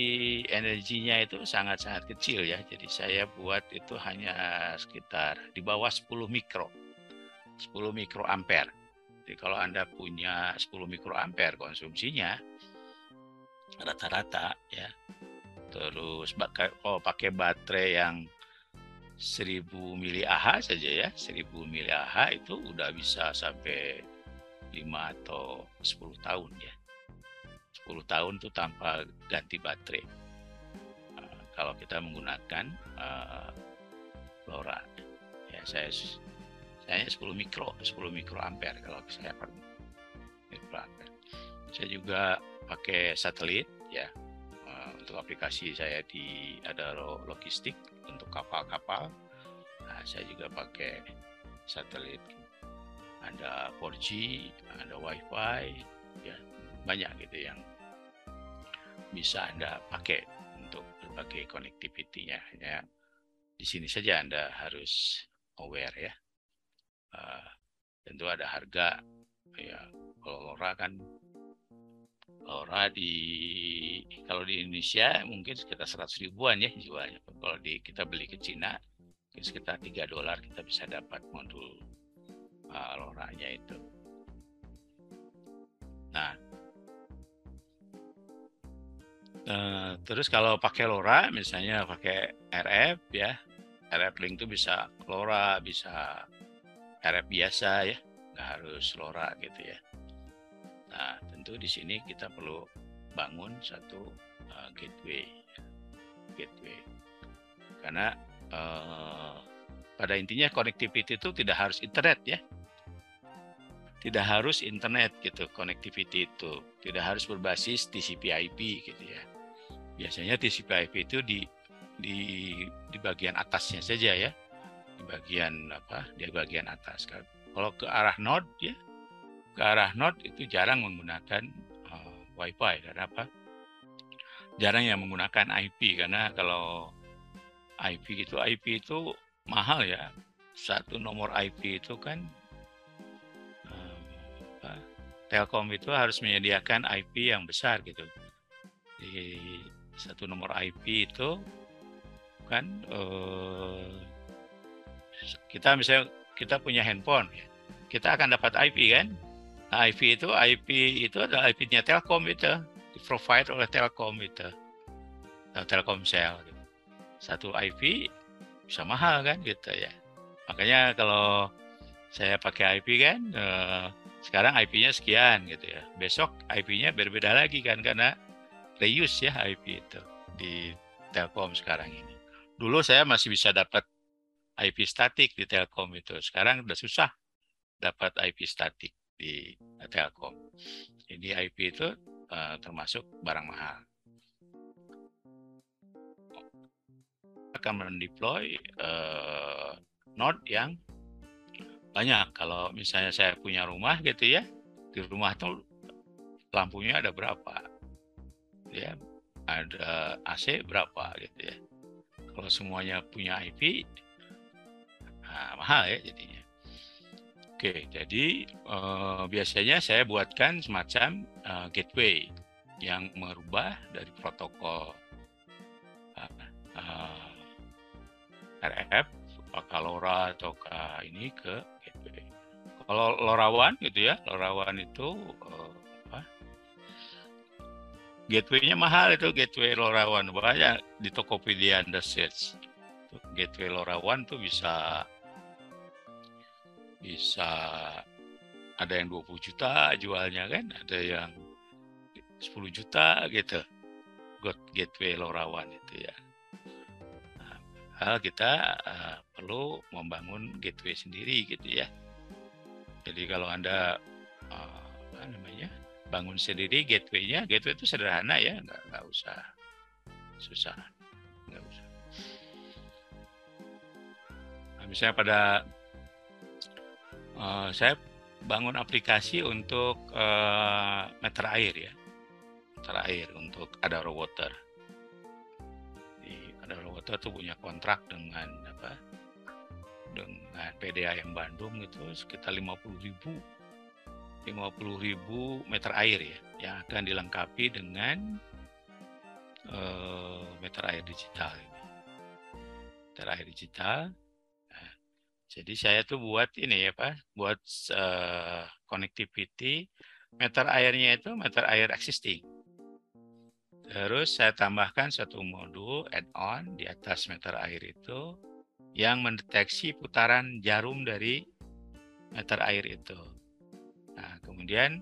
energinya itu sangat-sangat kecil ya. Jadi saya buat itu hanya sekitar di bawah 10 mikro. 10 mikroampere. Jadi kalau Anda punya 10 mikroampere konsumsinya rata-rata ya. Terus kalau pakai baterai yang 1000 mAh saja ya, 1000 mAh itu udah bisa sampai 5 atau 10 tahun ya. 10 tahun itu tanpa ganti baterai. Uh, kalau kita menggunakan uh, LoRa. Ya, saya saya 10 mikro, 10 mikroampere kalau saya pakai mikroampere. Saya juga pakai satelit ya. Untuk aplikasi saya di ada logistik untuk kapal-kapal. Nah, saya juga pakai satelit. Ada 4G, ada WiFi, ya banyak gitu yang bisa Anda pakai untuk berbagai connectivity-nya. Ya, di sini saja Anda harus aware ya. Uh, tentu ada harga ya kalau LoRa kan LoRa di kalau di Indonesia mungkin sekitar 100 ribuan ya jualnya. Kalau di kita beli ke Cina sekitar 3 dolar kita bisa dapat modul uh, LoRa-nya itu. Nah, uh, terus kalau pakai LoRa misalnya pakai RF ya, RF link itu bisa LoRa, bisa RF biasa ya, nggak harus LoRa gitu ya. Nah, tentu di sini kita perlu bangun satu uh, gateway, gateway. Karena uh, pada intinya connectivity itu tidak harus internet ya, tidak harus internet gitu connectivity itu, tidak harus berbasis TCP/IP gitu ya. Biasanya TCP/IP itu di di di bagian atasnya saja ya, di bagian apa? Di bagian atas. Kalau ke arah node ya ke arah node itu jarang menggunakan uh, WiFi karena apa? Jarang yang menggunakan IP karena kalau IP itu IP itu mahal ya. Satu nomor IP itu kan uh, Telkom itu harus menyediakan IP yang besar gitu. Di satu nomor IP itu kan uh, kita misalnya kita punya handphone kita akan dapat IP kan IP itu IP itu adalah IP-nya Telkom itu di provide oleh Telkom itu. Telkomsel gitu. satu IP bisa mahal kan gitu ya. Makanya kalau saya pakai IP kan eh, sekarang IP-nya sekian gitu ya. Besok IP-nya berbeda lagi kan karena reuse ya IP itu di Telkom sekarang ini. Dulu saya masih bisa dapat IP statik di Telkom itu. Sekarang udah susah dapat IP statik di Telkom. Jadi IP itu uh, termasuk barang mahal. Akan mendeploy uh, node yang banyak. Kalau misalnya saya punya rumah gitu ya, di rumah itu lampunya ada berapa? Ya, ada AC berapa gitu ya. Kalau semuanya punya IP, nah, mahal ya jadinya. Oke, jadi uh, biasanya saya buatkan semacam uh, gateway yang merubah dari protokol uh, uh, RF, apakah LoRa atau ini ke gateway. Kalau LoRaWAN gitu ya, LoRaWAN itu uh? Gateway-nya mahal itu gateway LoRaWAN banyak di Tokopedia Anda search. Gateway LoRaWAN tuh bisa bisa ada yang 20 juta jualnya kan, ada yang 10 juta gitu. God Gateway Lorawan itu ya. Nah, hal kita uh, perlu membangun gateway sendiri gitu ya. Jadi kalau Anda uh, apa namanya? bangun sendiri gateway-nya, gateway itu sederhana ya, nggak, nggak usah susah, nggak usah. Nah, misalnya pada uh, saya bangun aplikasi untuk uh, meter air ya meter air untuk ada water ada water tuh punya kontrak dengan apa dengan PDAM Bandung itu sekitar 50 ribu 50.000 meter air ya yang akan dilengkapi dengan uh, meter air digital. Meter air digital. Jadi saya tuh buat ini ya Pak, buat uh, connectivity meter airnya itu meter air existing. Terus saya tambahkan satu modul add-on di atas meter air itu yang mendeteksi putaran jarum dari meter air itu. Nah, kemudian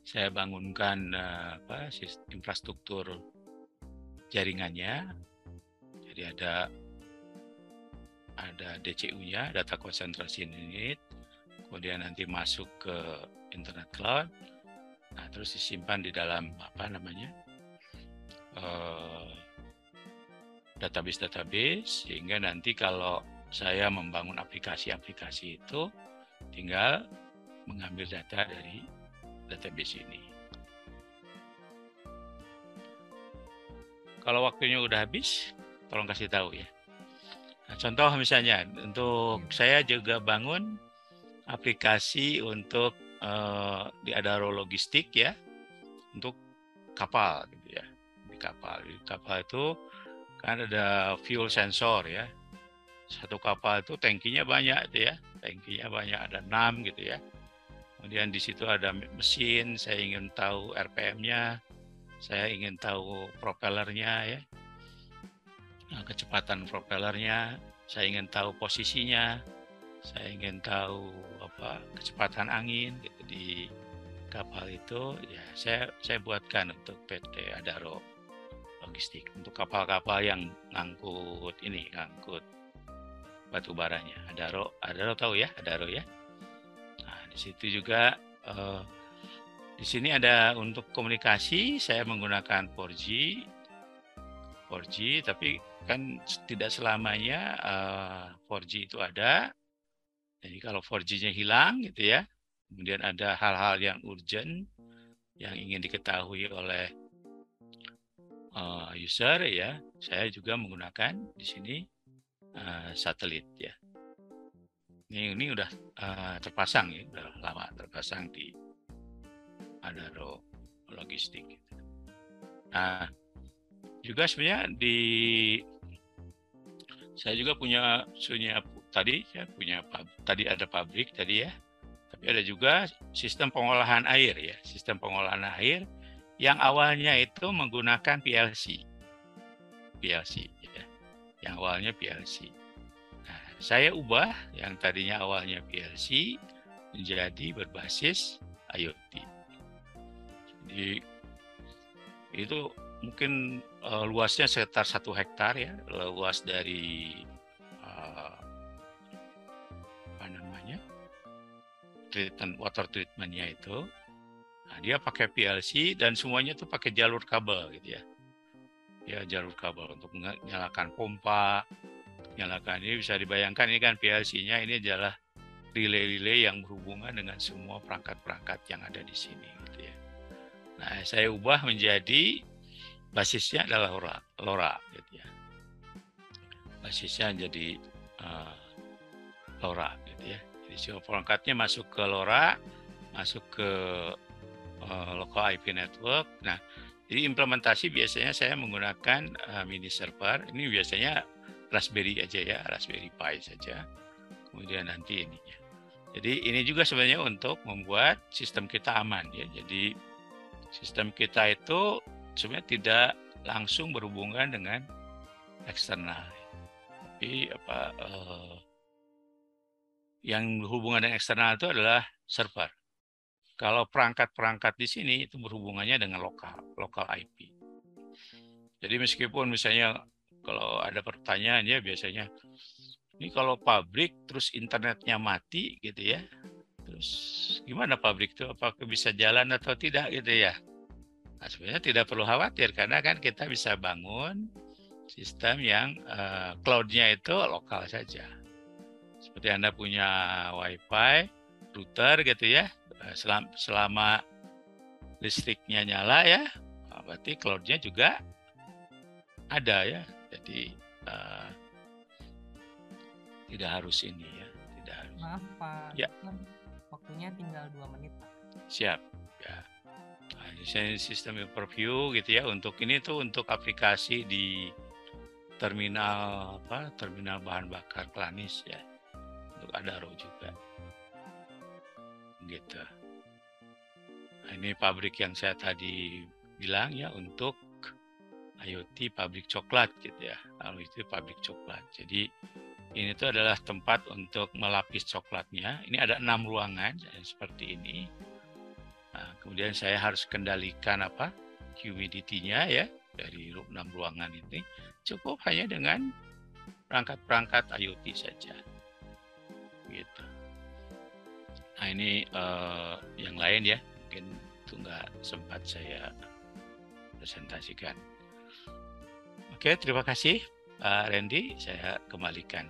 saya bangunkan uh, apa infrastruktur jaringannya. Jadi ada ada DCU-nya, data concentration unit, kemudian nanti masuk ke internet cloud, nah terus disimpan di dalam apa namanya uh, database-database sehingga nanti kalau saya membangun aplikasi-aplikasi itu tinggal mengambil data dari database ini. Kalau waktunya udah habis, tolong kasih tahu ya. Nah, contoh misalnya untuk hmm. saya juga bangun aplikasi untuk uh, di Adaro Logistik ya untuk kapal gitu ya di kapal. Di kapal itu kan ada fuel sensor ya satu kapal itu tankinya banyak gitu ya tankinya banyak ada enam gitu ya. Kemudian di situ ada mesin saya ingin tahu RPM-nya saya ingin tahu propellernya ya kecepatan propellernya saya ingin tahu posisinya saya ingin tahu apa kecepatan angin gitu di kapal itu ya saya saya buatkan untuk PT Adaro logistik untuk kapal-kapal yang ngangkut ini ngangkut batu baranya. Adaro Adaro tahu ya? Adaro ya? Nah di situ juga uh, di sini ada untuk komunikasi saya menggunakan 4G 4G tapi kan tidak selamanya uh, eh, 4G itu ada. Jadi kalau 4G-nya hilang gitu ya, kemudian ada hal-hal yang urgent yang ingin diketahui oleh uh, user ya, saya juga menggunakan di sini uh, satelit ya. Ini ini udah uh, terpasang ya, udah lama terpasang di Adaro logistik. Nah, juga sebenarnya di saya juga punya punya tadi ya punya tadi ada pabrik tadi ya. Tapi ada juga sistem pengolahan air ya sistem pengolahan air yang awalnya itu menggunakan PLC PLC ya. Yang awalnya PLC nah, saya ubah yang tadinya awalnya PLC menjadi berbasis IoT jadi itu mungkin uh, luasnya sekitar satu hektar ya, luas dari uh, apa namanya treatment water treatmentnya itu. Nah, dia pakai PLC dan semuanya tuh pakai jalur kabel gitu ya. Ya jalur kabel untuk menyalakan pompa, nyalakan ini bisa dibayangkan ini kan PLC-nya ini adalah relay-relay yang berhubungan dengan semua perangkat-perangkat yang ada di sini. Nah, saya ubah menjadi basisnya adalah LoRa, LoRa gitu ya. Basisnya jadi uh, LoRa gitu ya. Jadi semua perangkatnya masuk ke LoRa, masuk ke uh, local IP network. Nah, jadi implementasi biasanya saya menggunakan uh, mini server. Ini biasanya Raspberry aja ya, Raspberry Pi saja. Kemudian nanti ini ya. Jadi ini juga sebenarnya untuk membuat sistem kita aman ya. Jadi sistem kita itu sebenarnya tidak langsung berhubungan dengan eksternal. Tapi apa eh, yang berhubungan dengan eksternal itu adalah server. Kalau perangkat-perangkat di sini itu berhubungannya dengan lokal, lokal IP. Jadi meskipun misalnya kalau ada pertanyaan ya biasanya ini kalau pabrik terus internetnya mati gitu ya Terus gimana pabrik itu apakah bisa jalan atau tidak gitu ya? Nah, sebenarnya tidak perlu khawatir karena kan kita bisa bangun sistem yang uh, cloud-nya itu lokal saja. Seperti Anda punya WiFi, router gitu ya, eh, selama, selama listriknya nyala ya, nah, berarti cloud-nya juga ada ya. Jadi uh, tidak harus ini ya, tidak harus. Maaf Pak. Ya. Waktunya tinggal dua menit, Pak. Siap. Sistem overview gitu ya. Untuk ini tuh untuk aplikasi di terminal apa? Terminal bahan bakar Klanis ya. Untuk Adaro juga. Gitu. Nah, ini pabrik yang saya tadi bilang ya untuk IoT pabrik coklat gitu ya. Lalu itu pabrik coklat. Jadi ini tuh adalah tempat untuk melapis coklatnya. Ini ada enam ruangan seperti ini. Nah, kemudian saya harus kendalikan apa humidity-nya ya dari enam ruangan ini. Cukup hanya dengan perangkat-perangkat IoT saja. Gitu. Nah ini uh, yang lain ya, mungkin itu nggak sempat saya presentasikan. Oke, terima kasih Pak Randy. Saya kembalikan